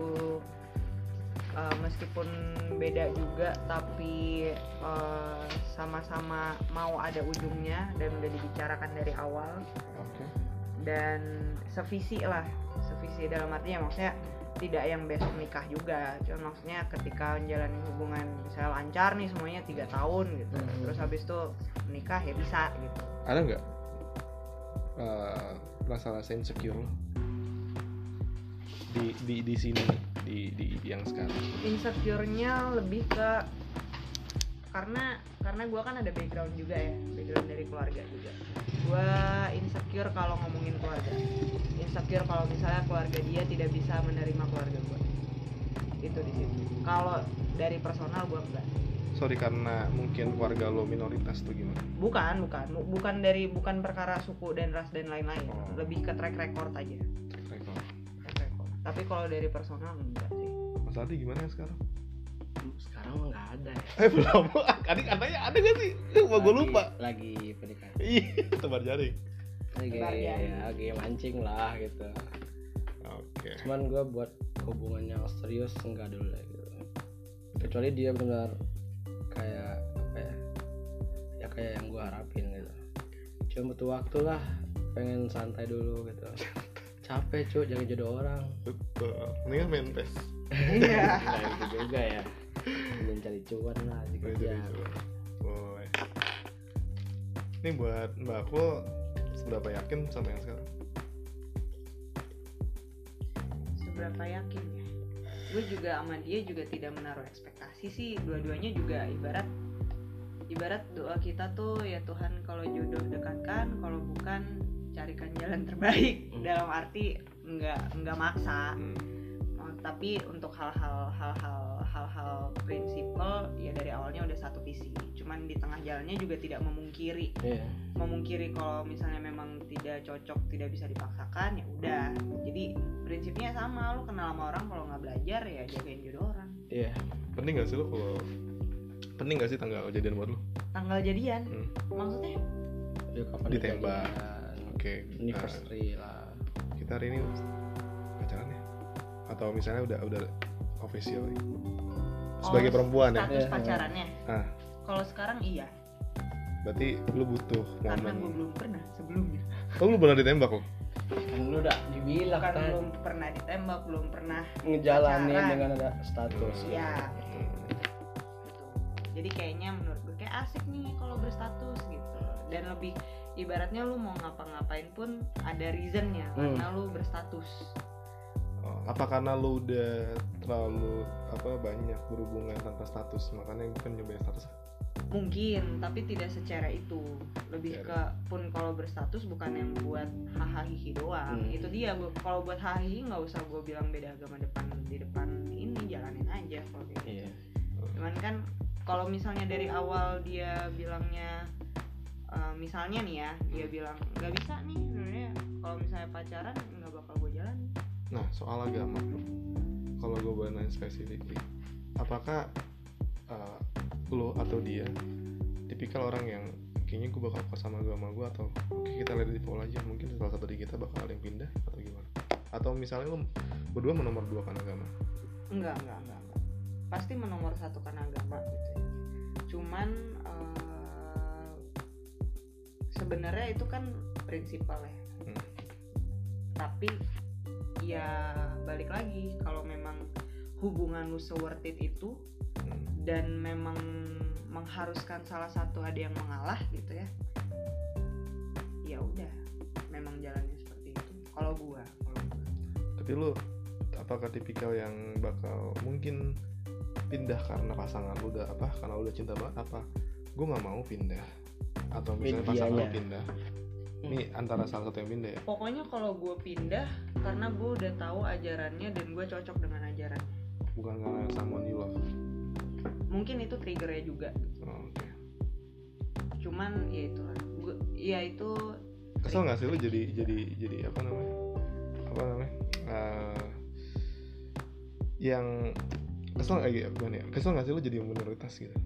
uh, meskipun beda juga tapi uh, sama-sama mau ada ujungnya dan udah dibicarakan dari awal Oke. dan sevisi lah sevisi dalam artinya maksudnya tidak yang besok nikah juga cuma maksudnya ketika menjalani hubungan misalnya lancar nih semuanya tiga tahun gitu Mhm. terus habis itu nikah ya bisa gitu Ada nggak eh, rasa-rasa insecure? Di di di sini di di yang sekarang? insecure-nya lebih ke karena karena gue kan ada background juga ya background dari keluarga juga. Gue insecure kalau ngomongin keluarga. Insecure kalau misalnya keluarga dia tidak bisa menerima keluarga gue itu di situ. Kalau dari personal gue enggak. Sorry karena mungkin keluarga lo minoritas tuh gimana? bukan bukan. Bu- bukan dari bukan perkara suku dan ras dan lain-lain. Oh. lebih ke track record aja tapi kalau dari personal enggak sih Mas Adi gimana ya sekarang? sekarang mah nggak ada ya Eh belum. Adik katanya ada gak sih? Gua gue lupa. lagi PDKT Iya, tebar jaring. lagi ya, lagi mancing lah gitu Oke. cuman gue buat hubungan yang serius enggak dulu lah gitu kecuali dia benar kayak apa ya ya kayak yang gue harapin gitu cuma butuh waktu lah pengen santai dulu gitu capek cuy jangan jodoh orang Betul. Mendingan main PES. iya nah itu juga ya belum cari cuan lah dikejar coba. Boleh. Ini buat Mbak Akul seberapa yakin sama yang sekarang? seberapa yakin ya gue juga sama dia juga tidak menaruh ekspektasi sih dua-duanya juga ibarat ibarat doa kita tuh ya Tuhan kalau jodoh dekatkan kalau bukan carikan jalan terbaik. Hmm. dalam arti nggak nggak maksa. Hmm. Oh, tapi untuk hal-hal hal-hal hal-hal prinsipal ya dari awalnya udah satu visi. Cuman di tengah jalannya juga tidak memungkiri. Iya. Memungkiri kalau misalnya memang tidak cocok tidak bisa dipaksakan ya udah. Jadi prinsipnya sama lu kenal sama orang kalau nggak belajar ya jagain jodoh orang. Iya. Penting gak sih lo kalau penting gak sih tanggal kejadian buat lo? tanggal jadian? Hmm. maksudnya? Dia kapan Ditembak. Oke. anniversary lah Nah, kita hari ini pacaran ya? Atau misalnya udah udah official nih? Sebagai Oh, perempuan ya? status Iya. pacarannya Ah. kalau sekarang iya Berarti lu butuh karena gue momen. belum pernah sebelumnya Oh lu pernah ditembak lo? kan lu udah dibilang kan belum pernah ditembak belum pernah ngejalanin pacaran. dengan ada status ya gitu. jadi kayaknya menurut gue kayak asik nih kalau berstatus gitu dan lebih ibaratnya lu mau ngapa-ngapain pun ada reasonnya Hmm. karena lu berstatus. Oh, apa karena lu udah terlalu apa banyak berhubungan tanpa status? Makanya bukan nyobain status. Mungkin tapi tidak secara itu. Lebih ke pun kalau berstatus bukan yang buat hahaha doang. Hmm. itu dia kalau buat hahaha nggak usah gue bilang beda agama depan di depan ini jalanin aja kalau gitu. iya. Cuman kan kalau misalnya dari awal dia bilangnya eh, misalnya nih ya dia bilang nggak bisa nih sebenarnya kalau misalnya pacaran nggak bakal gue jalan. Nah soal agama. Kalau gue boleh nanya spesifik apakah uh, lo atau dia tipikal orang yang kayaknya gue bakal kuat sama agama gue atau oke kita lihat di poll aja mungkin salah satu dari kita bakal ada yang pindah atau gimana? Atau misalnya lo berdua menomor dua kan agama? Enggak enggak enggak, enggak. pasti menomor satu kan agama gitu ya. Cuman eh, sebenarnya itu kan prinsipal ya. Hmm. tapi ya balik lagi kalau memang hubungan lu worth it itu Hmm. dan memang mengharuskan salah satu ada yang mengalah gitu ya ya udah memang jalannya seperti itu. Kalau gua kalau gua. Tapi lo apakah tipikal yang bakal mungkin pindah karena pasangan lu udah apa karena udah cinta banget apa? Gue nggak mau pindah atau misalnya pasangan pindah. Ini antara salah satu yang pindah ya? Pokoknya kalau gue pindah karena gue udah tahu ajarannya dan gue cocok dengan ajarannya bukan karena someone you love. Mungkin itu triggernya juga. Oh, oke. Cuman ya itulah. Gue ya itu kesel nggak sih lu jadi jadi jadi apa namanya? Apa namanya? Eh, yang kesel nggak gitu gimana ya kesel nggak sih lu jadi minoritas gitu?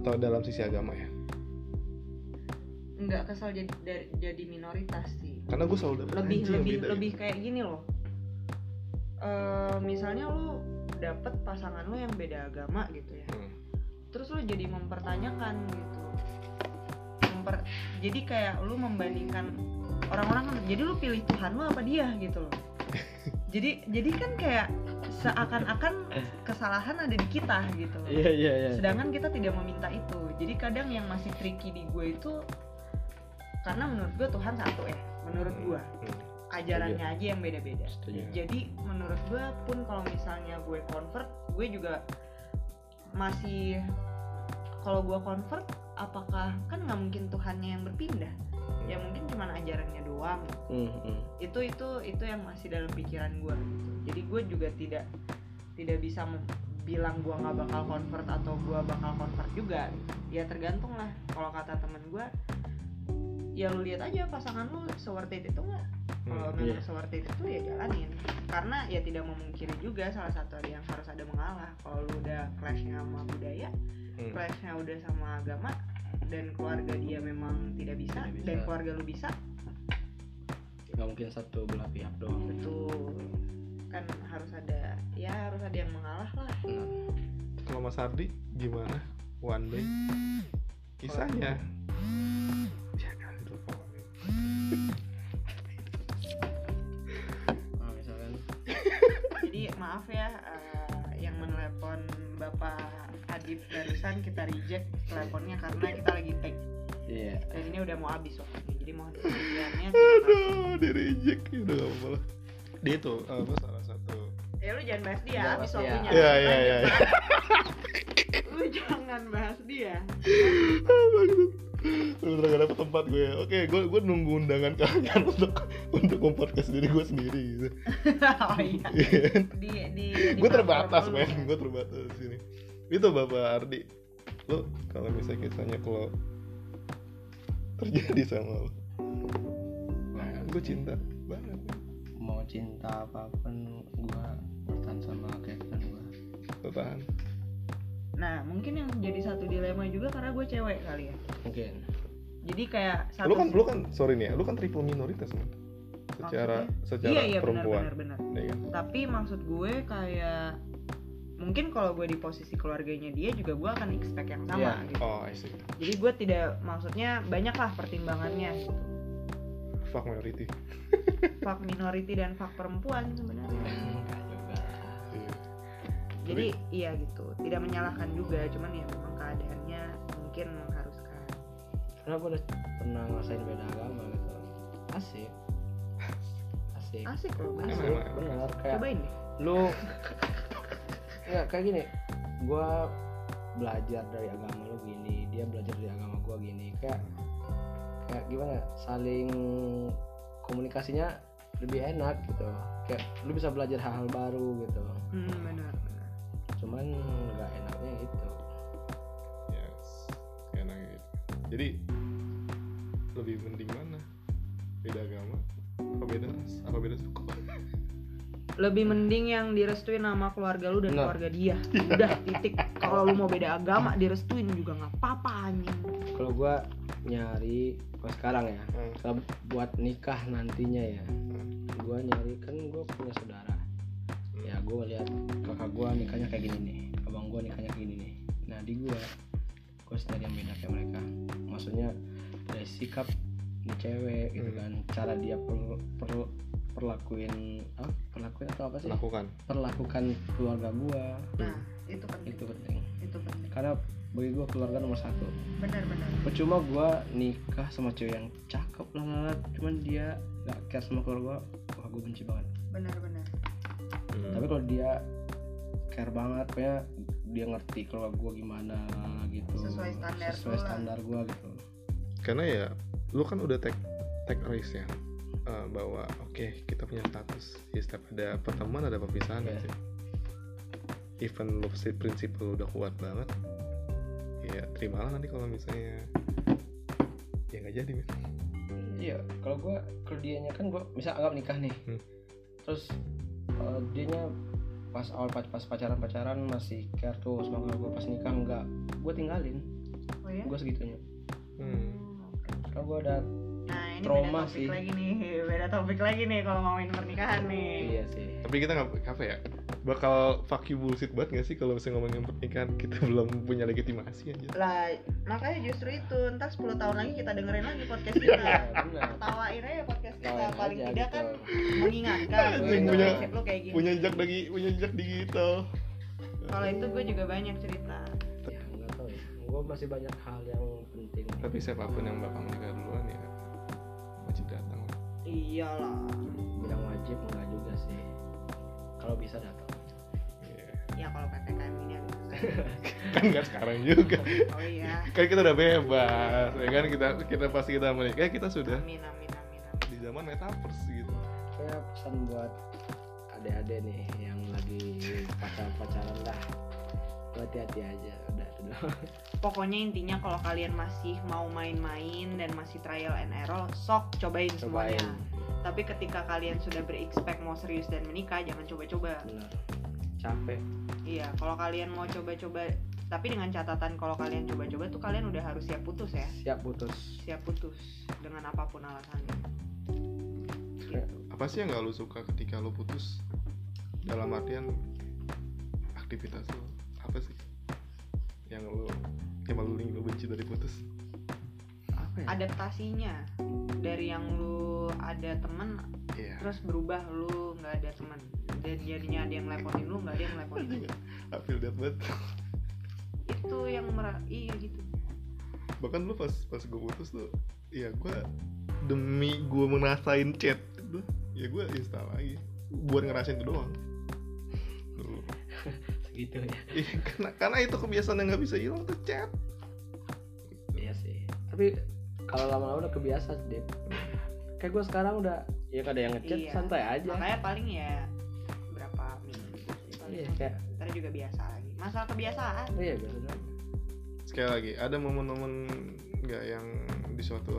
Atau dalam sisi agama ya nggak kesal jadi dari- jadi minoritas sih. Karena gue selalu dapet lebih anjing lebih lebih gitu. kayak gini loh. Eh misalnya lu dapet pasangan lu yang beda agama gitu ya. Hmm. terus lu jadi mempertanyakan gitu. Memper- jadi kayak lu membandingkan orang-orang kan jadi lu pilih Tuhan lu apa dia gitu loh. Jadi jadi kan kayak seakan-akan kesalahan ada di kita gitu loh. Iya iya iya. Sedangkan kita tidak meminta itu. Jadi kadang yang masih tricky di gue itu karena menurut gue Tuhan satu ya menurut gue Hmm. ajarannya aja yang beda-beda. Jadi menurut gue pun kalau misalnya gue convert gue juga masih kalau gue convert apakah kan nggak mungkin Tuhannya yang berpindah. Ya mungkin cuma ajarannya doang. Hmm, hmm. itu itu itu yang masih dalam pikiran gue gitu. jadi gue juga tidak tidak bisa bilang gue nggak bakal convert atau gue bakal convert juga. Ya tergantung lah. Kalau kata temen gue ya lu lihat aja pasangan lu seworth it itu nggak? Kalau Hmm, memang seworth it itu ya jalanin. Karena ya tidak memungkiri juga salah satu ada yang harus ada mengalah. Kalau lu udah clashnya sama budaya Hmm. clashnya udah sama agama dan keluarga dia memang tidak bisa, Tidak bisa. dan keluarga lu bisa. Nggak mungkin satu belah pihak doang. Betul. Kan harus ada ya harus ada yang mengalah lah. Benar. kalau Mas Ardi gimana? One day kisahnya? ya kan itu Nah, misalkan. Jadi maaf ya eh, yang menelepon bapak Adib barusan kita reject teleponnya karena kita lagi take iya. Dan ini udah mau habis waktunya jadi mohon pengertiannya aduh di reject ya udah gak apa-apa lah dia tuh apa salah satu. Ya lu jangan bahas dia habis waktunya. Iya, iya, iya. lu jangan bahas dia Udah gak dapet tempat gue Oke, gue gue nunggu undangan kalian untuk untuk mempodcast diri gue sendiri gitu. oh iya di di, di gue terbatas men, gue terbatas di sini. Itu Bapak Ardi. Lo kalau misalnya kisahnya kalau terjadi sama lo, Nah, gue cinta banget. mau cinta apa pun gua bertahan sama Kevin gua Bertahan. Nah mungkin yang jadi satu dilema juga karena gue cewek kali ya mungkin jadi kayak satu Lu kan lu kan sorry nih ya, lu kan triple minoritas man. Secara secara iya iya benar perempuan. benar benar Iya kan? tapi maksud gue kayak mungkin kalau gue di posisi keluarganya dia juga gue akan expect yang sama Iya. gitu Oh, I see. jadi gue tidak maksudnya banyak lah pertimbangannya gitu Fuck minority. fak minority dan fak perempuan sebenarnya. Jadi iya gitu. Tidak menyalahkan juga cuman ya memang keadaannya mungkin mengharuskan. Karena gua udah pernah ngerasain beda agama gitu. Asik. Asik. Asik loh asik. benar kayak cobain deh. lu nggak kayak gini. Gua belajar dari agama lu gini dia belajar dari agama gua gini. Kayak kayak gimana? Saling komunikasinya lebih enak gitu. Kayak lu bisa belajar hal-hal baru gitu. Hmm, benar cuman nggak enaknya itu Yes. Enak gitu. Jadi lebih mending mana? Beda agama? Apa beda ras? Apa beda suku? lebih mending yang direstuin sama keluarga lu dan Benar. keluarga dia udah titik kalau lu mau beda agama direstuin juga nggak apa-apa anjing kalau gua nyari kalau sekarang ya Hmm. kalau buat nikah nantinya ya gua nyari kan gua punya saudara ya gua lihat kakak gua nikahnya kayak gini nih. Abang gua nikahnya kayak gini nih. Nah di gua gua harus nyari yang beda kayak mereka. Maksudnya dari sikap nih cewek gitu Hmm. kan cara dia per, per- perlakuin apa? Perlakuin atau apa sih? Lakukan perlakukan keluarga gua. Nah itu penting. Itu penting. Itu penting. Karena bagi gua keluarga nomor satu. Benar-benar percuma gua nikah sama cewek yang cakep lah cuman dia gak care sama keluarga wah gue benci banget. Benar-benar Hmm. Kalau dia care banget pokoknya dia ngerti keluarga gua gimana gitu. Sesuai standar sesuai standar gua gitu. Karena ya lu kan udah take take risk ya eh, bahwa oke kita punya status ya setiap ada pertemuan ada perpisahan Iya. sih even lu si prinsip lu udah kuat banget ya terimalah nanti kalau misalnya ya nggak jadi iya kalau gua kalau dianya kan gua misal anggap nikah nih. Hmm. terus dianya pas awal pas pacaran pacaran masih care tuh sama keluarga gua. Pas nikah enggak gua tinggalin. Oh ya gua segitunya. Hmm. kalau gua ada nah ini Trauma beda topik sih. lagi nih beda topik lagi nih kalau ngomongin pernikahan nih. Iya sih. Tapi kita nggak apa ya bakal fuck you bullshit banget gak sih kalau misalnya ngomongin pernikahan? Kita belum punya legitimasi aja lah makanya justru itu. Ntar 10 tahun lagi kita dengerin lagi podcast Iya, kita benar. Tawain aja podcast kita. Tawain paling aja tidak gitu. kan mengingatkan gitu, punya- lu kayak gini. punya jejak lagi punya jejak digital. Kalau itu gue juga banyak cerita. Ya tahu ya. Gue masih banyak hal yang penting. Tapi siapa pun yang bakal menikah duluan ya wajib datang lah. iyalah. Bilang wajib enggak juga sih. Kalau bisa datang. Iya. Ya kalau ppkm ini agak susah. Kan nggak sekarang juga. Oh iya. Kan kita udah bebas ya kan? Kita kita pasti kita menikah kita sudah amin amin amin, amin. di zaman metaverse gitu. Saya pesan buat adik-adik nih yang lagi pacaran-pacaran dah hati-hati aja udah pokoknya intinya kalau kalian masih mau main-main dan masih trial and error sok cobain, cobain. semuanya. Tapi ketika kalian sudah berekspek mau serius dan menikah jangan coba-coba. Benar capek. Iya kalau kalian mau coba-coba tapi dengan catatan kalau kalian coba-coba tuh kalian udah harus siap putus ya? Siap putus. Siap putus dengan apa pun alasannya. Apa sih yang nggak lu suka ketika lu putus? Dalam artian aktivitas lu apa sih? Yang lu yang paling lu benci dari putus? Apa ya? Adaptasinya. Dari yang lu ada temen iya. terus berubah lu nggak ada temen dan jadinya ada yang lepotin lu nggak? Ada yang lu. I feel that banget itu yang merah iya gitu. Bahkan lu pas pas gue putus tuh ya gue demi gue ngerasain chat itu ya gue install lagi. Buat ngerasain itu doang. Dulu. segitu ya. Iya, karena karena itu kebiasaan yang nggak bisa hilang tuh chat. Iya sih. Tapi kalau lama-lama udah kebiasa deh kayak gue sekarang udah ya ada yang ngechat Iya. santai aja. Makanya paling ya iya kayak ntar juga biasa lagi. Masalah kebiasaan. Iya biasa doang. sekali lagi ada momen-momen nggak yang di suatu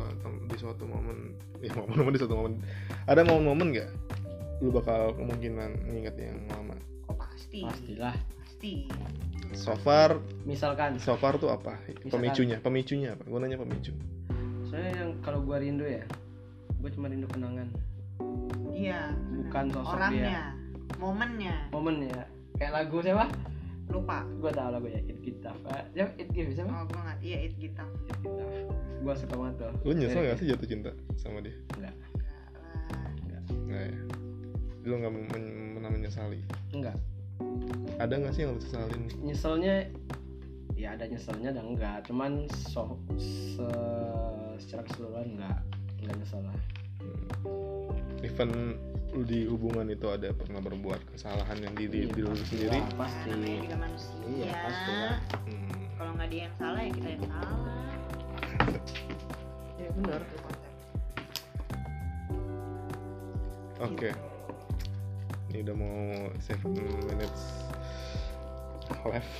di suatu momen ya momen-momen di suatu momen. Ada momen-momen nggak lu bakal kemungkinan nginget yang lama? Oh pasti. Pastilah. Pasti. So far misalkan. so far tuh apa? Misalkan- pemicunya pemicunya apa? Gue nanya pemicu. Soalnya yang kalau gua rindu ya gue cuma rindu kenangan. Iya Bukan sosok orangnya momennya. Momen ya kayak lagu siapa? Lupa. Gue tahu lagunya It Gitaf ya It Give siapa? Oh gue nggak iya it gitu It Gitaf gue suka banget tuh. Lu nyesel gak sih jatuh cinta sama dia? Enggak Enggak lah. nggak ya? Lu nggak men- pernah menyesali? Enggak ada nggak sih yang lu sesalin? Nyeselnya ya ada nyeselnya dan enggak cuman so, se- secara keseluruhan enggak enggak nyesel lah. Even lu di hubungan itu ada pernah berbuat kesalahan yang di, di, Iya, lu sendiri? Lah, pasti. Nah, namanya juga manusia. Iya, pasti lah. Hmm, kalau nggak dia yang salah ya kita yang salah. Ya benar. Oke. Ini udah mau 7 minutes left.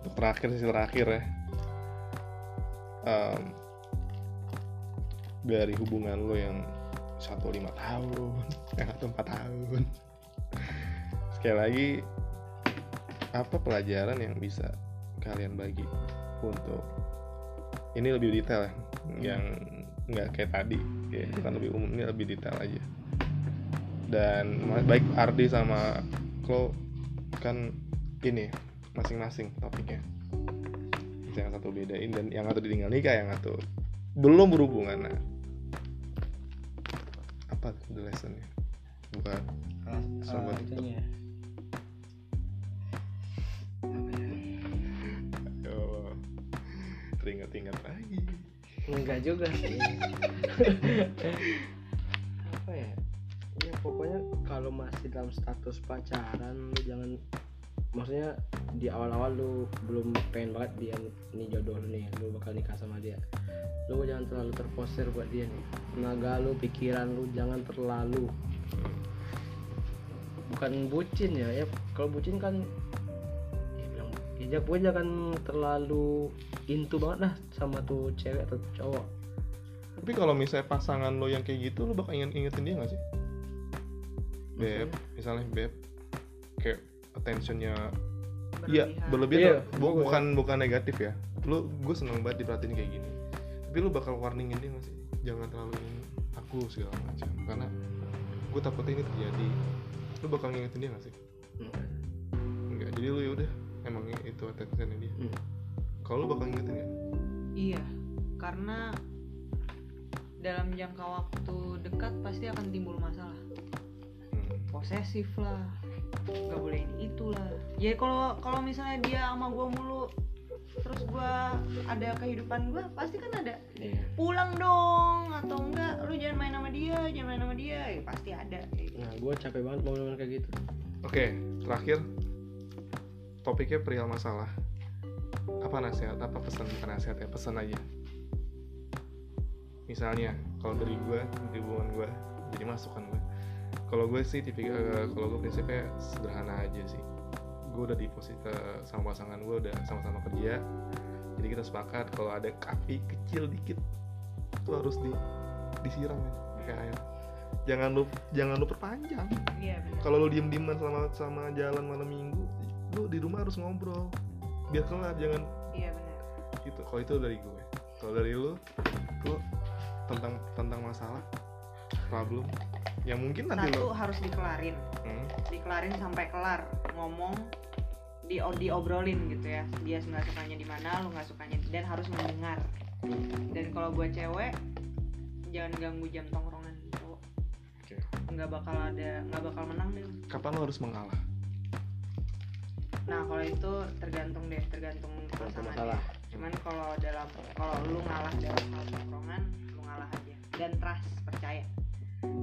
Untuk terakhir sih terakhir ya. Em, dari hubungan lo yang satu lima tahun yang satu empat tahun. Sekali lagi apa pelajaran yang bisa kalian bagi untuk ini lebih detail ya yang nggak kayak tadi ya itu kan lebih umum ini lebih detail aja. Dan baik Ardi sama Klo kan ini masing-masing topiknya. Yang satu bedain dan yang satu ditinggal nikah yang satu belum berhubungan. Nah apa tuh the lessonnya buat Sobat. itunya. Oh, teringat-ingat lagi. Enggak juga sih. Apa ya? Ya pokoknya kalau masih dalam status pacaran lu jangan maksudnya di awal-awal lu belum pengen banget dia ini jodoh lu nih lu bakal nikah sama dia. Lu jangan terlalu terforsir buat dia nih. Tenaga lu pikiran lu jangan terlalu. Bukan bucin ya ya. Kalau bucin kan ya bilang ya gue jangan terlalu into banget lah sama tuh cewek atau cowok. Tapi kalau misalnya pasangan lo yang kayak gitu lo bakal inget ingetin dia gak sih? Beb misalnya beb attentionnya iya berlebih Iya, tuh bu- gua- bukan bukan negatif ya. Lu gue seneng banget diperhatiin kayak gini. Tapi lu bakal warningin dia gak sih? Jangan terlalu ingin aku segala macam. Karena gue takutnya ini terjadi. Lu bakal ngingetin dia gak sih? Hmm. enggak jadi lu yaudah emang itu attentionnya dia. Hmm. kalau lu bakal ngingetin ya Iya, karena dalam jangka waktu dekat pasti akan timbul masalah. hmm. Posesif lah, nggak boleh ini itulah. Ya kalau kalau misalnya dia sama gua mulu, terus gua ada kehidupan gua, pasti kan ada Iya. pulang dong atau enggak lu jangan main sama dia jangan main sama dia ya, pasti ada Nah, gue capek banget momen-momen kayak gitu. Oke, terakhir topiknya perihal masalah. Apa nasihat? Apa pesan? Bukan nasihat ya, pesan aja. Misalnya, kalau dari gue, dari hubungan gue, jadi masukan gue. Kalau gue sih, tipik, eh, kalau gue prinsipnya sederhana aja sih. Gue udah di posisi eh, sama pasangan gue udah sama-sama kerja. Jadi kita sepakat kalau ada api kecil dikit, itu harus di disiram ya, pakai air. Jangan lu jangan lu perpanjang. Iya kalau lu diem dieman sama sama jalan malam minggu lu di rumah harus ngobrol. Biar kelar jangan iya benar. Gitu. Kalau itu dari gue. Kalau dari lu lu tentang tentang masalah problem yang mungkin nanti satu lo harus dikelarin. Hmm, dikelarin sampai kelar ngomong di diobrolin gitu ya. Dia nggak sukanya di mana lu nggak sukanya dan harus mendengar. Dan kalau buat cewek jangan ganggu jam tongkrongan cowok Oke. nggak bakal ada nggak bakal menang deh. Kapan lu harus mengalah? Nah kalau itu tergantung deh tergantung pasangan cuman kalau dalam kalau lu ngalah dalam hal tongkrongan lu ngalah aja. Dan trust percaya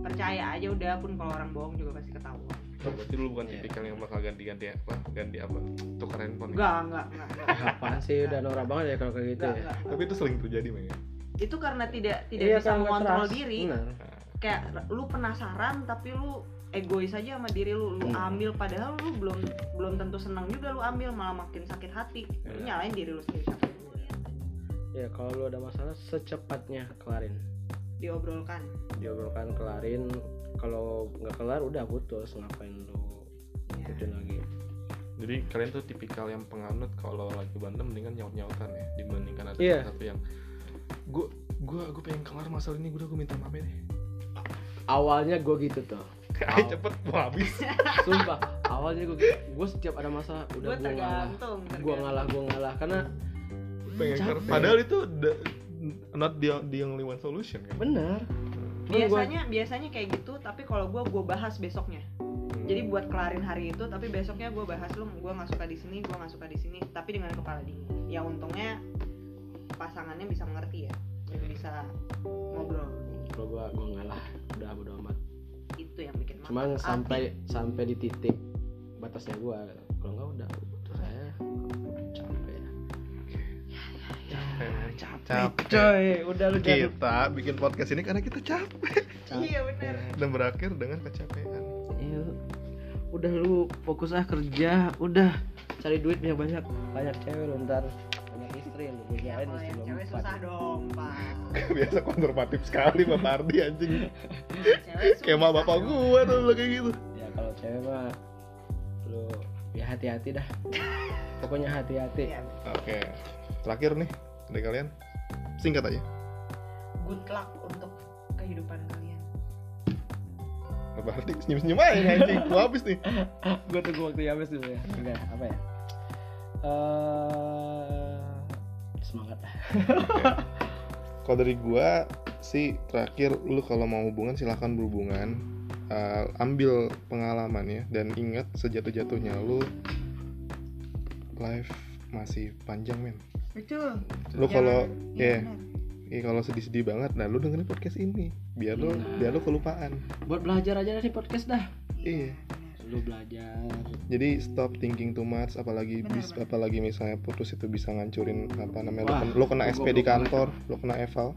percaya aja udah pun kalau orang bohong juga pasti ketahuan berarti lu bukan Iya. tipikal yang bakal ganti-ganti apa ganti apa tukar handphone ya? enggak enggak enggak. Apaan sih udah norak banget ya kalau kayak gitu Enggak, ya. enggak. tapi itu sering terjadi men itu karena tidak tidak Iya, bisa mengontrol trust. diri Benar. kayak lu penasaran tapi lu egois aja sama diri lu lu Hmm. ambil padahal lu belum belum tentu senang juga lu ambil malah makin sakit hati lu Iya. nyalain diri lu sendiri? Ya kalau lu ada masalah secepatnya kelarin. Diobrolkan Diobrolkan kelarin. Kalau nggak kelar udah putus ngapain lu Iya. ikutin lagi. jadi kalian tuh tipikal yang penganut kalau lagi berantem mendingan nyaut nyautan ya dibandingkan ada Iya. satu yang gue gue gue pengen kelar masalah ini gue udah gue minta maaf ya deh Awalnya gue gitu tuh. Ayo cepet mau habis Sumpah, awalnya gue gitu. Gue setiap ada masalah udah gue gue ngalah. Gue tergantung. ngalah, gue ngalah karena pengen kelar. Padahal itu not the, the only one solution kan benar. Cuman gua- biasanya biasanya kayak gitu tapi kalau gue gue bahas besoknya jadi buat kelarin hari itu tapi besoknya gue bahas lu gue nggak suka di sini gue nggak suka di sini tapi dengan kepala dingin ya untungnya pasangannya bisa mengerti ya dan bisa ngobrol kalau gue gue ngalah udah bodo amat. itu yang bikin. Cuman Hati. sampai sampai di titik batasnya gue. Kalau nggak udah capek. Coy, udah lu kita bikin podcast ini karena kita capek. Iya bener. Dan berakhir dengan kecapean. Iya. Udah lu fokus ah kerja, udah cari duit banyak banyak banyak cewek lu ntar. Banyak istri lu gue ya jalan kalau istri lu cewek susah dong pak. Biasa konservatif sekali bapak Ardi anjing. Kayak mah bapak dong. gua tuh kayak gitu. Ya kalau cewek mah lu ya hati-hati dah. pokoknya hati-hati. Iya. oke terakhir nih dari kalian. Singkat aja. Good luck untuk kehidupan kalian. Berarti senyum senyum aja nih, anjing. Gua habis nih. Gue tunggu waktu habis dulu ya. Enggak apa ya? Eh, semangat. Kalau dari gua sih terakhir lu kalau mau hubungan silahkan berhubungan. Uh, ambil pengalaman ya dan ingat sejatuh-jatuhnya lu life masih panjang men betul lu kalau Iya, ya benar. Iya kalau sedih-sedih banget, nah lu dengerin podcast ini biar lu Nah. biar lu kelupaan. buat belajar aja dari podcast dah Iya. lu belajar Jadi stop thinking too much, apalagi Benar, bis, benar. apalagi misalnya putus itu bisa ngancurin apa namanya, lu, Wah, ken- lu kena gua- SP gua- di gua- kantor, lu kena eval.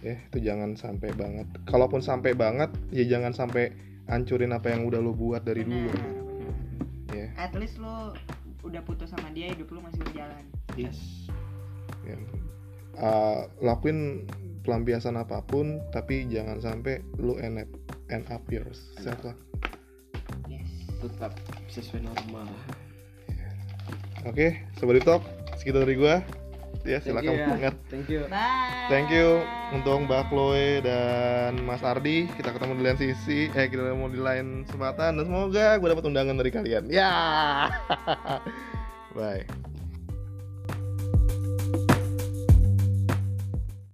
Ya itu jangan sampai banget. Kalaupun sampai banget, ya jangan sampai hancurin apa yang udah lu buat dari dulu. Benar, benar. Ya. at least lu udah putus sama dia hidup lu masih berjalan yes ya. Uh, lakuin pelampiasan apa pun, tapi jangan sampai lu end up, end up yourself lah. yes tetap sesuai normal Oke, Sobat Talk, segitu dari gua. Ya, Thank silakan you ya. thank you bye Thank you untuk Mbak Chloe dan Mas Ardi. Kita ketemu di lain sisi, eh kita ketemu di lain kesempatan dan semoga gue dapat undangan dari kalian. Ya. Bye.